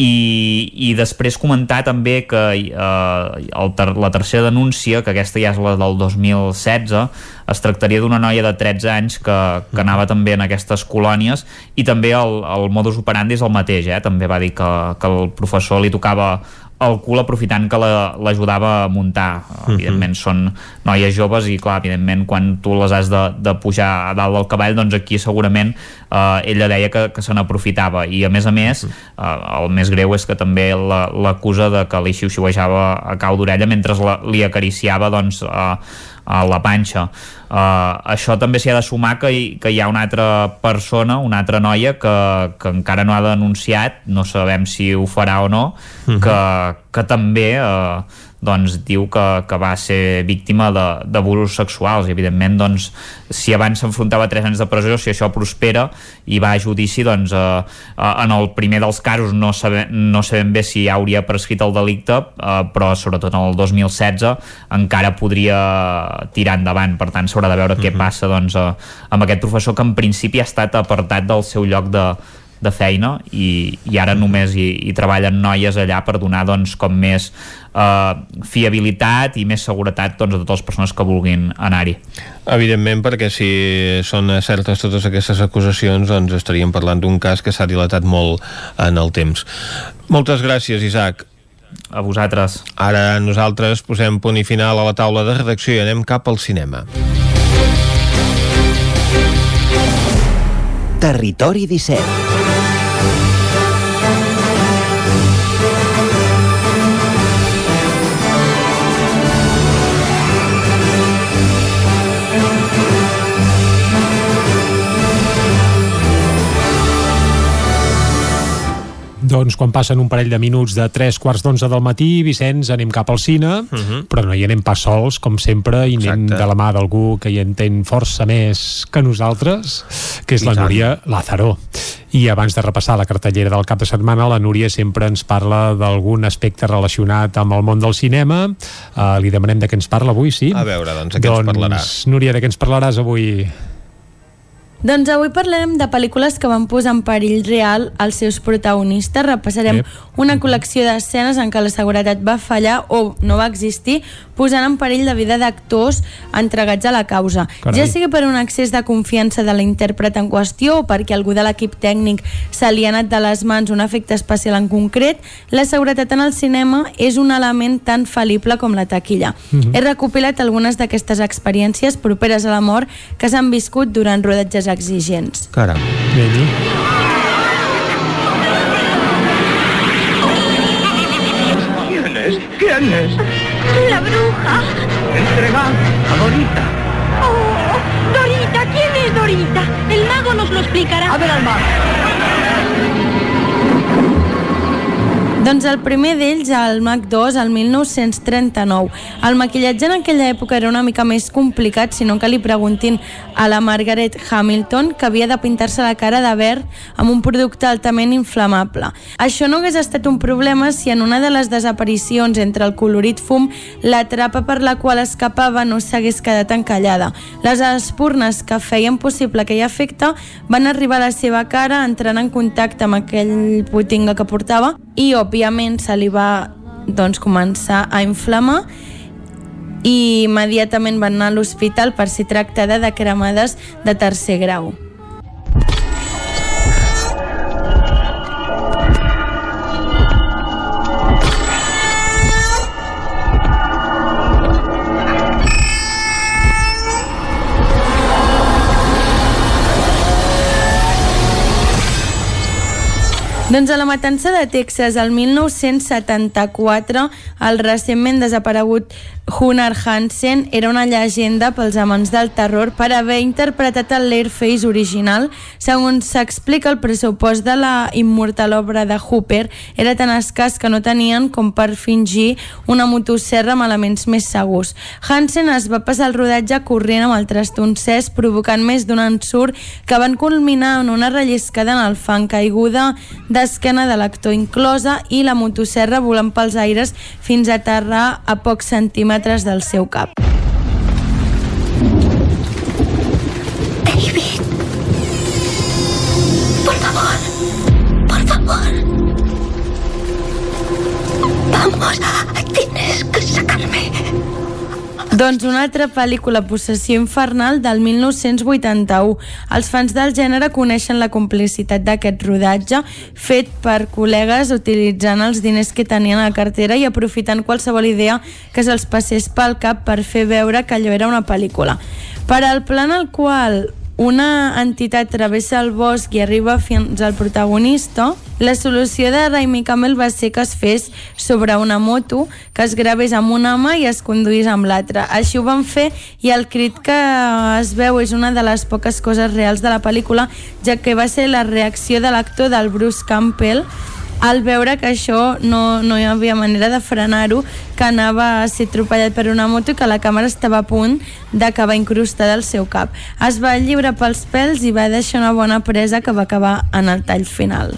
i, i després comentar també que eh, el ter la tercera denúncia, que aquesta ja és la del 2016, es tractaria d'una noia de 13 anys que, que anava també en aquestes colònies i també el, el modus operandi és el mateix, eh? també va dir que, que el professor li tocava el cul aprofitant que l'ajudava a muntar. Mhm. Evidentment són noies joves i clar, evidentment quan tu les has de, de pujar a dalt del cavall doncs aquí segurament eh, ella deia que, que se n'aprofitava i a més a més mhm. eh, el més greu és que també l'acusa la, de que li xiu-xiuejava a cau d'orella mentre la, li acariciava doncs eh, a la panxa. Uh, això també s'hi ha de sumar que hi, que hi ha una altra persona, una altra noia que, que encara no ha denunciat, no sabem si ho farà o no, uh -huh. que, que també uh, doncs, diu que, que va ser víctima d'abusos sexuals i evidentment doncs, si abans s'enfrontava a 3 anys de presó, si això prospera i va a judici, doncs eh, eh, en el primer dels casos no sabem, no sabem bé si ja hauria prescrit el delicte eh, però sobretot en el 2016 encara podria tirar endavant per tant s'haurà de veure uh -huh. què mhm. passa doncs, eh, amb aquest professor que en principi ha estat apartat del seu lloc de, de feina i, i ara només hi, hi treballen noies allà per donar doncs, com més eh, fiabilitat i més seguretat doncs, a totes les persones que vulguin anar-hi. Evidentment, perquè si són certes totes aquestes acusacions, doncs estaríem parlant d'un cas que s'ha dilatat molt en el temps. Moltes gràcies, Isaac. A vosaltres. Ara nosaltres posem punt i final a la taula de redacció i anem cap al cinema. Territori 17 Doncs quan passen un parell de minuts de 3 quarts d'onze del matí, Vicenç, anem cap al cine, uh mhm. -huh. però no hi anem pas sols, com sempre, i anem Exacte. de la mà d'algú que hi entén força més que nosaltres, que és I la tant. Núria Lázaro. I abans de repassar la cartellera del cap de setmana, la Núria sempre ens parla d'algun aspecte relacionat amb el món del cinema. Uh, li demanem de què ens parla avui, sí? A veure, doncs, de què doncs, ens parlarà? Núria, de què ens parlaràs avui? Doncs avui parlarem de pel·lícules que van posar en perill real els seus protagonistes. Repassarem una col·lecció d'escenes en què la seguretat va fallar o no va existir, posant en perill la vida d'actors entregats a la causa. Carai. Ja sigui per un excés de confiança de l'intèrpret en qüestió o perquè algú de l'equip tècnic se li ha anat de les mans un efecte especial en concret, la seguretat en el cinema és un element tan fal·lible com la taquilla. Mhm. He recopilat algunes d'aquestes experiències properes a la mort que s'han viscut durant rodatges exigents. Caram. ¿Quién es? ¿Quién es? La bruja. Entrega a Dorita. Oh, Dorita, ¿quién es Dorita? El mago nos lo explicará. A ver al mago. Doncs el primer d'ells, el Mac 2, el 1939. El maquillatge en aquella època era una mica més complicat, sinó que li preguntin a la Margaret Hamilton que havia de pintar-se la cara de verd amb un producte altament inflamable. Això no hagués estat un problema si en una de les desaparicions entre el colorit fum la trapa per la qual escapava no s'hagués quedat encallada. Les espurnes que feien possible aquell efecte van arribar a la seva cara entrant en contacte amb aquell putinga que portava i òbviament se li va doncs, començar a inflamar i immediatament van anar a l'hospital per ser tractada de cremades de tercer grau. Doncs a la matança de Texas, el 1974, el recentment desaparegut Gunnar Hansen era una llegenda pels amants del terror per haver interpretat el Leatherface original. Segons s'explica, el pressupost de la immortal obra de Hooper era tan escàs que no tenien com per fingir una motosserra amb elements més segurs. Hansen es va passar el rodatge corrent amb el trastoncès, provocant més d'un ensurt que van culminar en una relliscada en el fang caiguda d'esquena de l'actor inclosa i la motosserra volant pels aires fins a aterrar a pocs centímetres del seu cap. David. Favor. Favor. Vamos. Doncs una altra pel·lícula, Possessió infernal, del 1981. Els fans del gènere coneixen la complicitat d'aquest rodatge, fet per col·legues utilitzant els diners que tenien a la cartera i aprofitant qualsevol idea que se'ls passés pel cap per fer veure que allò era una pel·lícula. Per al plan al qual una entitat travessa el bosc i arriba fins al protagonista, la solució de Raimi Camel va ser que es fes sobre una moto, que es gravés amb una mà i es conduís amb l'altra. Així ho van fer i el crit que es veu és una de les poques coses reals de la pel·lícula, ja que va ser la reacció de l'actor del Bruce Campbell al veure que això no, no hi havia manera de frenar-ho, que anava a ser atropellat per una moto i que la càmera estava a punt d'acabar incrustada al seu cap. Es va lliurar pels pèls i va deixar una bona presa que va acabar en el tall final.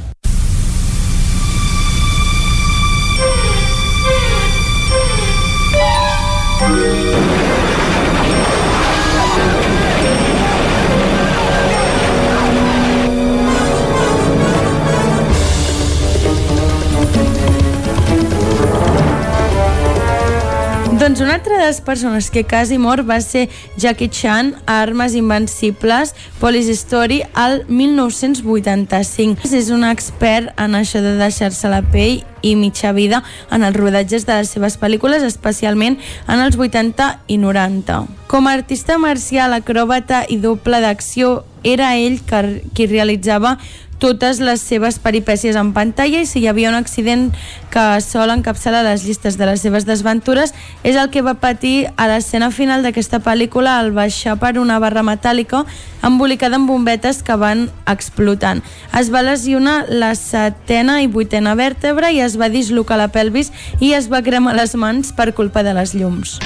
Altra de les persones que quasi mor va ser Jackie Chan a Armes Invencibles, Police Story, al 1985. És un expert en això de deixar-se la pell i mitja vida en els rodatges de les seves pel·lícules, especialment en els 80 i 90. Com a artista marcial, acròbata i doble d'acció, era ell que, qui realitzava totes les seves peripècies en pantalla i si hi havia un accident que sol encapçalar les llistes de les seves desventures és el que va patir a l'escena final d'aquesta pel·lícula al baixar per una barra metàl·lica embolicada amb bombetes que van explotant. Es va lesionar la setena i vuitena vèrtebra i es va dislocar la pelvis i es va cremar les mans per culpa de les llums.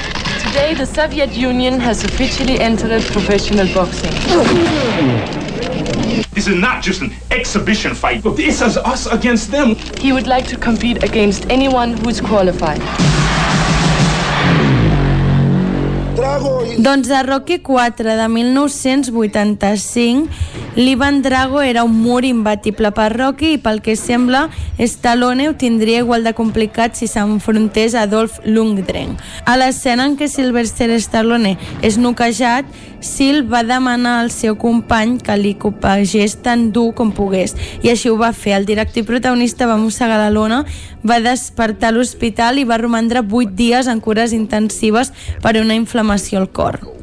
Today, the Soviet Union has officially entered professional boxing. This is not just an exhibition fight. This is us against them. He would like to compete against anyone who is qualified. Doncs a Rocky 4 de 1985, l'Ivan Drago era un mur imbatible per Rocky i pel que sembla Stallone ho tindria igual de complicat si s'enfrontés a Dolph Lundgren. A l'escena en què Sylvester Stallone és noquejat, Sil va demanar al seu company que li copegés tan dur com pogués i així ho va fer. El director i protagonista va mossegar la lona, va despertar a l'hospital i va romandre 8 dies en cures intensives per una inflamació al cor.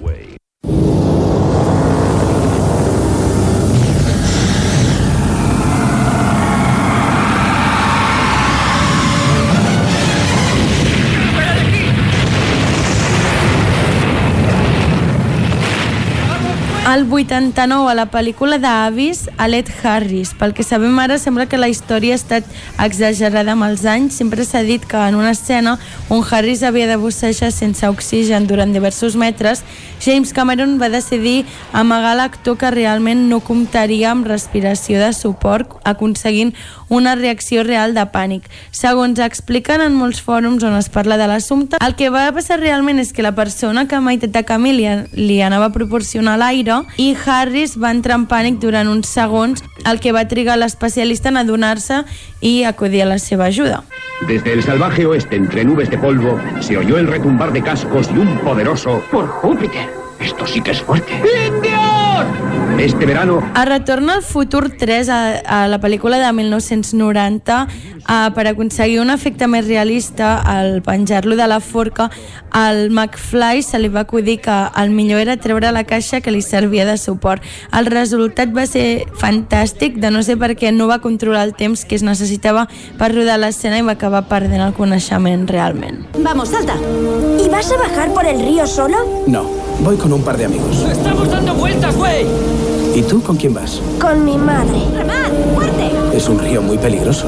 Al 89, a la pel·lícula d'Avis, Alet Harris. Pel que sabem ara, sembla que la història ha estat exagerada amb els anys. Sempre s'ha dit que en una escena on Harris havia de bussejar sense oxigen durant diversos metres, James Cameron va decidir amagar l'actor que realment no comptaria amb respiració de suport, aconseguint una reacció real de pànic. Segons expliquen en molts fòrums on es parla de l'assumpte, el que va passar realment és que la persona que Maite Takami li, li anava a proporcionar l'aire i Harris va entrar en pànic durant uns segons, el que va trigar l'especialista en adonar-se i acudir a la seva ajuda. Desde el salvaje oeste, entre nubes de polvo, se oyó el retumbar de cascos y un poderoso... ¡Por Júpiter! Esto sí que es fuerte. ¡Indios! Este verano... A Retorn al futur 3, a, a la pel·lícula de 1990, a, per aconseguir un efecte més realista, al penjar-lo de la forca, al McFly se li va acudir que el millor era treure la caixa que li servia de suport. El resultat va ser fantàstic, de no sé per què no va controlar el temps que es necessitava per rodar l'escena i va acabar perdent el coneixement realment. Vamos, salta. ¿Y vas a bajar por el río solo? No, voy con un par de amigos. ¡Estamos dando vueltas, güey! ¿Y tú con quién vas? Con mi madre. ¡Remad! ¡Fuerte! Es un río muy peligroso.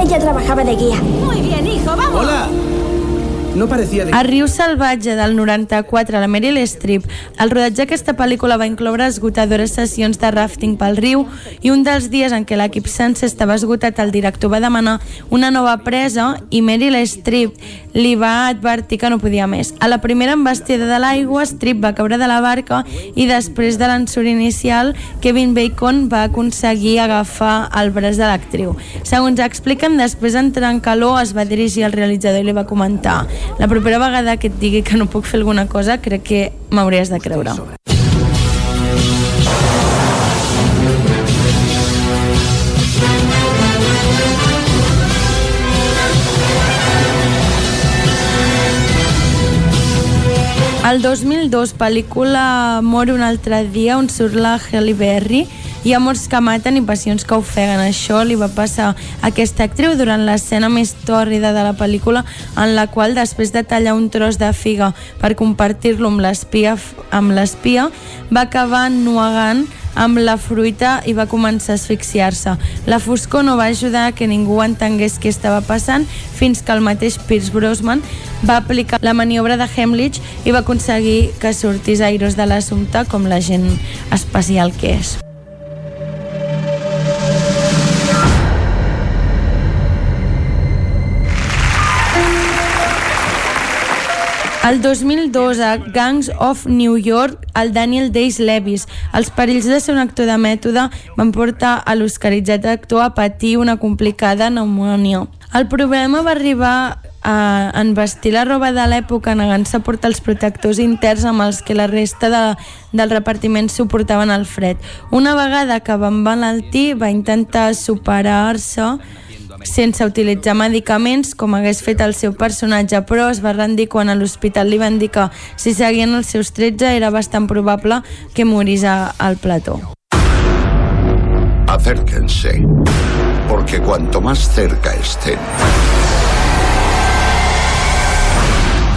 Ella trabajaba de guía. Muy bien, hijo, vamos. Hola. No parecía de... A Riu Salvatge del 94, la Meryl Streep, el rodatge d'aquesta pel·lícula va incloure esgotadores sessions de rafting pel riu i un dels dies en què l'equip sense estava esgotat el director va demanar una nova presa i Meryl Streep li va advertir que no podia més. A la primera embestida de l'aigua, Streep va caure de la barca i després de l'ensurt inicial, Kevin Bacon va aconseguir agafar el braç de l'actriu. Segons expliquen, després d'entrar en calor es va dirigir al realitzador i li va comentar la propera vegada que et digui que no puc fer alguna cosa, crec que m'hauries de creure. El 2002, pel·lícula Mor un altre dia, on surt la Halle Berry, hi ha morts que maten i passions que ofeguen. Això li va passar a aquesta actriu durant l'escena més tòrrida de la pel·lícula, en la qual, després de tallar un tros de figa per compartir-lo amb l'espia, amb l'espia, va acabar nuegant amb la fruita i va començar a asfixiar-se. La foscor no va ajudar que ningú entengués què estava passant fins que el mateix Pierce Brosnan va aplicar la maniobra de Hemlich i va aconseguir que sortís aires de l'assumpte com la gent especial que és. El 2002, a Gangs of New York, el Daniel Days-Levis. Els perills de ser un actor de mètode van portar a l'oscaritzat actor a patir una complicada pneumònia. El problema va arribar a envestir la roba de l'època negant-se a portar els protectors interns amb els que la resta de, del repartiment suportaven el fred. Una vegada que va emmalaltir va intentar superar-se sense utilitzar medicaments com hagués fet el seu personatge, però es va rendir quan a l'hospital li van dir que si seguien els seus 13 era bastant probable que morís a- al plató. Acérquense, porque cuanto más cerca estén,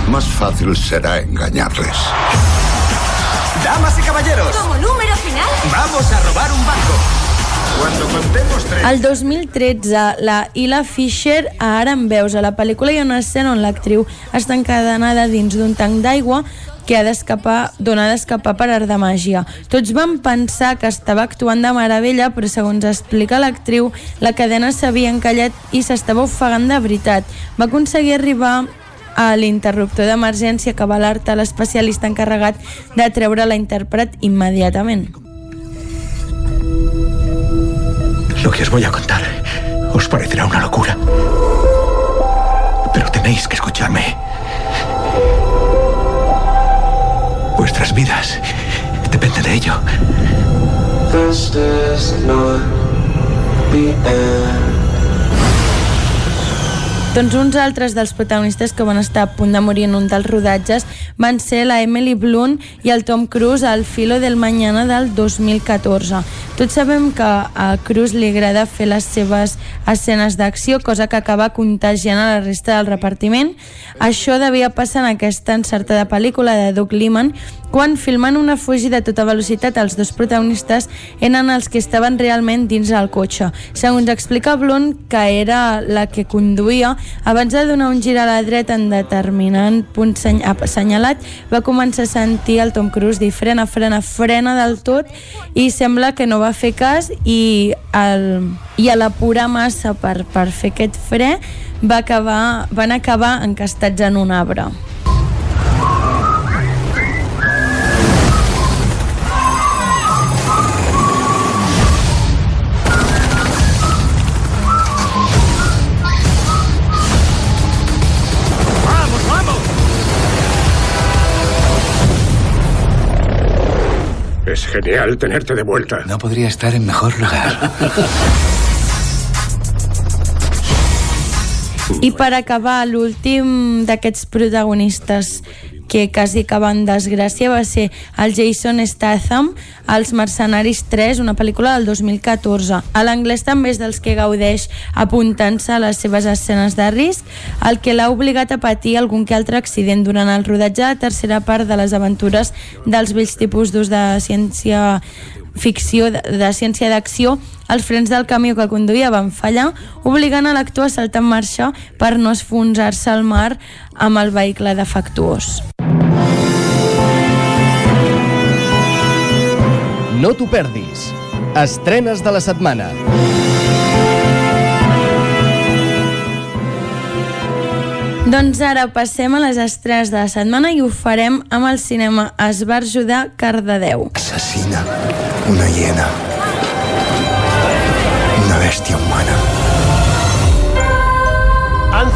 más fácil será engañarles. Damas y caballeros, Como número final, vamos a robar un banco. El 2013, la Ila Fisher a Ara en veus. A la pel·lícula hi ha una escena on l'actriu està encadenada dins d'un tanc d'aigua que ha d'escapar, d'on ha d'escapar per art de màgia. Tots van pensar que estava actuant de meravella, però segons explica l'actriu, la cadena s'havia encallat i s'estava ofegant de veritat. Va aconseguir arribar a l'interruptor d'emergència que va alertar l'especialista encarregat de treure la intèrpret immediatament. Lo que os voy a contar os parecerá una locura. Pero tenéis que escucharme. Vuestras vidas dependen de ello. Doncs uns altres dels protagonistes que van estar a punt de morir en un dels rodatges van ser la Emily Blunt i el Tom Cruise al Filo del Mañana del 2014. Tots sabem que a Cruise li agrada fer les seves escenes d'acció, cosa que acaba contagiant a la resta del repartiment. Això devia passar en aquesta encertada pel·lícula de Doug Liman, quan filmant una fugida a tota velocitat els dos protagonistes eren els que estaven realment dins del cotxe. Segons explica Blunt, que era la que conduïa, abans de donar un gir a la dreta en determinant punt seny assenyalat, va començar a sentir el Tom Cruise dir frena, frena, frena del tot i sembla que no va fer cas i, el, i a l'apurar massa per, per fer aquest fre va acabar, van acabar encastats en un arbre. Es genial tenerte de vuelta. No podría estar en mejor lugar. I per acabar, l'últim d'aquests protagonistes que quasi acaba en desgràcia va ser el Jason Statham, Els Mercenaris 3, una pel·lícula del 2014. A l'anglès també és dels que gaudeix apuntant-se a les seves escenes de risc, el que l'ha obligat a patir algun que altre accident durant el rodatge de la tercera part de les aventures dels vells tipus d'ús de ciència ficció de, de ciència d'acció, els frens del camió que conduïa van fallar, obligant a l'actor a saltar en marxa per no esfonsar-se al mar amb el vehicle defectuós. No t'ho perdis. Estrenes de la setmana. Doncs ara passem a les estrenes de la setmana i ho farem amb el cinema Esbarjo de Cardedeu. Asesina una hiena. Una bestia humana. Han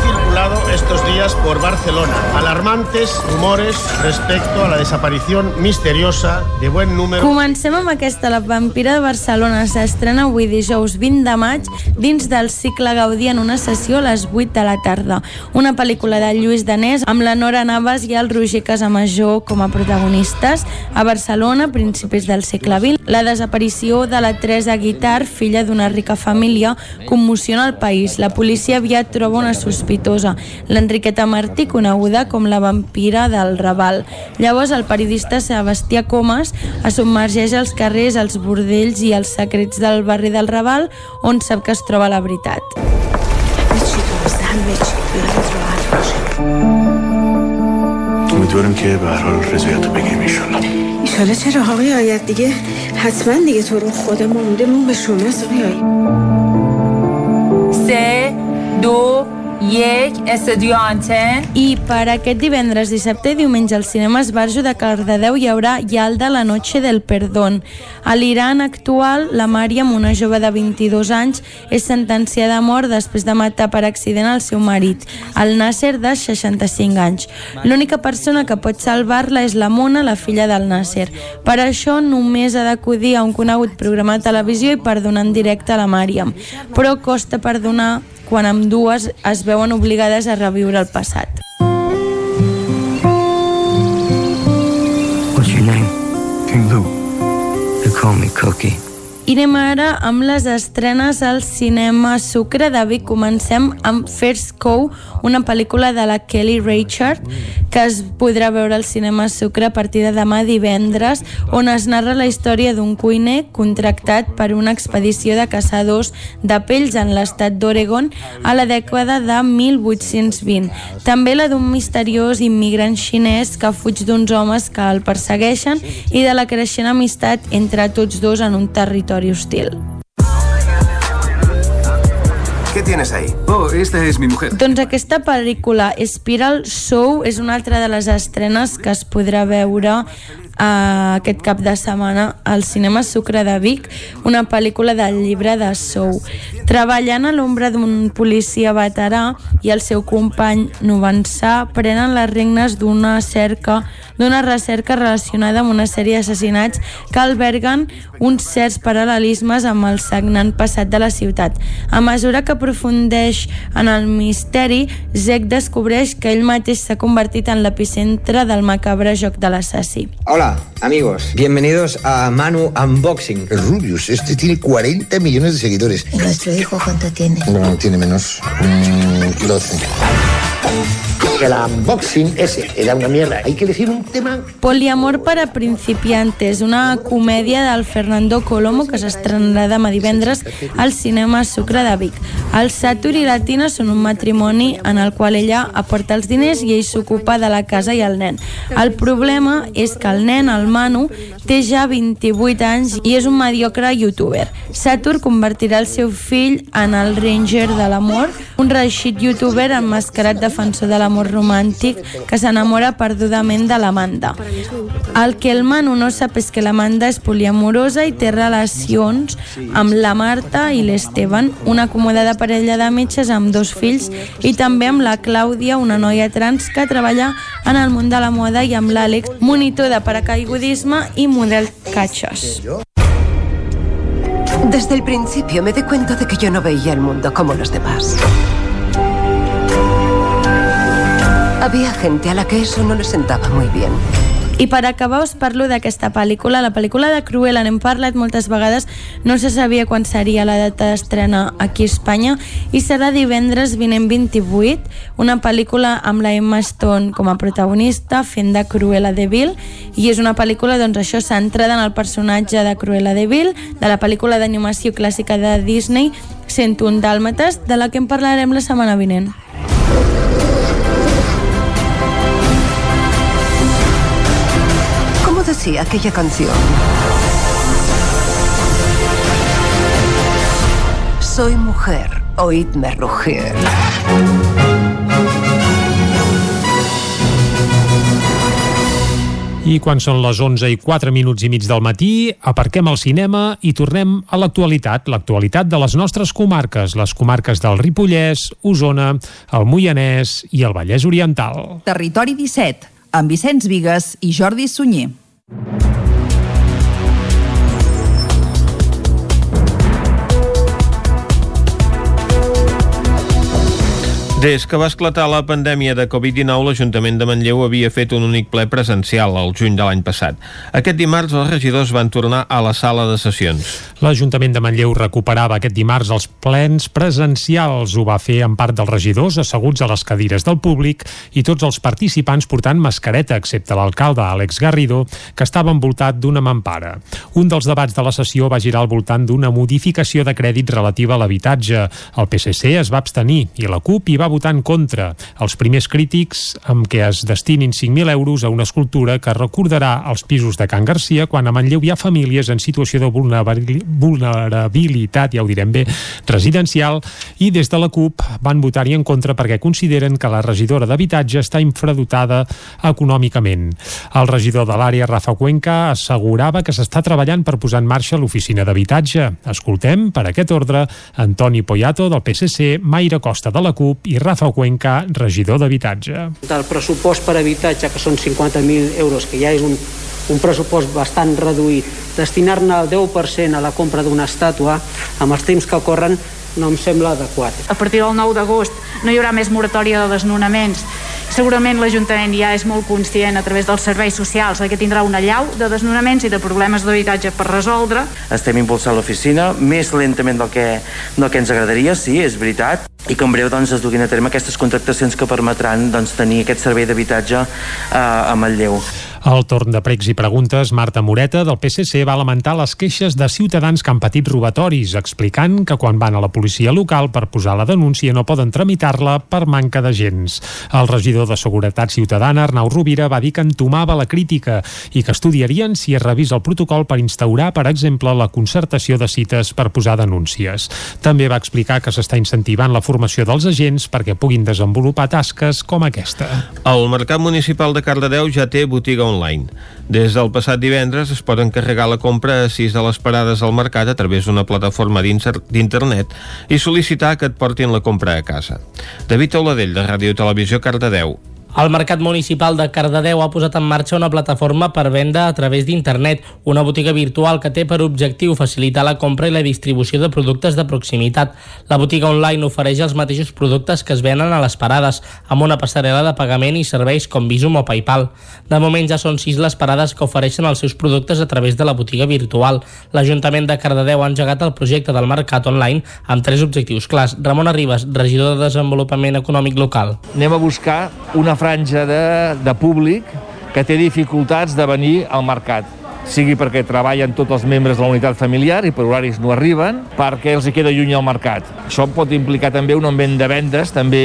estos días por Barcelona alarmantes rumores respecto a la desaparición misteriosa de buen número. Comencem amb aquesta, La vampira de Barcelona. S'estrena avui dijous 20 de maig dins del cicle Gaudí en una sessió a les 8 de la tarda. Una pel·lícula de Lluís Danés amb la Nora Navas i el Roger Casamajor com a protagonistes. A Barcelona, a principis del segle XX, la desaparició de la Teresa Guitar, filla d'una rica família, commociona el país. La policia aviat troba una sospitosa, l'Enriqueta Martí, coneguda com la vampira del Raval. Llavors el periodista Sebastià Comas es submergeix als carrers, als bordells i als secrets del barri del Raval, on sap que es troba la veritat. امیدوارم که به هر حال رضایت رو بگیریم ایشالله ایشالا چرا آقای آید دیگه حتما دیگه تو رو خودمون مونده مون به شماست آقای آید سه دو IEC, Estudio Anten. I per aquest divendres, dissabte i diumenge al cinema Esbarjo de Cardedeu hi haurà Yalda la noche del perdón. A l'Iran actual, la Màriam, una jove de 22 anys, és sentenciada a mort després de matar per accident el seu marit, el Nasser, de 65 anys. L'única persona que pot salvar-la és la Mona, la filla del Nasser. Per això només ha d'acudir a un conegut programa de televisió i perdonar en directe a la Mària. Però costa perdonar quan amb dues es veuen obligades a reviure el passat. What's your name? King Lou. They call me Cookie. I anem ara amb les estrenes al cinema Sucre de Vic. Comencem amb First Cow, una pel·lícula de la Kelly Reichardt que es podrà veure al cinema Sucre a partir de demà divendres, on es narra la història d'un cuiner contractat per una expedició de caçadors de pells en l'estat d'Oregon a la dècada de 1820. També la d'un misteriós immigrant xinès que fuig d'uns homes que el persegueixen i de la creixent amistat entre tots dos en un territori hostil. ¿Qué tienes ahí? Oh, esta es mi mujer. Doncs aquesta pel·lícula Spiral Show és una altra de les estrenes que es podrà veure uh, aquest cap de setmana al cinema Sucre de Vic, una pel·lícula del llibre de Sou. Treballant a l'ombra d'un policia veterà i el seu company Novençà prenen les regnes d'una cerca d'una recerca relacionada amb una sèrie d'assassinats que alberguen uns certs paral·lelismes amb el sagnant passat de la ciutat. A mesura que aprofundeix en el misteri, Zek descobreix que ell mateix s'ha convertit en l'epicentre del macabre joc de l'assassí. Hola, amigos. Bienvenidos a Manu Unboxing. Rubius, este tiene 40 millones de seguidores. ¿Y nuestro hijo cuánto tiene? No, tiene menos. Mm, 12. Que el unboxing ese era una mierda. Hay que elegir un tema. Poliamor para principiantes, una comèdia del Fernando Colomo que s'estrenarà demà divendres al cinema Sucre de Vic. El Satur i la Tina són un matrimoni en el qual ella aporta els diners i ell s'ocupa de la casa i el nen. El problema és que el nen, el Manu, té ja 28 anys i és un mediocre youtuber. Satur convertirà el seu fill en el Ranger de l'amor, un reeixit youtuber emmascarat defensor de l'amor romàntic que s'enamora perdudament de l'Amanda. El que el Manu no sap és que l'Amanda és poliamorosa i té relacions amb la Marta i l'Esteban, una acomodada parella de metges amb dos fills, i també amb la Clàudia, una noia trans que treballa en el món de la moda, i amb l'Àlex, monitor de paracaigudisme i model catxes. Desde el principio me di cuenta de que yo no veía el mundo como los demás. Había gente a la que eso no le sentaba muy bien. I per acabar us parlo d'aquesta pel·lícula. La pel·lícula de Cruella n'hem parlat moltes vegades, no se sabia quan seria la data d'estrena aquí a Espanya i serà divendres vinent 28, una pel·lícula amb la Emma Stone com a protagonista fent de Cruella de Vil i és una pel·lícula doncs això centrada en el personatge de Cruella de Vil de la pel·lícula d'animació clàssica de Disney 101 Dàlmates de la que en parlarem la setmana vinent. ¿Cómo decía aquella canción? Soy mujer, oídme rugir. I quan són les 11 i 4 minuts i mig del matí, aparquem el cinema i tornem a l'actualitat, l'actualitat de les nostres comarques, les comarques del Ripollès, Osona, el Moianès i el Vallès Oriental. Territori 17, amb Vicenç Vigues i Jordi Sunyer. Thank you. Des que va esclatar la pandèmia de Covid-19, l'Ajuntament de Manlleu havia fet un únic ple presencial al juny de l'any passat. Aquest dimarts els regidors van tornar a la sala de sessions. L'Ajuntament de Manlleu recuperava aquest dimarts els plens presencials. Ho va fer en part dels regidors asseguts a les cadires del públic i tots els participants portant mascareta, excepte l'alcalde Àlex Garrido, que estava envoltat d'una mampara. Un dels debats de la sessió va girar al voltant d'una modificació de crèdit relativa a l'habitatge. El PSC es va abstenir i la CUP hi va votar en contra. Els primers crítics amb què es destinin 5.000 euros a una escultura que recordarà els pisos de Can Garcia quan a Manlleu hi ha famílies en situació de vulnerabili- vulnerabilitat, ja ho direm bé, residencial i des de la CUP van votar-hi en contra perquè consideren que la regidora d'habitatge està infradotada econòmicament. El regidor de l'àrea, Rafa Cuenca, assegurava que s'està treballant per posar en marxa l'oficina d'habitatge. Escoltem, per aquest ordre, Antoni Poyato, del PSC, Mayra Costa, de la CUP, i Rafa Cuenca, regidor d'habitatge. del pressupost per habitatge, que són 50.000 euros, que ja és un, un pressupost bastant reduït, destinar-ne el 10% a la compra d'una estàtua, amb els temps que corren, no em sembla adequat. A partir del 9 d'agost no hi haurà més moratòria de desnonaments. Segurament l'Ajuntament ja és molt conscient a través dels serveis socials que tindrà una llau de desnonaments i de problemes d'habitatge per resoldre. Estem impulsant l'oficina més lentament del que, del que ens agradaria, sí, és veritat, i que en breu doncs, es duguin a terme aquestes contractacions que permetran doncs, tenir aquest servei d'habitatge eh, a Manlleu. Al torn de pregs i preguntes, Marta Moreta, del PSC, va lamentar les queixes de ciutadans que han patit robatoris, explicant que quan van a la policia local per posar la denúncia no poden tramitar-la per manca d'agents. El regidor de Seguretat Ciutadana, Arnau Rovira, va dir que entomava la crítica i que estudiarien si es revisa el protocol per instaurar, per exemple, la concertació de cites per posar denúncies. També va explicar que s'està incentivant la formació dels agents perquè puguin desenvolupar tasques com aquesta. El Mercat Municipal de Cardedeu ja té botiga online. Des del passat divendres es pot encarregar la compra a sis de les parades al mercat a través d'una plataforma d'internet i sol·licitar que et portin la compra a casa. David Auladell, de Ràdio Televisió Cardedeu. El Mercat Municipal de Cardedeu ha posat en marxa una plataforma per venda a través d'internet, una botiga virtual que té per objectiu facilitar la compra i la distribució de productes de proximitat. La botiga online ofereix els mateixos productes que es venen a les parades, amb una passarel·la de pagament i serveis com Visum o PayPal. De moment ja són sis les parades que ofereixen els seus productes a través de la botiga virtual. L'Ajuntament de Cardedeu ha engegat el projecte del mercat online amb tres objectius clars. Ramon Arribas, regidor de Desenvolupament Econòmic Local. Anem a buscar una franja de, de públic que té dificultats de venir al mercat sigui perquè treballen tots els membres de la unitat familiar i per horaris no arriben, perquè els hi queda lluny al mercat. Això pot implicar també un augment de vendes també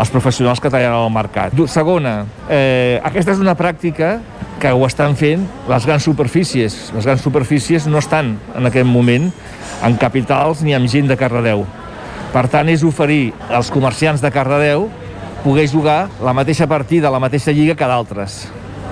als professionals que treballen al mercat. Segona, eh, aquesta és una pràctica que ho estan fent les grans superfícies. Les grans superfícies no estan en aquest moment en capitals ni amb gent de Cardedeu. Per tant, és oferir als comerciants de Cardedeu poder jugar la mateixa partida, la mateixa lliga que d'altres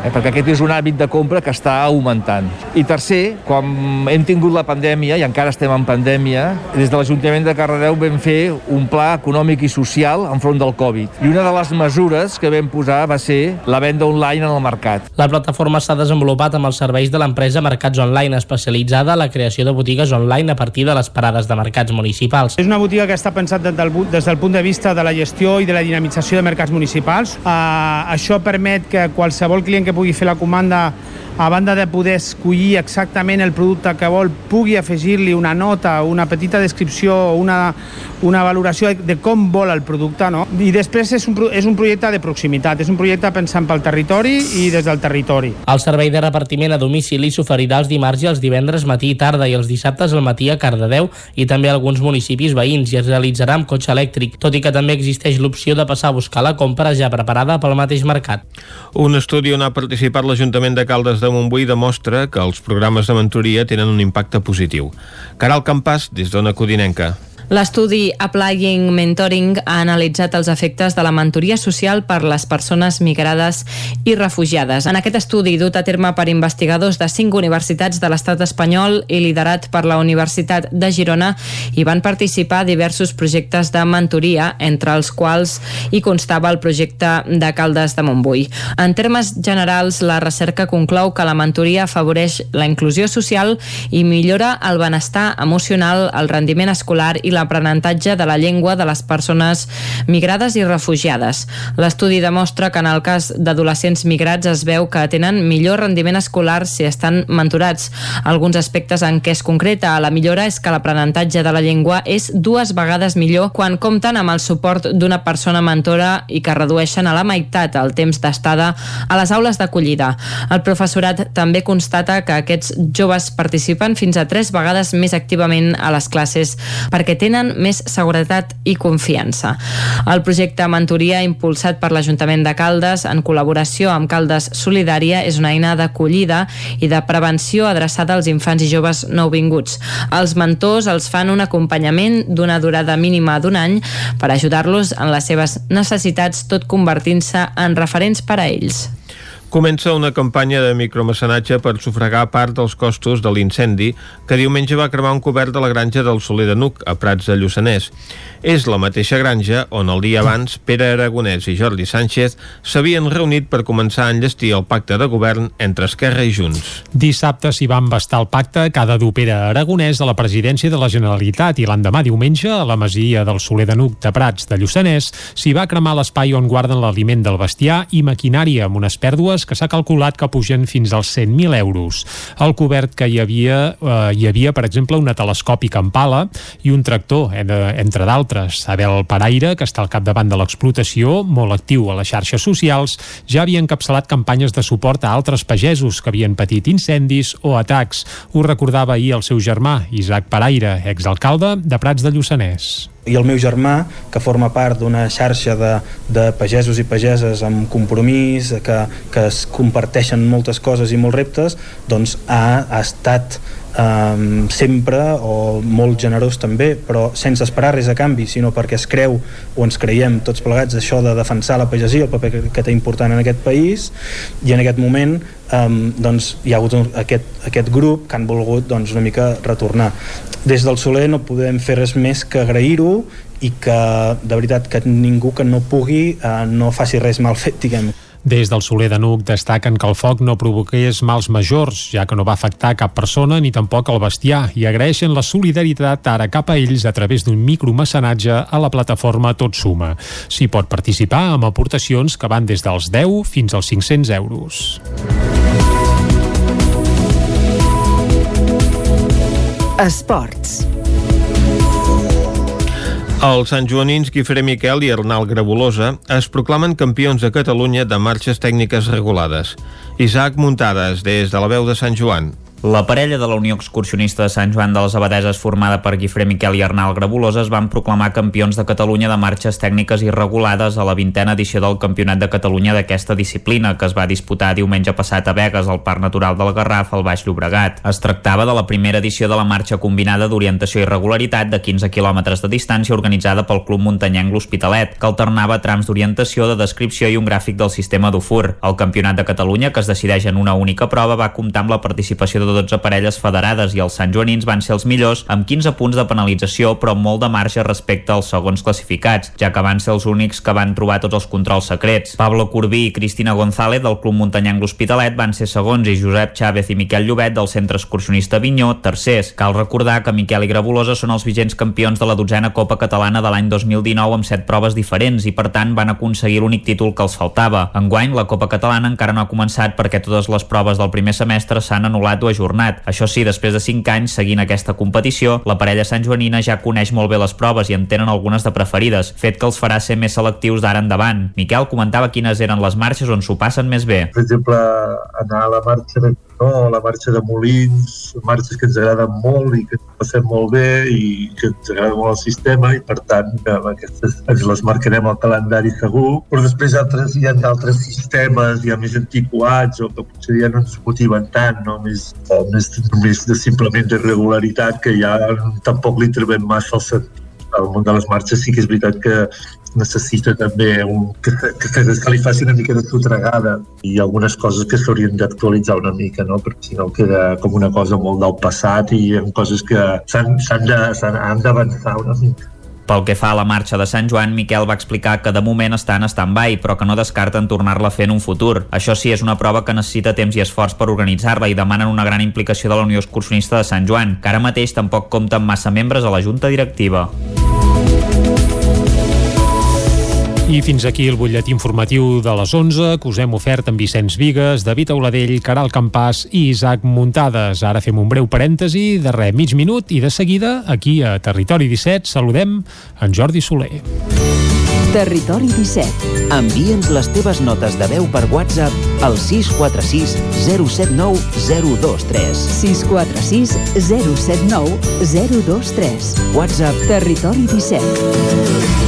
eh, perquè aquest és un hàbit de compra que està augmentant. I tercer, quan hem tingut la pandèmia, i encara estem en pandèmia, des de l'Ajuntament de Cardedeu vam fer un pla econòmic i social enfront del Covid. I una de les mesures que vam posar va ser la venda online en el mercat. La plataforma s'ha desenvolupat amb els serveis de l'empresa Mercats Online, especialitzada en la creació de botigues online a partir de les parades de mercats municipals. És una botiga que està pensat des del, des del punt de vista de la gestió i de la dinamització de mercats municipals. Uh, això permet que qualsevol client que fer la comanda a banda de poder escollir exactament el producte que vol, pugui afegir-li una nota, una petita descripció, una, una valoració de, com vol el producte, no? I després és un, és un projecte de proximitat, és un projecte pensant pel territori i des del territori. El servei de repartiment a domicili s'oferirà els dimarts i els divendres matí i tarda i els dissabtes al matí a Cardedeu i també a alguns municipis veïns i es realitzarà amb cotxe elèctric, tot i que també existeix l'opció de passar a buscar la compra ja preparada pel mateix mercat. Un estudi on ha participat l'Ajuntament de Caldes de Montbui demostra que els programes de mentoria tenen un impacte positiu. Caral Campàs, des d'Ona Codinenca. L'estudi Applying Mentoring ha analitzat els efectes de la mentoria social per les persones migrades i refugiades. En aquest estudi, dut a terme per investigadors de cinc universitats de l'estat espanyol i liderat per la Universitat de Girona, hi van participar diversos projectes de mentoria, entre els quals hi constava el projecte de Caldes de Montbui. En termes generals, la recerca conclou que la mentoria afavoreix la inclusió social i millora el benestar emocional, el rendiment escolar i la l'aprenentatge de la llengua de les persones migrades i refugiades. L'estudi demostra que en el cas d'adolescents migrats es veu que tenen millor rendiment escolar si estan mentorats. Alguns aspectes en què es concreta la millora és que l'aprenentatge de la llengua és dues vegades millor quan compten amb el suport d'una persona mentora i que redueixen a la meitat el temps d'estada a les aules d'acollida. El professorat també constata que aquests joves participen fins a tres vegades més activament a les classes perquè tenen tenen més seguretat i confiança. El projecte Mentoria, impulsat per l'Ajuntament de Caldes en col·laboració amb Caldes Solidària, és una eina d'acollida i de prevenció adreçada als infants i joves nouvinguts. Els mentors els fan un acompanyament d'una durada mínima d'un any per ajudar-los en les seves necessitats, tot convertint-se en referents per a ells. Comença una campanya de micromecenatge per sufragar part dels costos de l'incendi que diumenge va cremar un cobert de la granja del Soler de Nuc, a Prats de Lluçanès. És la mateixa granja on el dia abans Pere Aragonès i Jordi Sánchez s'havien reunit per començar a enllestir el pacte de govern entre Esquerra i Junts. Dissabte s'hi va embastar el pacte que ha dur Pere Aragonès a la presidència de la Generalitat i l'endemà diumenge a la masia del Soler de Nuc de Prats de Lluçanès s'hi va cremar l'espai on guarden l'aliment del bestiar i maquinària amb unes pèrdues immobles que s'ha calculat que pugen fins als 100.000 euros. Al cobert que hi havia, eh, hi havia, per exemple, una telescòpica en pala i un tractor, entre d'altres. Abel Paraire, que està al capdavant de l'explotació, molt actiu a les xarxes socials, ja havia encapçalat campanyes de suport a altres pagesos que havien patit incendis o atacs. Ho recordava ahir el seu germà, Isaac Paraire, exalcalde de Prats de Lluçanès i el meu germà, que forma part d'una xarxa de, de pagesos i pageses amb compromís, que, que es comparteixen moltes coses i molts reptes, doncs ha, ha estat um, sempre o molt generós també, però sense esperar res a canvi, sinó perquè es creu o ens creiem tots plegats això de defensar la pagesia, el paper que, que té important en aquest país, i en aquest moment um, doncs, hi ha hagut un, aquest, aquest grup que han volgut doncs, una mica retornar des del Soler no podem fer res més que agrair-ho i que de veritat que ningú que no pugui eh, no faci res mal fet, diguem. Des del Soler de Nuc destaquen que el foc no provoqués mals majors, ja que no va afectar cap persona ni tampoc el bestiar, i agraeixen la solidaritat ara cap a ells a través d'un micromecenatge a la plataforma Tot Suma. S'hi pot participar amb aportacions que van des dels 10 fins als 500 euros. Esports. Els santjoanins Guifré Miquel i Arnal Grabolosa es proclamen campions de Catalunya de marxes tècniques regulades. Isaac Muntades, des de la veu de Sant Joan. La parella de la Unió Excursionista de Sant Joan de les Abadeses formada per Guifré Miquel i Arnal Grabolosa es van proclamar campions de Catalunya de marxes tècniques irregulades a la vintena edició del Campionat de Catalunya d'aquesta disciplina que es va disputar diumenge passat a Vegas al Parc Natural del Garraf al Baix Llobregat. Es tractava de la primera edició de la marxa combinada d'orientació i regularitat de 15 quilòmetres de distància organitzada pel Club Muntanyenc L'Hospitalet, que alternava trams d'orientació, de descripció i un gràfic del sistema d'UFUR. El Campionat de Catalunya, que es decideix en una única prova, va comptar amb la participació de de 12 parelles federades i els santjoanins van ser els millors amb 15 punts de penalització però molt de marge respecte als segons classificats, ja que van ser els únics que van trobar tots els controls secrets. Pablo Corbí i Cristina González del Club Muntanyenc L'Hospitalet van ser segons i Josep Chávez i Miquel Llobet del Centre Excursionista Vinyó tercers. Cal recordar que Miquel i Grabolosa són els vigents campions de la dotzena Copa Catalana de l'any 2019 amb set proves diferents i per tant van aconseguir l'únic títol que els faltava. Enguany la Copa Catalana encara no ha començat perquè totes les proves del primer semestre s'han anul·lat o ajornat. Això sí, després de 5 anys seguint aquesta competició, la parella santjoanina ja coneix molt bé les proves i en tenen algunes de preferides, fet que els farà ser més selectius d'ara endavant. Miquel comentava quines eren les marxes on s'ho passen més bé. Per exemple, anar a la marxa de no? la marxa de Molins, marxes que ens agraden molt i que passem molt bé i que ens agrada molt el sistema i per tant aquestes ens les marcarem al calendari segur, però després altres hi ha d'altres sistemes ja més antiquats o que potser ja no ens motiven tant, no? més, més, més de simplement de regularitat que ja tampoc li trobem massa el sentit el món de les marxes sí que és veritat que necessita també un, que, que, que, li faci una mica de sotregada i algunes coses que s'haurien d'actualitzar una mica, no? perquè si no queda com una cosa molt del passat i en coses que s'han d'avançar una mica. Pel que fa a la marxa de Sant Joan, Miquel va explicar que de moment està en stand-by, però que no descarten tornar-la a fer en un futur. Això sí, és una prova que necessita temps i esforç per organitzar-la i demanen una gran implicació de la Unió Excursionista de Sant Joan, que ara mateix tampoc compta amb massa membres a la Junta Directiva. I fins aquí el butlletí informatiu de les 11 que us hem ofert amb Vicenç Vigues, David Auladell, Caral Campàs i Isaac Muntades. Ara fem un breu parèntesi de res, mig minut i de seguida, aquí a Territori 17, saludem en Jordi Soler. Territori 17. Envia'ns les teves notes de veu per WhatsApp al 646 079 023. 646 079 023. WhatsApp Territori 17.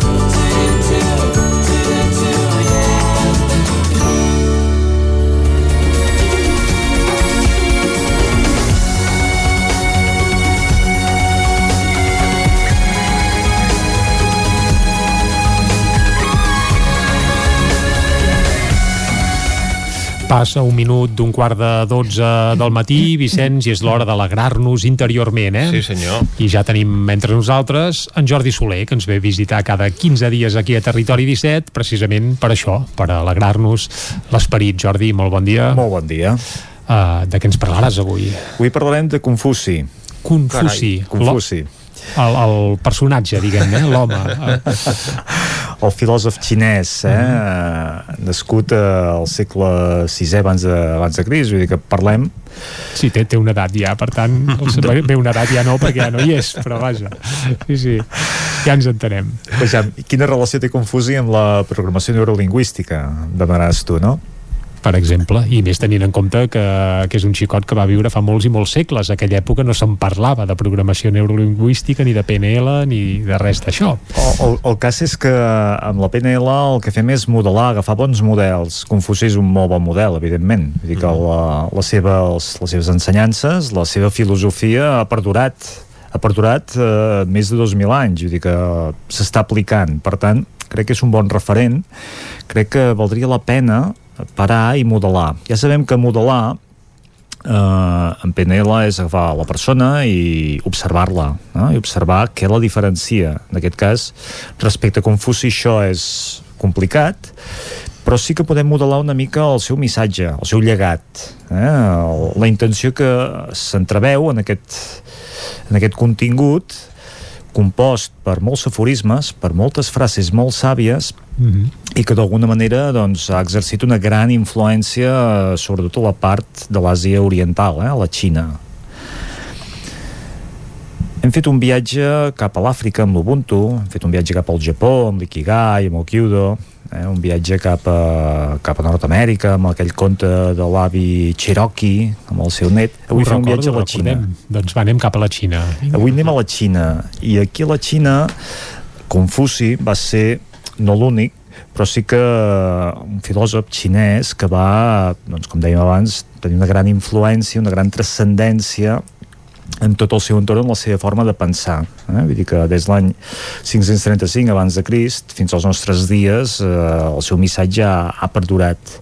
Passa un minut d'un quart de dotze del matí, Vicenç, i és l'hora d'alegrar-nos interiorment, eh? Sí, senyor. I ja tenim entre nosaltres en Jordi Soler, que ens ve visitar cada 15 dies aquí a Territori 17, precisament per això, per alegrar-nos l'esperit. Jordi, molt bon dia. Molt bon dia. uh, de què ens parlaràs avui? Avui parlarem de Confuci. Confuci. Carai, Confuci. El, el personatge, diguem, eh? l'home. el filòsof xinès, eh? Mm. nascut al segle VI abans de, abans de Cris, vull dir que parlem... Sí, té, té una edat ja, per tant, bé, una edat ja no, perquè ja no hi és, però vaja, sí, sí, ja ens entenem. Vejam, quina relació té Confusi amb la programació neurolingüística, demanaràs tu, no? Per exemple, i més tenint en compte que, que és un xicot que va viure fa molts i molts segles. A aquella època no se'n parlava de programació neurolingüística, ni de PNL, ni de res d'això. El, el, el cas és que amb la PNL el que fem és modelar, agafar bons models. Confuci és un molt bon model, evidentment. Vull dir que mm. la, la seva, les, les seves ensenyances, la seva filosofia ha perdurat ha perdurat eh, més de 2.000 anys, vull dir que s'està aplicant. Per tant, crec que és un bon referent. Crec que valdria la pena parar i modelar. Ja sabem que modelar eh, en PNL és agafar la persona i observar-la no? i observar què la diferencia en aquest cas respecte a Confuci això és complicat però sí que podem modelar una mica el seu missatge, el seu llegat eh? la intenció que s'entreveu en aquest, en aquest contingut compost per molts aforismes, per moltes frases molt sàvies, mm -hmm. i que d'alguna manera doncs, ha exercit una gran influència eh, sobretot a la part de l'Àsia Oriental, eh, a la Xina. Hem fet un viatge cap a l'Àfrica amb l'Ubuntu, hem fet un viatge cap al Japó amb l'Ikigai, amb el Kyudo, eh, un viatge cap a, cap a Nord-Amèrica amb aquell conte de l'avi Cherokee amb el seu net. Avui fem un viatge a la Xina. doncs va, anem cap a la Xina. Avui anem a la Xina. I aquí a la Xina Confuci va ser no l'únic però sí que un filòsof xinès que va, doncs, com dèiem abans, tenir una gran influència, una gran transcendència en tot el seu entorn, en la seva forma de pensar. Eh? Vull dir que des de l'any 535 abans de Crist fins als nostres dies eh, el seu missatge ha, ha perdurat.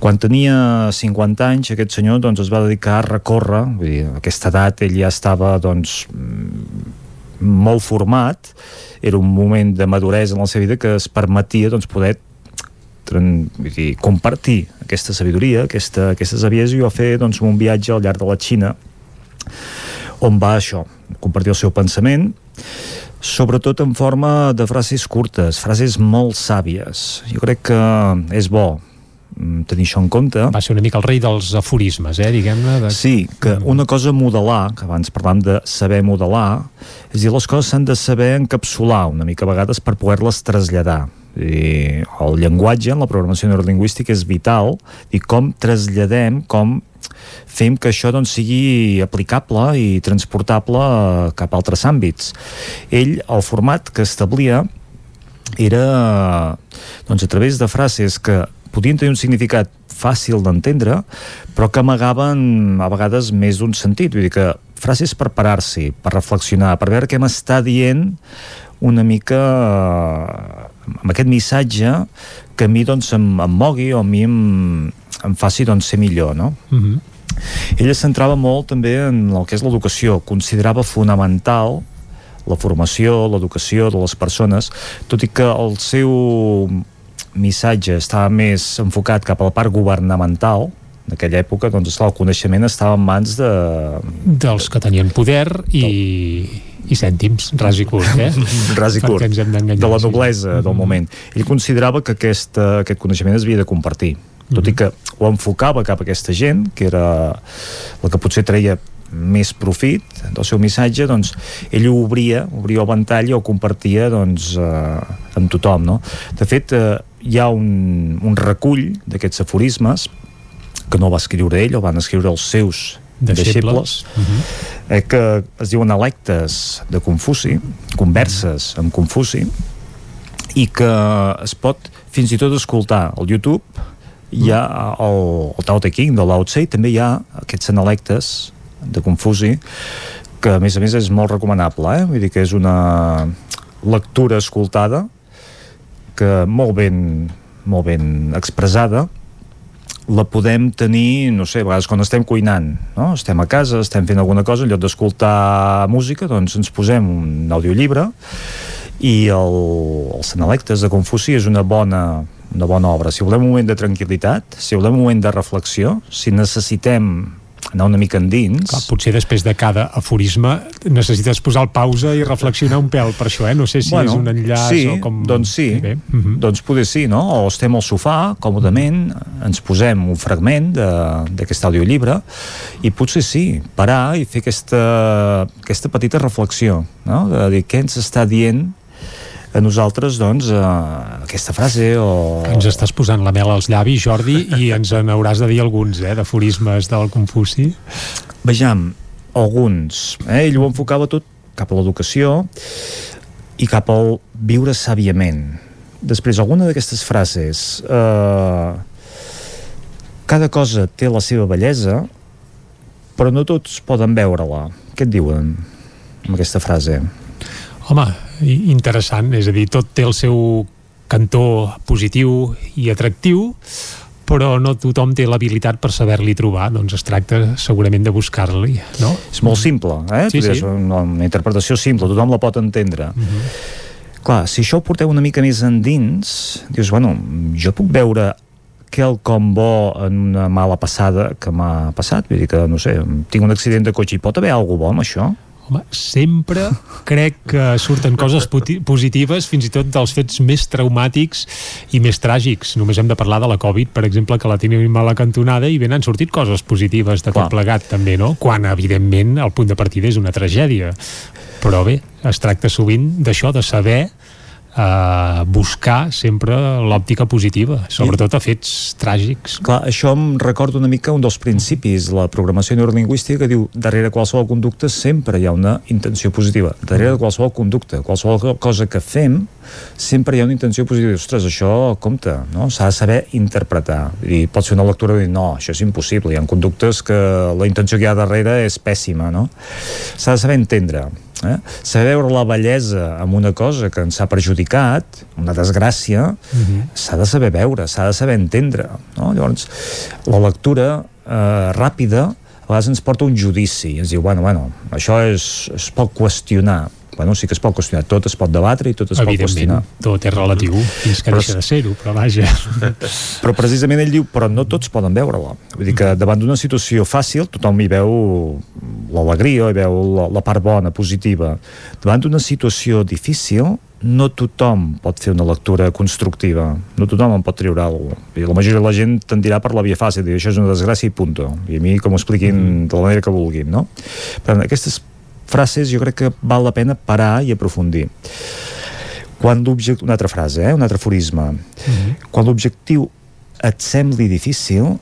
Quan tenia 50 anys, aquest senyor doncs, es va dedicar a recórrer, vull dir, a aquesta edat ell ja estava doncs, molt format era un moment de maduresa en la seva vida que es permetia doncs, poder vull dir, compartir aquesta sabidoria, aquesta, aquesta saviesa i va fer doncs, un viatge al llarg de la Xina on va això, compartir el seu pensament sobretot en forma de frases curtes, frases molt sàvies. Jo crec que és bo Mm, tenir això en compte. Va ser una mica el rei dels aforismes, eh, diguem-ne. De... Sí, que una cosa modelar, que abans parlàvem de saber modelar, és dir, les coses s'han de saber encapsular una mica a vegades per poder-les traslladar. I el llenguatge en la programació neurolingüística és vital i com traslladem, com fem que això doncs, sigui aplicable i transportable cap a altres àmbits. Ell, el format que establia era doncs, a través de frases que podien tenir un significat fàcil d'entendre, però que amagaven a vegades més d'un sentit. Vull dir que frases per parar-s'hi, per reflexionar, per veure què m'està dient una mica eh, amb aquest missatge que a mi doncs, em, em mogui o a mi em, em faci doncs, ser millor, no? Uh mhm. -huh. Ella centrava molt també en el que és l'educació, considerava fonamental la formació, l'educació de les persones, tot i que el seu missatge estava més enfocat cap a la part governamental en aquella època, doncs el coneixement estava en mans de... Dels que tenien poder i, i cèntims, ras i curt, eh? ras i curt, de la noblesa sí. del moment. Ell considerava que aquest, aquest coneixement es havia de compartir, tot i que ho enfocava cap a aquesta gent, que era la que potser treia més profit del seu missatge, doncs ell ho obria, obria el ventall i ho compartia doncs, eh, amb tothom. No? De fet, eh, hi ha un, un recull d'aquests aforismes que no va escriure ell, el van escriure els seus deixebles, uh -huh. eh, que es diuen electes de Confuci, converses amb Confuci, i que es pot fins i tot escoltar al YouTube. Hi ha el, el Tao Te King de Lao Tse, també hi ha aquests analectes de Confuci que a més a més és molt recomanable eh? vull dir que és una lectura escoltada que molt ben, molt ben expressada la podem tenir, no sé, a vegades quan estem cuinant, no? estem a casa, estem fent alguna cosa, en lloc d'escoltar música, doncs ens posem un audiollibre i el, els analectes de Confuci és una bona una bona obra, si volem un moment de tranquil·litat, si volem un moment de reflexió, si necessitem anar una mica endins... Clar, potser després de cada aforisme necessites posar el pausa i reflexionar un pèl per això, eh? No sé si bueno, és un enllaç sí, o com... Doncs sí, Bé. -hmm. doncs poder sí, no? O estem al sofà, còmodament, ens posem un fragment de- d'aquest audiollibre i potser sí, parar i fer aquesta, aquesta petita reflexió, no? De dir què ens està dient a nosaltres, doncs, eh, aquesta frase o... Ens estàs posant la mel als llavis, Jordi, i ens en hauràs de dir alguns, eh, d'aforismes del Confuci. Vejam, alguns. Eh? Ell ho enfocava tot cap a l'educació i cap al viure sàviament. Després, alguna d'aquestes frases... Eh, cada cosa té la seva bellesa, però no tots poden veure-la. Què et diuen amb aquesta frase? Home, interessant, és a dir, tot té el seu cantó positiu i atractiu, però no tothom té l'habilitat per saber-li trobar, doncs es tracta segurament de buscar-li, no? És molt simple, eh? Sí, sí. Una, una interpretació simple, tothom la pot entendre. Uh -huh. Clar, si això ho porteu una mica més endins, dius, bueno, jo puc veure quelcom bo en una mala passada que m'ha passat, vull dir que, no sé, tinc un accident de cotxe, hi pot haver alguna bo amb això? Home, sempre crec que surten coses positives fins i tot dels fets més traumàtics i més tràgics. Només hem de parlar de la Covid, per exemple, que la tenim a la cantonada i ben han sortit coses positives de tot plegat també, no? Quan, evidentment, el punt de partida és una tragèdia. Però bé, es tracta sovint d'això, de saber eh, buscar sempre l'òptica positiva, sobretot a fets tràgics. Clar, això em recorda una mica un dels principis la programació neurolingüística diu darrere qualsevol conducta sempre hi ha una intenció positiva. Darrere qualsevol conducta, qualsevol cosa que fem, sempre hi ha una intenció positiva. Ostres, això compte, no? S'ha de saber interpretar. I pot ser una lectura de dir, no, això és impossible. Hi ha conductes que la intenció que hi ha darrere és pèssima, no? S'ha de saber entendre. Eh? Saber veure la bellesa en una cosa que ens ha perjudicat, una desgràcia, s'ha de saber veure, s'ha de saber entendre. No? Llavors, la lectura eh, ràpida a vegades ens porta un judici, ens diu, bueno, bueno, això és, es pot qüestionar. Bueno, sí que es pot qüestionar, tot es pot debatre i tot es pot qüestionar. Tot és relatiu, fins que Però deixa de ser-ho, però vaja. Però precisament ell diu, però no tots poden veure-la. Vull dir que davant d'una situació fàcil tothom hi veu l'alegria, hi veu la, la part bona, positiva. Davant d'una situació difícil, no tothom pot fer una lectura constructiva, no tothom en pot treure alguna cosa. La majoria de la gent tendirà per la via fàcil, dir això és una desgràcia i punto. I a mi que m'ho expliquin de la manera que vulguin, no? Per tant, aquestes frases jo crec que val la pena parar i aprofundir. Quan l'objectiu... Una altra frase, eh? un altre aforisme. Quan l'objectiu et sembli difícil,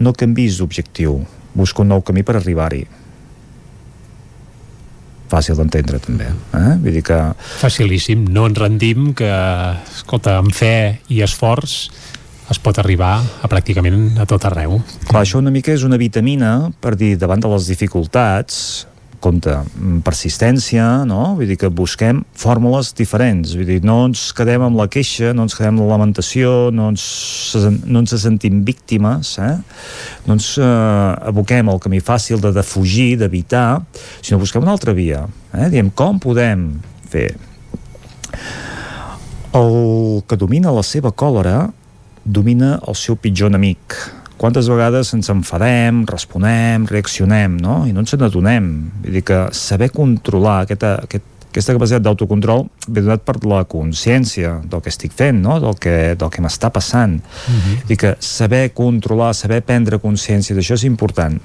no canvis d'objectiu. Busca un nou camí per arribar-hi. Fàcil d'entendre, també. Eh? Vull dir que... Facilíssim, no ens rendim que, escolta, amb fe i esforç es pot arribar a pràcticament a tot arreu. Clar, això una mica és una vitamina per dir, davant de les dificultats, compte, mm, persistència, no? Vull dir que busquem fórmules diferents, vull dir, no ens quedem amb la queixa, no ens quedem amb la lamentació, no ens, no ens sentim víctimes, eh? No ens eh, aboquem al camí fàcil de defugir, d'evitar, sinó busquem una altra via, eh? Diem, com podem fer? El que domina la seva còlera domina el seu pitjor enemic. Quantes vegades ens enfadem, responem, reaccionem, no? I no ens n'adonem. Vull dir que saber controlar aquesta, aquest, aquesta capacitat d'autocontrol ve donat per la consciència del que estic fent, no? del que, del que m'està passant. Uh -huh. Dir que saber controlar, saber prendre consciència d'això és important.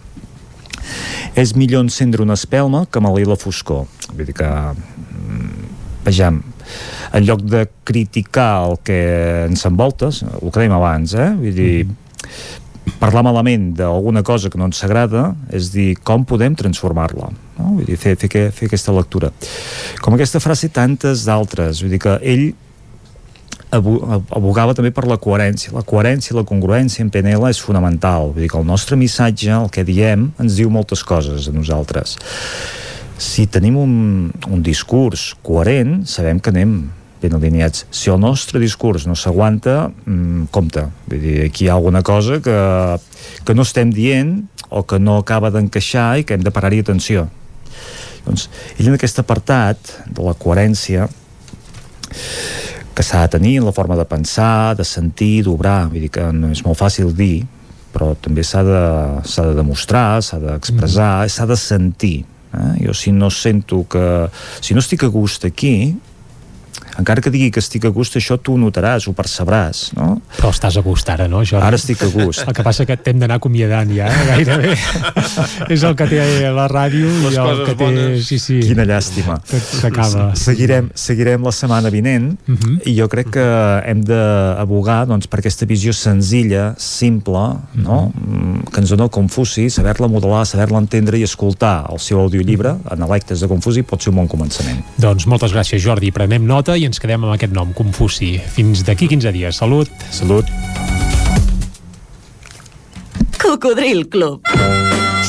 És millor encendre una espelma que maleir la foscor. Vull dir que mm, vejam, en lloc de criticar el que ens envolta, el que dèiem abans, eh? vull dir, parlar malament d'alguna cosa que no ens agrada és dir com podem transformar-la no? vull dir, fer, fer, fer aquesta lectura. Com aquesta frase tantes d'altres. Vull dir que ell abogava també per la coherència. La coherència i la congruència en PNL és fonamental. Vull dir que el nostre missatge, el que diem ens diu moltes coses a nosaltres. Si tenim un, un discurs coherent sabem que anem ben alineats. Si el nostre discurs no s'aguanta, mmm, compte. Vull dir, aquí hi ha alguna cosa que, que no estem dient o que no acaba d'encaixar i que hem de parar-hi atenció. Doncs, ell en aquest apartat de la coherència que s'ha de tenir en la forma de pensar, de sentir, d'obrar, vull dir que no és molt fàcil dir, però també s'ha de, de demostrar, s'ha d'expressar, mm. s'ha de sentir. Eh? Jo si no sento que... Si no estic a gust aquí, encara que digui que estic a gust, això tu ho notaràs, ho percebràs, no? Però estàs a gust ara, no, Jordi? Ara estic a gust. El que passa que t'hem d'anar acomiadant ja, eh, gairebé. és el que té la ràdio Les i el que té... bones. Sí, sí. Quina llàstima. Tot s'acaba. Seguirem, seguirem la setmana vinent uh Mhm. -huh. i jo crec que hem d'abogar doncs, per aquesta visió senzilla, simple, no? Mm, que ens dona el Confuci, saber-la modelar, saber-la entendre i escoltar el seu audiollibre, Analectes de Confuci, pot ser un bon començament. Doncs moltes gràcies, Jordi. Prenem nota i ens quedem amb aquest nom, Confuci. Fins d'aquí 15 dies. Salut. Salut. Cocodril Club.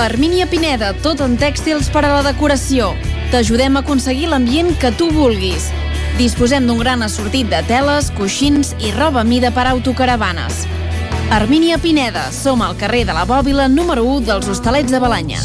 Armínia Pineda, tot en tèxtils per a la decoració. T'ajudem a aconseguir l'ambient que tu vulguis. Disposem d'un gran assortit de teles, coixins i roba a mida per a autocaravanes. Armínia Pineda, som al carrer de la Bòbila número 1 dels Hostalets de Balanya.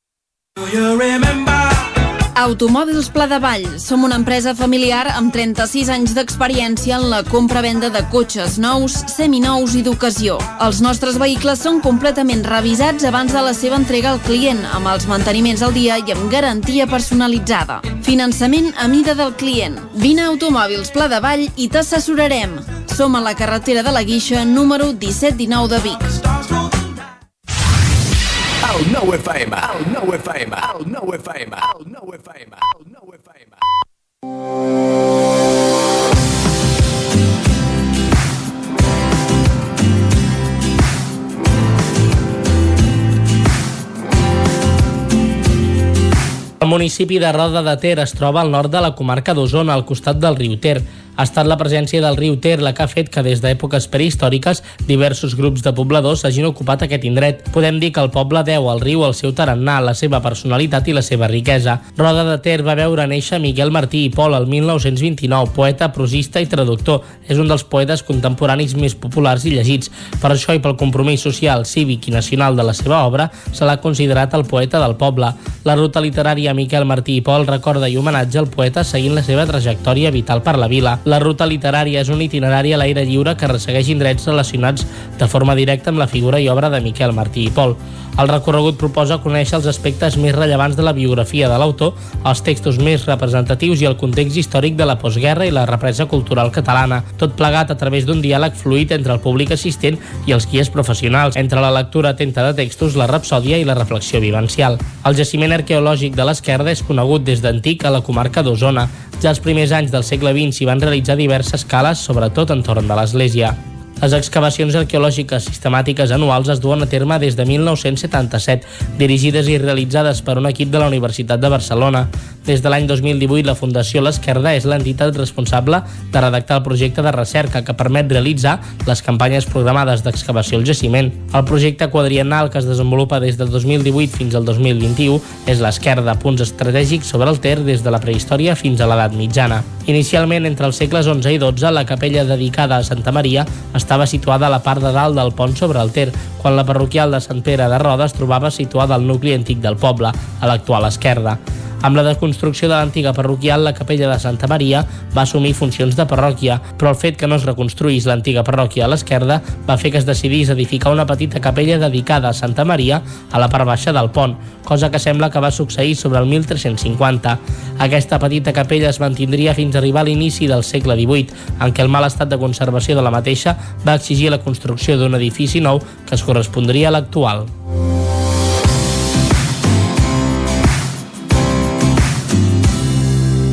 Automòbils Pla de Vall. Som una empresa familiar amb 36 anys d'experiència en la compra-venda de cotxes nous, seminous i d'ocasió. Els nostres vehicles són completament revisats abans de la seva entrega al client, amb els manteniments al dia i amb garantia personalitzada. Finançament a mida del client. Vine a Automòbils Pla de Vall i t'assessorarem. Som a la carretera de la Guixa, número 1719 de Vic. El 9 FM, el 9 FM, el 9 FM, el 9 FM, el 9 FM. El municipi de Roda de Ter es troba al nord de la comarca d'Osona, al costat del riu Ter. Ha estat la presència del riu Ter la que ha fet que des d'èpoques prehistòriques diversos grups de pobladors hagin ocupat aquest indret. Podem dir que el poble deu al riu el seu tarannà, la seva personalitat i la seva riquesa. Roda de Ter va veure néixer Miquel Martí i Pol el 1929, poeta, prosista i traductor. És un dels poetes contemporanis més populars i llegits. Per això i pel compromís social, cívic i nacional de la seva obra, se l'ha considerat el poeta del poble. La ruta literària Miquel Martí i Pol recorda i homenatge al poeta seguint la seva trajectòria vital per la vila. La ruta literària és un itinerari a l'aire lliure que ressegueix indrets relacionats de forma directa amb la figura i obra de Miquel Martí i Pol. El recorregut proposa conèixer els aspectes més rellevants de la biografia de l'autor, els textos més representatius i el context històric de la postguerra i la represa cultural catalana, tot plegat a través d'un diàleg fluid entre el públic assistent i els guies professionals, entre la lectura atenta de textos, la rapsòdia i la reflexió vivencial. El jaciment arqueològic de l'Esquerda és conegut des d'antic a la comarca d'Osona. Ja als primers anys del segle XX s'hi van realitzar diverses cales, sobretot entorn de l'església. Les excavacions arqueològiques sistemàtiques anuals es duen a terme des de 1977, dirigides i realitzades per un equip de la Universitat de Barcelona. Des de l'any 2018, la Fundació L'Esquerda és l'entitat responsable de redactar el projecte de recerca que permet realitzar les campanyes programades d'excavació al jaciment. El projecte quadriennal que es desenvolupa des del 2018 fins al 2021 és l'Esquerda, punts estratègics sobre el Ter des de la prehistòria fins a l'edat mitjana. Inicialment, entre els segles 11 i 12, la capella dedicada a Santa Maria estava situada a la part de dalt del pont sobre el Ter, quan la parroquial de Sant Pere de Roda es trobava situada al nucli antic del poble, a l'actual esquerda. Amb la desconstrucció de l'antiga parroquial, la capella de Santa Maria va assumir funcions de parròquia, però el fet que no es reconstruís l'antiga parròquia a l'esquerda va fer que es decidís edificar una petita capella dedicada a Santa Maria a la part baixa del pont, cosa que sembla que va succeir sobre el 1350. Aquesta petita capella es mantindria fins a arribar a l'inici del segle XVIII, en què el mal estat de conservació de la mateixa va exigir la construcció d'un edifici nou que es correspondria a l'actual.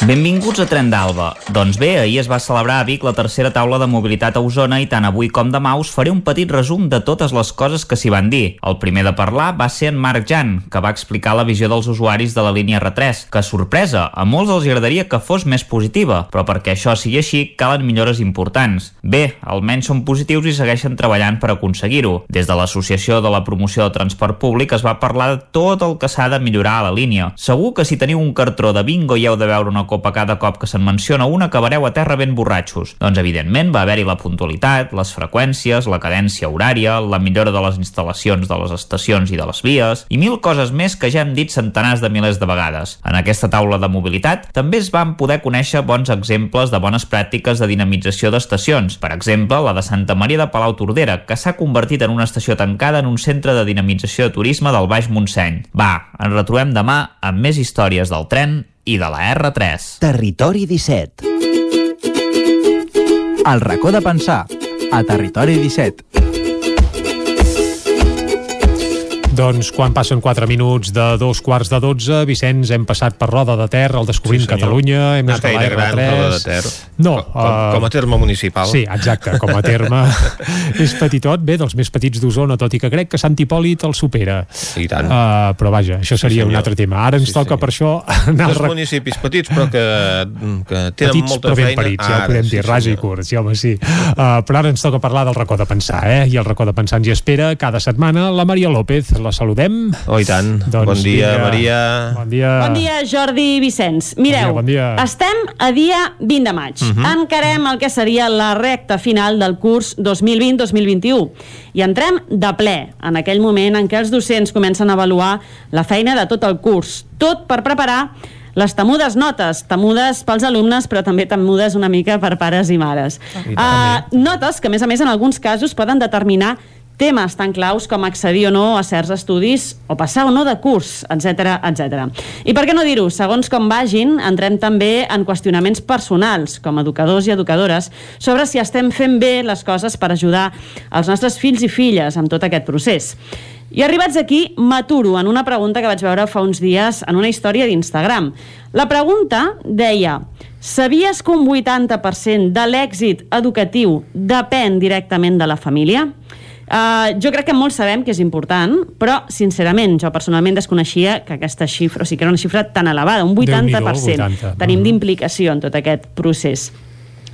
Benvinguts a Tren d'Alba. Doncs bé, ahir es va celebrar a Vic la tercera taula de mobilitat a Osona i tant avui com demà us faré un petit resum de totes les coses que s'hi van dir. El primer de parlar va ser en Marc Jan, que va explicar la visió dels usuaris de la línia R3, que sorpresa, a molts els agradaria que fos més positiva, però perquè això sigui així calen millores importants. Bé, almenys són positius i segueixen treballant per aconseguir-ho. Des de l'Associació de la Promoció del Transport Públic es va parlar de tot el que s'ha de millorar a la línia. Segur que si teniu un cartró de bingo i heu de veure una copa cada cop que se'n menciona una acabareu a terra ben borratxos. Doncs evidentment va haver-hi la puntualitat, les freqüències, la cadència horària, la millora de les instal·lacions de les estacions i de les vies i mil coses més que ja hem dit centenars de milers de vegades. En aquesta taula de mobilitat també es van poder conèixer bons exemples de bones pràctiques de dinamització d'estacions. Per exemple, la de Santa Maria de Palau Tordera, que s'ha convertit en una estació tancada en un centre de dinamització de turisme del Baix Montseny. Va, ens retrobem demà amb més històries del tren i de la R3. Territori 17 El racó de pensar. A Territori 17 Doncs quan passen 4 minuts de dos quarts de 12, Vicenç, hem passat per Roda de Ter, el Descobrint Sí, senyor. Catalunya, hem No anat a la gaire gran, R3... Roda de Ter. No. Com- com- com a terme municipal. Sí, exacte, com a terme és petitot, bé, dels més petits d'Osona, tot i que crec que Sant Hipòlit el supera. I tant. Uh, però vaja, això seria un senyor. altre tema. Ara ens Sí, toca sí. per això anar Dos al rec- municipis petits, però que, que tenen petits molta però ben feina. parits, ja Ara, podem sí, dir, ras i curts, ja home, sí. Uh, però ara ens toca parlar del racó de pensar, eh? I el racó de pensar ens hi espera cada setmana la Maria López. La saludem. Oh, i tant. Doncs bon dia, vinga. Maria. Bon dia. Bon dia, Jordi i Vicenç. Mireu, Bon dia, bon dia. estem a dia 20 de maig. Mhm. Encarem el que seria la recta final del curs 2020-2021 i entrem de ple en aquell moment en què els docents comencen a avaluar la feina de tot el curs, tot per preparar les temudes notes, temudes pels alumnes, però també temudes una mica per pares i mares. I Uh, notes que, a més a més, en alguns casos poden determinar temes tan claus com accedir o no a certs estudis o passar o no de curs, etc etc. I per què no dir-ho? Segons com vagin, entrem també en qüestionaments personals, com educadors i educadores, sobre si estem fent bé les coses per ajudar els nostres fills i filles amb tot aquest procés. I arribats aquí, m'aturo en una pregunta que vaig veure fa uns dies en una història d'Instagram. La pregunta deia Sabies que un 80% de l'èxit educatiu depèn directament de la família? Uh, jo crec que molts sabem que és important, però, sincerament, jo personalment desconeixia que aquesta xifra, o sigui, que era una xifra tan elevada, un 80%. Déu-n'hi-do, 80. Tenim d'implicació en tot aquest procés.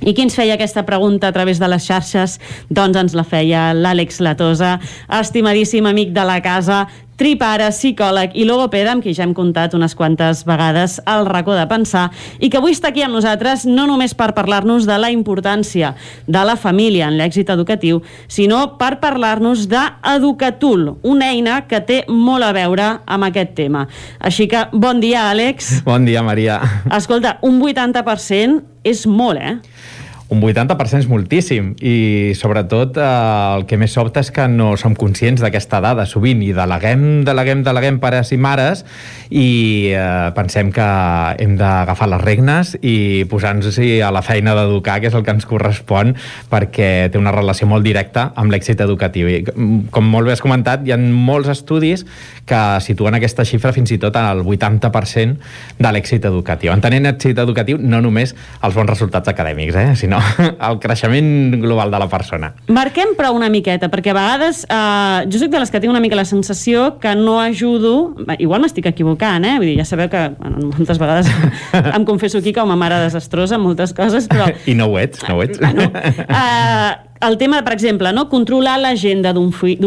I qui ens feia aquesta pregunta a través de les xarxes? Doncs ens la feia l'Àlex Latosa, estimadíssim amic de la casa, tripara, psicòleg i logopeda, amb qui ja hem comptat unes quantes vegades al racó de pensar, i que avui està aquí amb nosaltres no només per parlar-nos de la importància de la família en l'èxit educatiu, sinó per parlar-nos d'Educatul, una eina que té molt a veure amb aquest tema. Així que, bon dia, Àlex. Bon dia, Maria. Escolta, un 80% és molt, eh? Un 80% és moltíssim. I sobretot eh, el que més sobta és que no som conscients d'aquesta dada sovint i deleguem, deleguem, deleguem pares i mares i eh, pensem que hem d'agafar les regnes i posar-nos-hi a la feina d'educar que és el que ens correspon perquè té una relació molt directa amb l'èxit educatiu. I com molt bé has comentat hi ha molts estudis que situen aquesta xifra fins i tot al 80% de l'èxit educatiu. Entenent èxit educatiu no només els bons resultats acadèmics eh, sinó el creixement global de la persona. Marquem però una miqueta, perquè a vegades eh, jo soc de les que tinc una mica la sensació que no ajudo, igual m'estic equivocant, eh? Vull dir, ja sabeu que bueno, moltes vegades em confesso aquí com a mare desastrosa en moltes coses, però... I no ho ets, no ho ets. Bueno, eh, el tema, per exemple, no? controlar l'agenda d'un fi,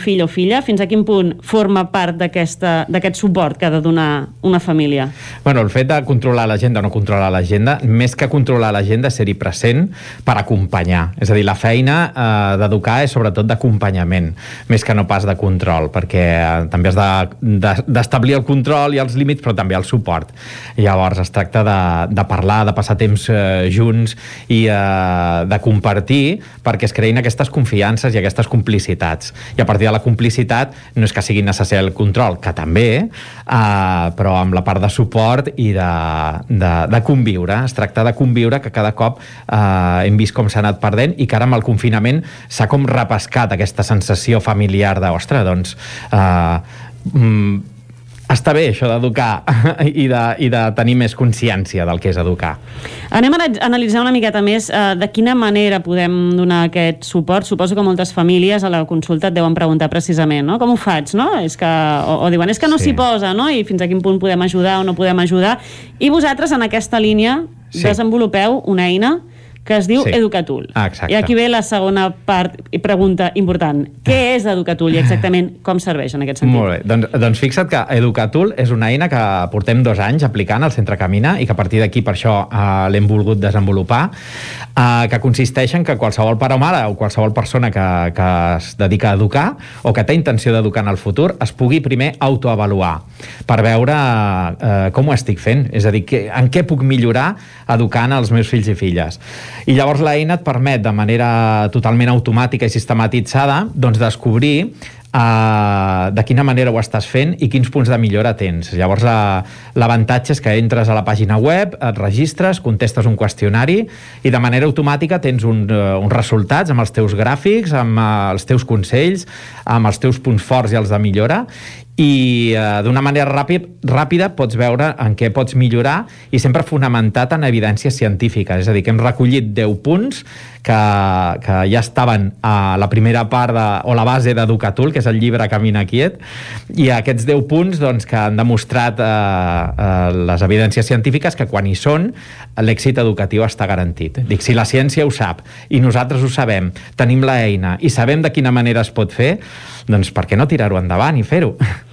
fill o filla, fins a quin punt forma part d'aquest suport que ha de donar una família? Bueno, el fet de controlar l'agenda o no controlar l'agenda, més que controlar l'agenda, ser-hi present per acompanyar. És a dir, la feina eh, d'educar és sobretot d'acompanyament, més que no pas de control, perquè eh, també has d'establir de, de, el control i els límits, però també el suport. Llavors, es tracta de, de parlar, de passar temps eh, junts i eh, de compartir perquè es creïn aquestes confiances i aquestes complicitats. I a partir de la complicitat no és que sigui necessari el control, que també, eh, però amb la part de suport i de, de, de conviure. Es tracta de conviure que cada cop eh, hem vist com s'ha anat perdent i que ara amb el confinament s'ha com repescat aquesta sensació familiar de, ostres, doncs... Eh, mm, està bé això d'educar i, de, i de tenir més consciència del que és educar. Anem a analitzar una miqueta més eh, de quina manera podem donar aquest suport. Suposo que moltes famílies a la consulta et deuen preguntar precisament, no? Com ho faig, no? És que, o, o diuen, és que no s'hi sí. posa, no? I fins a quin punt podem ajudar o no podem ajudar. I vosaltres en aquesta línia sí. desenvolupeu una eina que es diu sí. Educatul. Ah, exacte. I aquí ve la segona part i pregunta important. Què és Educatul i exactament com serveix en aquest sentit? Molt bé. Doncs, doncs fixa't que Educatul és una eina que portem dos anys aplicant al Centre Camina i que a partir d'aquí per això eh, l'hem volgut desenvolupar, eh, que consisteix en que qualsevol pare o mare o qualsevol persona que, que es dedica a educar o que té intenció d'educar en el futur es pugui primer autoavaluar per veure eh, com ho estic fent, és a dir, que, en què puc millorar educant els meus fills i filles. I llavors l'eina et permet de manera totalment automàtica i sistematitzada doncs descobrir uh, de quina manera ho estàs fent i quins punts de millora tens. Llavors, l'avantatge és que entres a la pàgina web, et registres, contestes un qüestionari i de manera automàtica tens un, uh, uns resultats amb els teus gràfics, amb uh, els teus consells, amb els teus punts forts i els de millora i eh, d'una manera ràpid, ràpida pots veure en què pots millorar i sempre fonamentat en evidències científiques. És a dir, que hem recollit 10 punts que, que ja estaven a la primera part de, o la base d'Educatul, que és el llibre Camina Quiet, i aquests 10 punts doncs, que han demostrat eh, eh, les evidències científiques que quan hi són l'èxit educatiu està garantit. Dic, si la ciència ho sap i nosaltres ho sabem, tenim l'eina i sabem de quina manera es pot fer, doncs per què no tirar-ho endavant i fer-ho?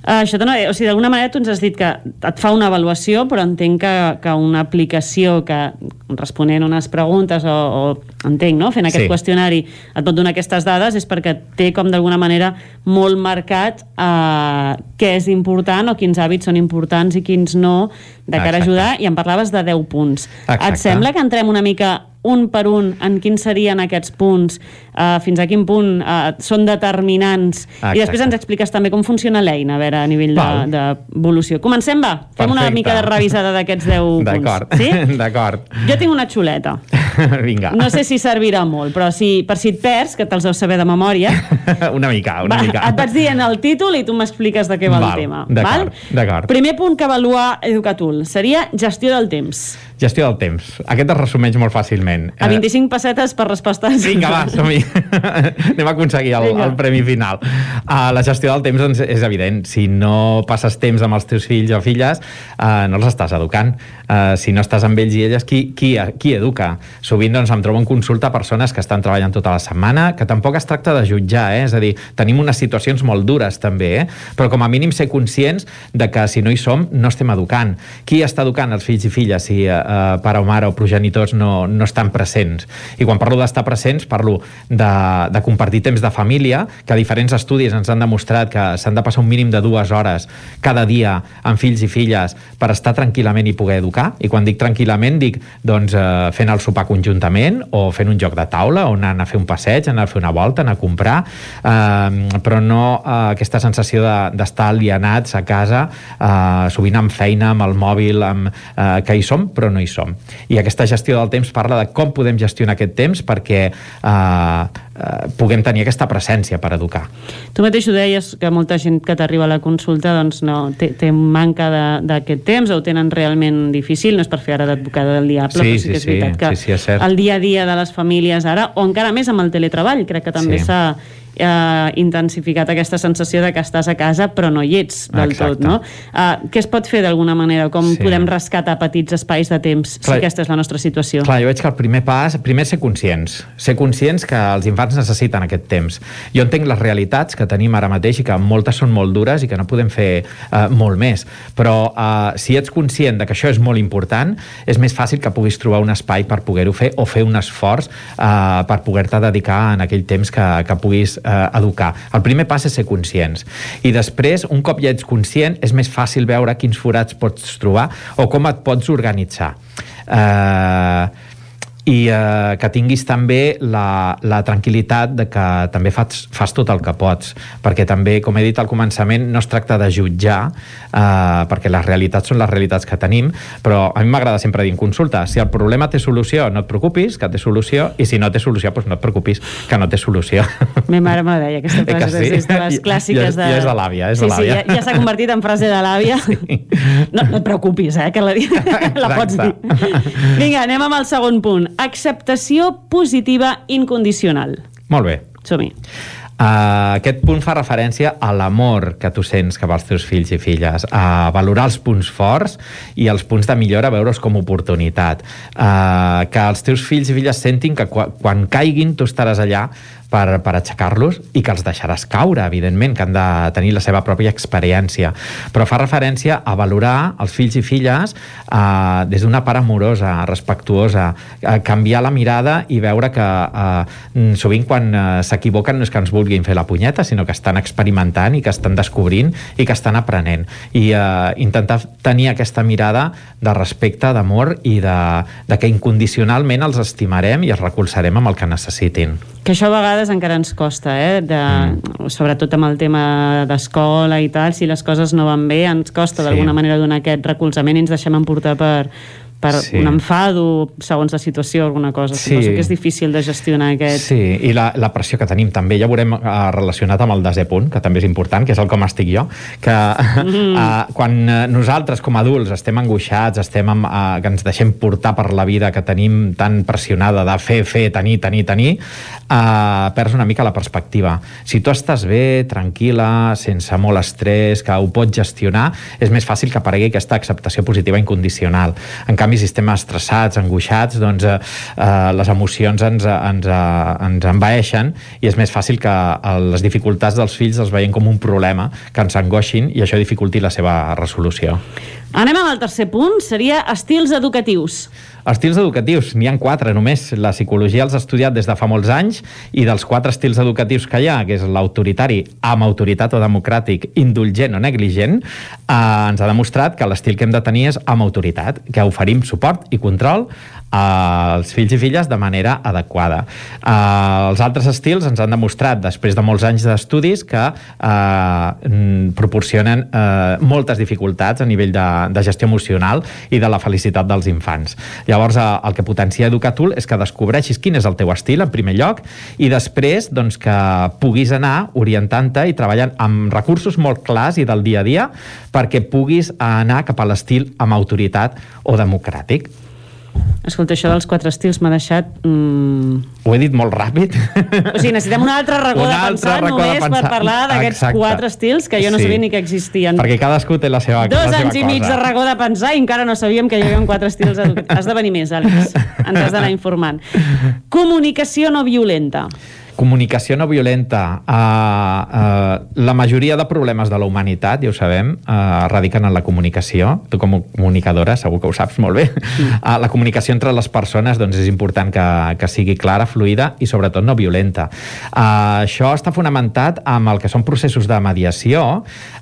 Uh, això no, o sigui, d'alguna manera tu ens has dit que et fa una avaluació, però entenc que, que una aplicació que responent unes preguntes o, o entenc, no?, fent aquest sí. qüestionari et pot donar aquestes dades és perquè té com d'alguna manera molt marcat uh, què és important o quins hàbits són importants i quins no de cara Exacte. a ajudar i em parlaves de 10 punts. Exacte. Et sembla que entrem una mica un per un en quins serien aquests punts, uh, fins a quin punt uh, són determinants, Exacte. i després ens expliques també com funciona l'eina, a veure, a nivell d'evolució. De, Comencem, va? Fem Perfecte. una mica de revisada d'aquests 10 punts. D'acord, sí? d'acord. Jo tinc una xuleta. Vinga. No sé si servirà molt, però si, per si et perds, que te'ls deu saber de memòria... una mica, una va, mica. Et vaig dient el títol i tu m'expliques de què va val, el tema. D'acord, Primer punt que avalua Educatul seria gestió del temps. Gestió del temps. Aquest es resumeix molt fàcilment. A 25 eh, pessetes per respostes. Vinga, va, som-hi. Anem a aconseguir el, el premi final. Uh, la gestió del temps doncs, és evident. Si no passes temps amb els teus fills o filles, uh, no els estàs educant. Uh, si no estàs amb ells i elles, qui, qui, qui educa? sovint doncs, em trobo en consulta persones que estan treballant tota la setmana, que tampoc es tracta de jutjar, eh? és a dir, tenim unes situacions molt dures també, eh? però com a mínim ser conscients de que si no hi som no estem educant. Qui està educant els fills i filles si eh, pare o mare o progenitors no, no estan presents? I quan parlo d'estar presents parlo de, de compartir temps de família, que diferents estudis ens han demostrat que s'han de passar un mínim de dues hores cada dia amb fills i filles per estar tranquil·lament i poder educar. I quan dic tranquil·lament dic doncs, eh, fent el sopar conjuntament o fent un joc de taula o anant a fer un passeig, anar a fer una volta, anar a comprar, eh, però no eh, aquesta sensació d'estar de, alienats a casa, eh, sovint amb feina, amb el mòbil, amb, eh, que hi som, però no hi som. I aquesta gestió del temps parla de com podem gestionar aquest temps perquè eh, eh, puguem tenir aquesta presència per educar. Tu mateix ho deies, que molta gent que t'arriba a la consulta doncs no, té, té manca d'aquest temps o ho tenen realment difícil, no és per fer ara d'advocada del diable, sí, però sí, sí que és sí, veritat que sí, sí, és cert. el dia a dia de les famílies ara, o encara més amb el teletreball, crec que també Sí. Eh, intensificat aquesta sensació de que estàs a casa però no hi ets del Exacte. tot, no? Uh, què es pot fer d'alguna manera? Com Sí. podem rescatar petits espais de temps Clar, si aquesta és la nostra situació? Clar, jo veig que el primer pas, primer ser conscients. Ser conscients que els infants necessiten aquest temps. Jo entenc les realitats que tenim ara mateix i que moltes són molt dures i que no podem fer eh, molt més. Però eh, si ets conscient de que això és molt important, és més fàcil que puguis trobar un espai per poder-ho fer o fer un esforç eh, per poder-te dedicar en aquell temps que, que puguis eh, educar. El primer pas és ser conscients. I després, un cop ja ets conscient, és més fàcil veure quins forats pots trobar o com et pots organitzar. Eh, i eh, que tinguis també la, la tranquil·litat de que també fas, fas tot el que pots perquè també, com he dit al començament no es tracta de jutjar eh, perquè les realitats són les realitats que tenim però a mi m'agrada sempre dir en consulta si el problema té solució, no et preocupis que té solució, i si no té solució, doncs no et preocupis que no té solució Me mare me deia, aquesta Eh que frase sí? és de les Ja- clàssiques ja és de l'àvia, sí, de. Sí, ja, ja s'ha convertit en frase de l'àvia. No, no et preocupis, eh, que la, la pots dir. Vinga, anem amb el segon punt. Acceptació positiva incondicional. molt bé Som-hi. Uh, aquest punt fa referència a l'amor que tu sents cap als teus fills i filles, a valorar els punts forts i els punts de millora veure's com oportunitat. Uh, que els teus fills i filles sentin que quan, quan caiguin tu estaràs allà per, per aixecar-los i que els deixaràs caure, evidentment, que han de tenir la seva pròpia experiència. Però fa referència a valorar els fills i filles eh, des d'una part amorosa, respectuosa, eh, canviar la mirada i veure que eh, sovint quan eh, s'equivoquen no és que ens vulguin fer la punyeta, sinó que estan experimentant i que estan descobrint i que estan aprenent. I eh, intentar tenir aquesta mirada de respecte, d'amor i de, de que incondicionalment els estimarem i els recolzarem amb el que necessitin. Que això a vegades encara ens costa, eh? De, mm. sobretot amb el tema d'escola i tal, si les coses no van bé, ens costa Sí. d'alguna manera donar aquest recolzament i ens deixem emportar per, per Sí. un enfado, segons la situació, alguna cosa. Sí. Suposo que és difícil de gestionar aquest... Sí, i la, la pressió que tenim també, ja veurem eh, relacionat amb el desè punt, que també és important, que és el com estic jo, que mm. eh, quan eh, nosaltres com a adults estem angoixats, estem amb, eh, que ens deixem portar per la vida que tenim tan pressionada de fer, fer, tenir, tenir, tenir, eh, perds una mica la perspectiva. Si tu estàs bé, tranquil·la, sense molt estrès, que ho pots gestionar, és més fàcil que aparegui aquesta acceptació positiva incondicional. En canvi, si estem estressats, angoixats, doncs eh, eh, les emocions ens, ens, eh, ens envaeixen i és més fàcil que eh, les dificultats dels fills els veiem com un problema, que ens angoixin i això dificulti la seva resolució. Anem amb el tercer punt, seria estils educatius. Estils educatius, n'hi han quatre només. La psicologia els ha estudiat des de fa molts anys i dels quatre estils educatius que hi ha, que és l'autoritari, amb autoritat o democràtic, indulgent o negligent, eh, ens ha demostrat que l'estil que hem de tenir és amb autoritat, que oferim suport i control als fills i filles de manera adequada. Eh, els altres estils ens han demostrat, després de molts anys d'estudis, que eh, proporcionen eh, moltes dificultats a nivell de, de gestió emocional i de la felicitat dels infants. Llavors, eh, el que potencia Educatul és que descobreixis quin és el teu estil, en primer lloc, i després doncs, que puguis anar orientant-te i treballant amb recursos molt clars i del dia a dia perquè puguis anar cap a l'estil amb autoritat o democràtic. Escolta, això dels quatre estils m'ha deixat... Mm... Ho he dit molt ràpid. O sigui, necessitem un altre racó de pensar racó de només per pensar. parlar d'aquests quatre estils que jo no Sí. sabia ni que existien. Perquè cadascú té la seva, Dos la seva anys i mig de cosa. racó de pensar i encara no sabíem que hi havia quatre estils educatius. Has de venir més, Àlex. Ens has d'anar informant. Comunicació no violenta. Comunicació no violenta. Uh, uh, la majoria de problemes de la humanitat, ja ho sabem, uh, radiquen en la comunicació. Tu com a comunicadora segur que ho saps molt bé. Uh, la comunicació entre les persones doncs, és important que, que sigui clara, fluida i sobretot no violenta. Uh, això està fonamentat amb el que són processos de mediació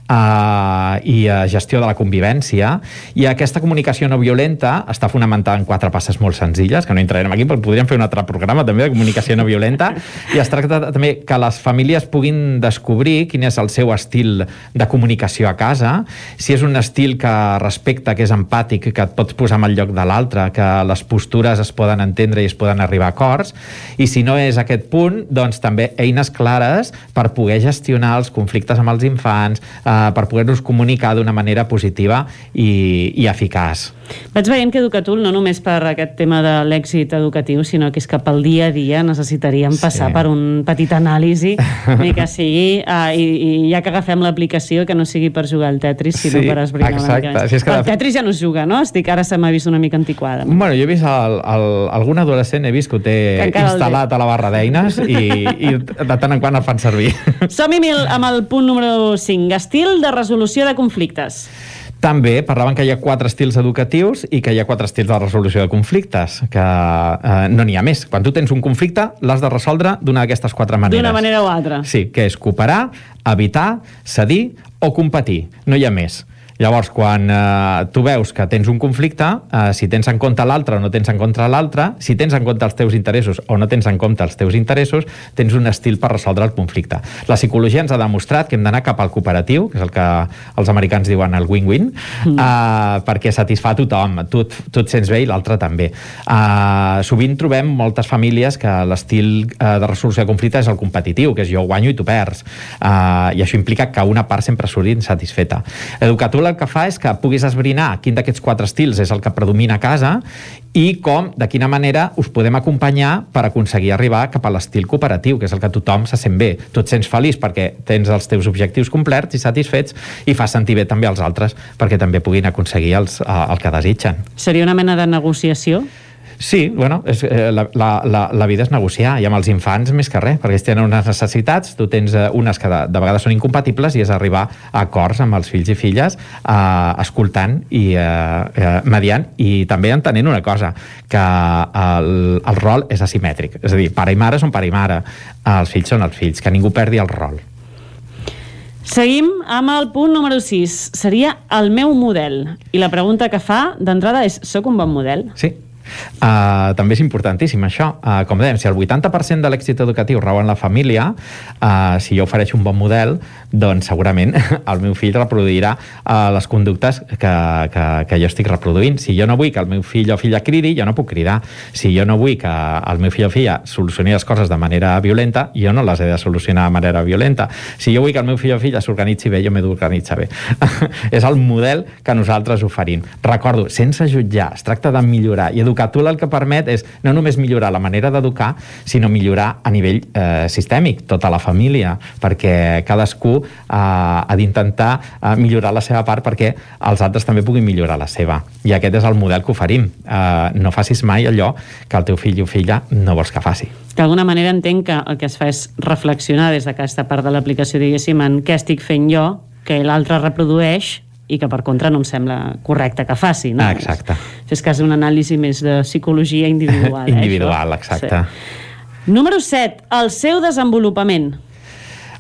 uh, i uh, gestió de la convivència i aquesta comunicació no violenta està fonamentada en quatre passes molt senzilles, que no entrarem aquí, però podríem fer un altre programa també de comunicació no violenta i es tracta també que les famílies puguin descobrir quin és el seu estil de comunicació a casa, si és un estil que respecta, que és empàtic, que et pots posar en el lloc de l'altre, que les postures es poden entendre i es poden arribar a acords, i si no és aquest punt, doncs també eines clares per poder gestionar els conflictes amb els infants, eh, per poder-los comunicar d'una manera positiva i, i eficaç. Vaig veient que Educatul, no només per aquest tema de l'èxit educatiu, sinó que és que pel dia a dia necessitaríem passar Sí. per un petit anàlisi, ni que sigui, uh, i, i ja que agafem l'aplicació, que no sigui per jugar al Tetris, sinó Sí, per esbrinar una exacte. mica més. Si és que el Tetris ja no es juga, no? Estic, ara se m'ha vist una mica antiquada. Bueno, jo he vist el, el, algun adolescent, he vist que ho té Que encara instal·lat a la barra d'eines i, i de tant en quant el fan servir. Som-hi amb el punt número 5. Estil de resolució de conflictes. També parlaven que hi ha quatre estils educatius i que hi ha quatre estils de resolució de conflictes, que eh, no n'hi ha més. Quan tu tens un conflicte, l'has de resoldre d'una d'aquestes quatre maneres. D'una manera o altra. Sí, que és cooperar, evitar, cedir o competir. No hi ha més. Llavors, quan eh, tu veus que tens un conflicte, eh, si tens en compte l'altre o no tens en compte l'altre, si tens en compte els teus interessos o no tens en compte els teus interessos, tens un estil per resoldre el conflicte. La psicologia ens ha demostrat que hem d'anar cap al cooperatiu, que és el que els americans diuen el win-win, mm. eh, perquè satisfà tothom. Tu, tu et sents bé i l'altre també. Eh, sovint trobem moltes famílies que l'estil eh, de resolució de conflicte és el competitiu, que és jo guanyo i tu perds. Uh, I això implica que una part sempre surti insatisfeta. Educatul el que fa és que puguis esbrinar quin d'aquests quatre estils és el que predomina a casa i com, de quina manera us podem acompanyar per aconseguir arribar cap a l'estil cooperatiu, que és el que tothom se sent bé. Tu et sents feliç perquè tens els teus objectius complerts i satisfets i fas sentir bé també als altres perquè també puguin aconseguir els, uh, el que desitgen. Seria una mena de negociació? Sí, bueno, és, eh, la, la, la, la vida és negociar, i amb els infants més que res, perquè ells tenen unes necessitats, tu tens eh, unes que de, de vegades són incompatibles, i és arribar a acords amb els fills i filles, eh, escoltant i eh, eh, mediant, i també entenent una cosa, que el, el rol és asimètric, és a dir, pare i mare són pare i mare, els fills són els fills, que ningú perdi el rol. Seguim amb el punt número 6. Seria el meu model. I la pregunta que fa d'entrada és, sóc un bon model? Sí. Uh, també és importantíssim això. Uh, com dèiem, si el 80% de l'èxit educatiu rau en la família, uh, si jo ofereixo un bon model, doncs segurament el meu fill reproduirà uh, les conductes que, que, que jo estic reproduint. Si jo no vull que el meu fill o filla cridi, jo no puc cridar. Si jo no vull que el meu fill o filla solucioni les coses de manera violenta, jo no les he de solucionar de manera violenta. Si jo vull que el meu fill o filla s'organitzi bé, jo m'he d'organitzar bé. és el model que nosaltres oferim. Recordo, sense jutjar, es tracta de millorar i educar. Tu el que permet és no només millorar la manera d'educar, sinó millorar a nivell eh, sistèmic, tota la família, perquè cadascú eh, ha d'intentar eh, millorar la seva part perquè els altres també puguin millorar la seva. I aquest és el model que oferim. Eh, no facis mai allò que el teu fill o filla no vols que faci. D'alguna manera entenc que el que es fa és reflexionar des d'aquesta part de l'aplicació, diguéssim, en què estic fent jo, que l'altre reprodueix i que per contra no em sembla correcte que faci. No? Ah, exacte. És quasi un anàlisi més de psicologia individual. eh, Individual, això? exacte. Sí. Número 7. El seu desenvolupament.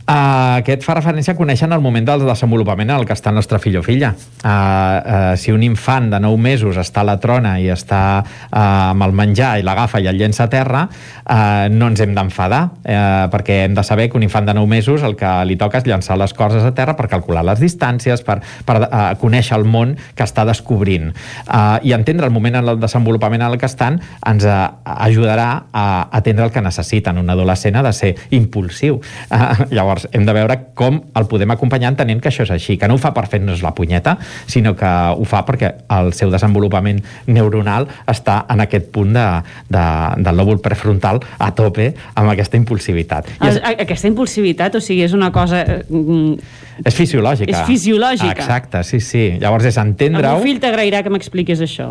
Uh, aquest fa referència a conèixer el moment del desenvolupament en el que està el nostre fill o filla. Uh, uh, si un infant de 9 mesos està a la trona i està uh, amb el menjar i l'agafa i el llença a terra, uh, no ens hem d'enfadar, uh, perquè hem de saber que un infant de 9 mesos el que li toca és llançar les coses a terra per calcular les distàncies, per, per uh, conèixer el món que està descobrint. Uh, I entendre el moment en el desenvolupament en el que estan ens uh, ajudarà a atendre el que necessiten. Un adolescent ha de ser impulsiu. Uh, llavors, Llavors, hem de veure com el podem acompanyar entenent que això és així, que no ho fa per fer-nos la punyeta, sinó que ho fa perquè el seu desenvolupament neuronal està en aquest punt de, de, del lòbul prefrontal a tope amb aquesta impulsivitat. I El, aquesta impulsivitat, o sigui, és una cosa... eh, mm, és fisiològica. És fisiològica. Exacte, sí, sí. Llavors és El entendre-ho. meu fill t'agrairà que m'expliquis això.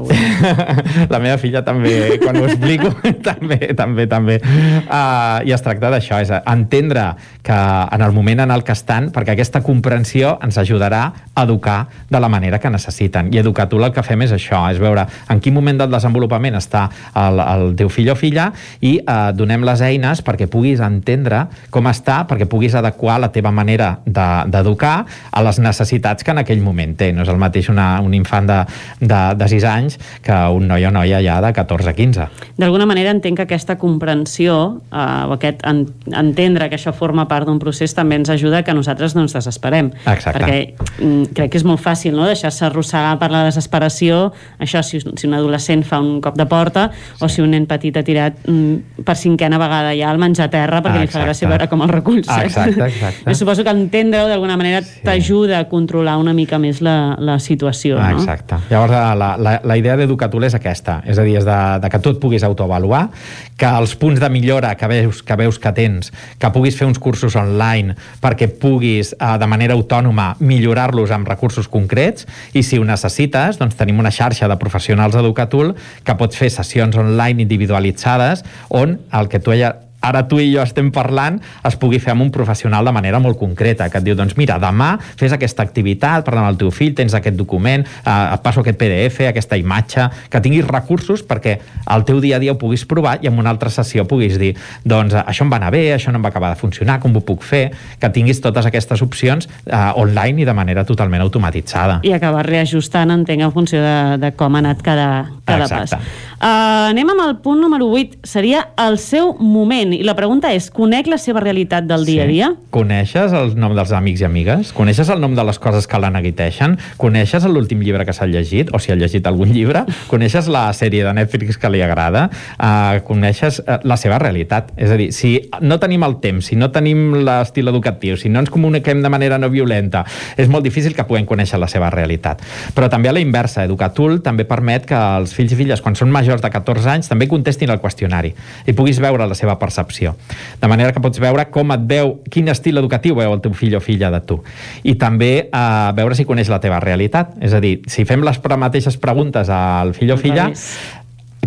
La meva filla també, quan ho explico, també, també, també. Uh, I es tracta d'això, és entendre que en el moment en el que estan, perquè aquesta comprensió ens ajudarà a educar de la manera que necessiten. I educar tu el que fem és això, és veure en quin moment del desenvolupament està el, el teu fill o filla i uh, donem les eines perquè puguis entendre com està, perquè puguis adequar la teva manera de- d'educar a les necessitats que en aquell moment té. No és el mateix una, un infant de, de, de 6 anys que un noi o noia ja de 14-15. D'alguna manera entenc que aquesta comprensió eh, aquest en, entendre que això forma part d'un procés també ens ajuda que nosaltres no ens desesperem. Exacte. Perquè mm, crec que és molt fàcil no? deixar-se arrossegar per la desesperació, això si, si un adolescent fa un cop de porta sí. o si un nen petit ha tirat mm, per cinquena vegada ja el menjar a terra perquè Ah, li fa exacte. gràcia veure com el recull. Ah, saps? exacte, exacte. Jo suposo que entendre-ho d'alguna manera sí. t'ajuda a controlar una mica més la, la situació. Ah, no? exacte. Llavors, la, la, la idea d'Educatul és aquesta, és a dir, és de, de que tu et puguis autoavaluar, que els punts de millora que veus que, veus que tens, que puguis fer uns cursos online perquè puguis, eh, de manera autònoma, millorar-los amb recursos concrets, i si ho necessites, doncs tenim una xarxa de professionals d'Educatul que pots fer sessions online individualitzades on el que tu ja ara tu i jo estem parlant es pugui fer amb un professional de manera molt concreta, que et diu, doncs mira, demà fes aquesta activitat, parla amb el teu fill, tens aquest document, eh, et passo aquest PDF, aquesta imatge, que tinguis recursos perquè al teu dia a dia ho puguis provar i en una altra sessió puguis dir, doncs eh, això em va anar bé, això no em va acabar de funcionar, com ho puc fer, que tinguis totes aquestes opcions eh, online i de manera totalment automatitzada. i acabar reajustant, entenc, en funció de, de com ha anat cada, cada Exacte. pas. Uh, anem amb el punt número 8, seria el seu moment. I la pregunta és, conec la seva realitat del dia a dia? Coneixes el nom dels amics i amigues? Coneixes el nom de les coses que la neguiteixen? Coneixes l'últim llibre que s'ha llegit? O si ha llegit algun llibre? Coneixes la sèrie de Netflix que li agrada? Uh, coneixes uh, la seva realitat? És a dir, si no tenim el temps, si no tenim l'estil educatiu, si no ens comuniquem de manera no violenta, és molt difícil que puguem conèixer la seva realitat. Però també a la inversa, Educatul també permet que els fills i filles, quan són majors de 14 anys, també contestin el qüestionari i puguis veure la seva percepció. De manera que pots veure com et veu, quin estil educatiu veu el teu fill o filla de tu. I també eh, veure si coneix la teva realitat. És a dir, si fem les mateixes preguntes al fill o filla.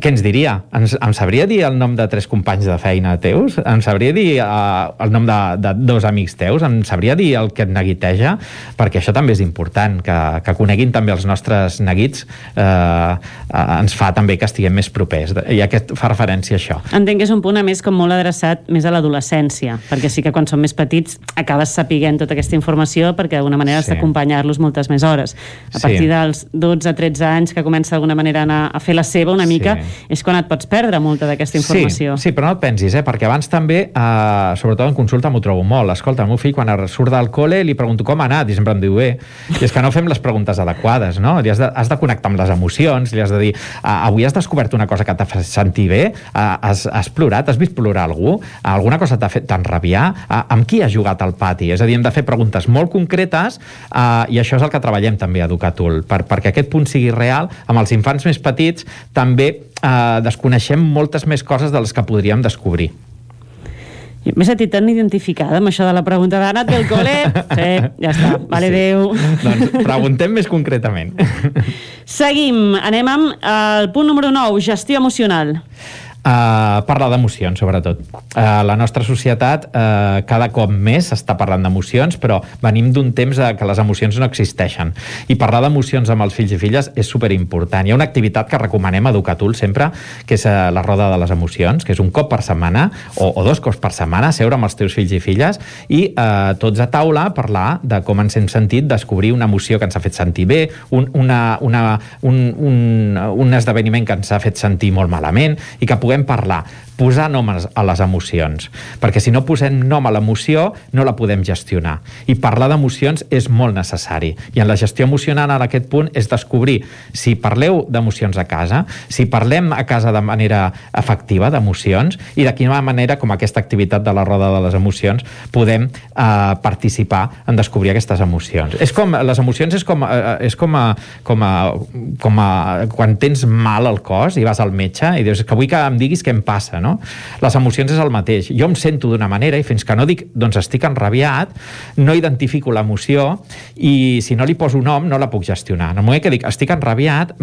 Què ens diria? Ens, em sabria dir el nom de tres companys de feina teus? Em sabria dir uh, el nom de, de dos amics teus? Em sabria dir el que et neguiteja? Perquè això també és important, que, que coneguin també els nostres neguits eh, uh, ens fa també que estiguem més propers. I aquest fa referència a això. Entenc que és un punt, a més, com molt adreçat més a l'adolescència, perquè sí que quan són més petits acabes sapiguent tota aquesta informació perquè d'alguna manera has Sí. d'acompanyar-los moltes més hores. A Sí. partir dels 12-13 anys que comença d'alguna manera a, anar a fer la seva una mica, és quan et pots perdre molta d'aquesta informació. Sí, sí, però no et pensis, eh? perquè abans també, eh, sobretot en consulta m'ho trobo molt. Escolta, el meu fill quan surt del col·le li pregunto com ha anat i sempre em diu bé. I és que no fem les preguntes adequades, no? Li has de, has de connectar amb les emocions, li has de dir, ah, avui has descobert una cosa que t'ha fet sentir bé, ah, has, has plorat, has vist plorar algú, Ah, alguna cosa t'ha fet t'enrabiar, ah, amb qui has jugat al pati? És a dir, hem de fer preguntes molt concretes eh, i això és el que treballem també a Educatul, per, perquè aquest punt sigui real, amb els infants més petits també eh, desconeixem moltes més coses de les que podríem descobrir. Jo M'he sentit tan identificada amb això de la pregunta d'ha anat del col·le? Sí, ja està, vale, Sí. adéu. doncs preguntem més concretament. Seguim, anem amb el punt número 9, gestió emocional. Uh, parla d'emocions, sobretot. Uh, la nostra societat uh, cada cop més està parlant d'emocions, però venim d'un temps uh, que les emocions no existeixen. I parlar d'emocions amb els fills i filles és superimportant. Hi ha una activitat que recomanem a Educatul sempre, que és uh, la roda de les emocions, que és un cop per setmana, o, o dos cops per setmana, seure amb els teus fills i filles i uh, tots a taula parlar de com ens hem sentit, descobrir una emoció que ens ha fet sentir bé, un, una, una, un, un, un esdeveniment que ens ha fet sentir molt malament, i que puguem puguem parlar posar nom a les emocions, perquè si no posem nom a l'emoció no la podem gestionar. I parlar d'emocions és molt necessari. I en la gestió emocional en aquest punt és descobrir si parleu d'emocions a casa, si parlem a casa de manera efectiva d'emocions i de quina manera, com aquesta activitat de la roda de les emocions, podem eh, participar en descobrir aquestes emocions. És com, les emocions és com, eh, és com, a, com, a, com a, quan tens mal al cos i vas al metge i dius que vull que em diguis què em passa, no? Les emocions és el mateix. Jo em sento d'una manera i fins que no dic, doncs estic enrabiat, no identifico l'emoció i si no li poso nom no la puc gestionar. En el moment que dic estic enrabiat,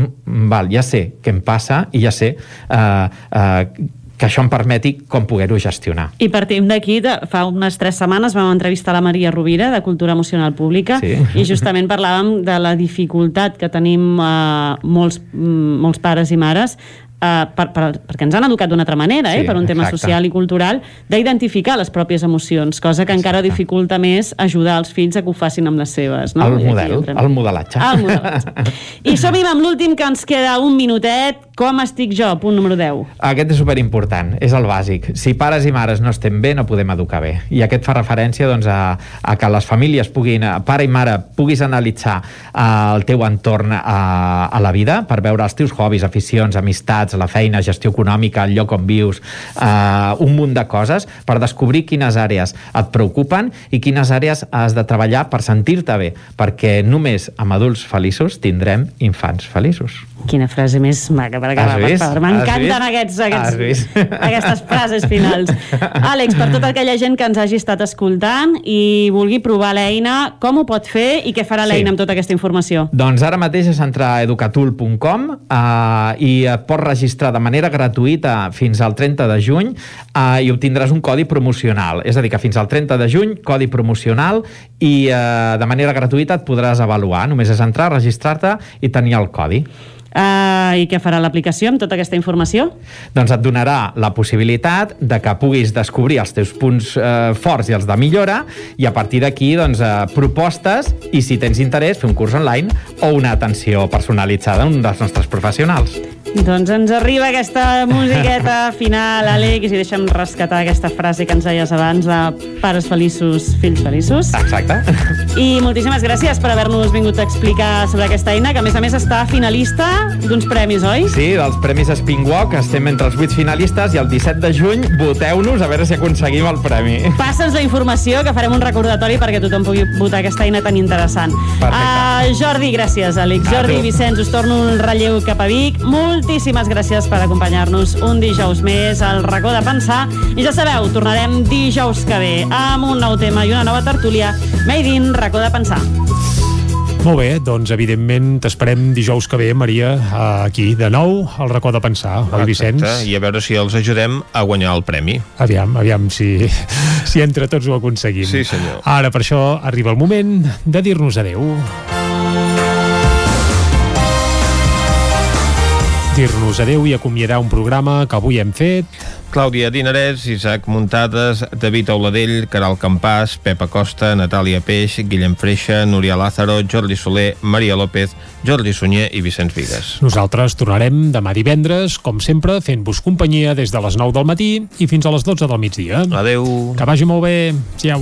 val, ja sé què em passa i ja sé eh, eh, que això em permeti com poder-ho gestionar. I partim d'aquí, fa unes tres setmanes vam entrevistar la Maria Rovira de Cultura Emocional Pública sí. i justament parlàvem de la dificultat que tenim eh, molts, mm, molts pares i mares Uh, per, per, perquè ens han educat d'una altra manera, eh, sí, per un tema exacte. social i cultural, d'identificar les pròpies emocions, cosa que exacte. encara dificulta més ajudar els fills a que ho facin amb les seves. No? El model, el modelatge. El modelatge. I som-hi amb l'últim que ens queda un minutet. Com estic jo? Punt número 10. Aquest és superimportant, és el bàsic. Si pares i mares no estem bé, no podem educar bé. I aquest fa referència doncs, a, a que les famílies puguin, pare i mare, puguis analitzar uh, el teu entorn uh, a la vida per veure els teus hobbies, aficions, amistats, amistats, la feina, gestió econòmica, el lloc on vius, eh, un munt de coses per descobrir quines àrees et preocupen i quines àrees has de treballar per sentir-te bé, perquè només amb adults feliços tindrem infants feliços. Quina frase més maca per acabar, per favor. M'encanten aquests, aquests, aquestes frases finals. Àlex, per tota aquella gent que ens hagi estat escoltant i vulgui provar l'eina, com ho pot fer i què farà l'eina sí. amb tota aquesta informació? Doncs ara mateix és entrar a educatul.com eh, i et pots registrar de manera gratuïta fins al 30 de juny eh, i obtindràs un codi promocional. És a dir, que fins al 30 de juny, codi promocional i eh, de manera gratuïta et podràs avaluar. Només és entrar, registrar-te i tenir el codi. Uh, I què farà l'aplicació amb tota aquesta informació? Doncs et donarà la possibilitat de que puguis descobrir els teus punts uh, forts i els de millora i a partir d'aquí doncs, uh, propostes i si tens interès fer un curs online o una atenció personalitzada d'un dels nostres professionals. Doncs ens arriba aquesta musiqueta final, Àlex, i deixa'm rescatar aquesta frase que ens deies abans de pares feliços, fills feliços. Exacte. I moltíssimes gràcies per haver-nos vingut a explicar sobre aquesta eina, que a més a més està finalista d'uns premis, oi? Sí, dels Premis Spinwalk, estem entre els 8 finalistes i el 17 de juny voteu-nos a veure si aconseguim el premi. Passa'ns la informació, que farem un recordatori perquè tothom pugui votar aquesta eina tan interessant. Perfecte. Uh, Jordi, gràcies, Àlex. Jordi tu. Vicenç, us torno un relleu cap a Vic. Molt moltíssimes gràcies per acompanyar-nos un dijous més al racó de pensar. I ja sabeu, tornarem dijous que ve amb un nou tema i una nova tertúlia Made in racó de pensar. Molt bé, doncs evidentment t'esperem dijous que ve, Maria, aquí de nou al racó de pensar, oi Vicenç? I a veure si els ajudem a guanyar el premi. Aviam, aviam si, si entre tots ho aconseguim. Sí, senyor. Ara per això arriba el moment de dir-nos adeu. Dir-nos adeu i acomiadar un programa que avui hem fet. Clàudia Dinarès, Isaac Muntades, David Auladell, Caral Campàs, Pepa Costa, Natàlia Peix, Guillem Freixa, Núria Lázaro, Jordi Soler, Maria López, Jordi Sunyer i Vicenç Vigues. Nosaltres tornarem demà divendres, com sempre, fent-vos companyia des de les 9 del matí i fins a les 12 del migdia. Adeu. Que vagi molt bé. Siau.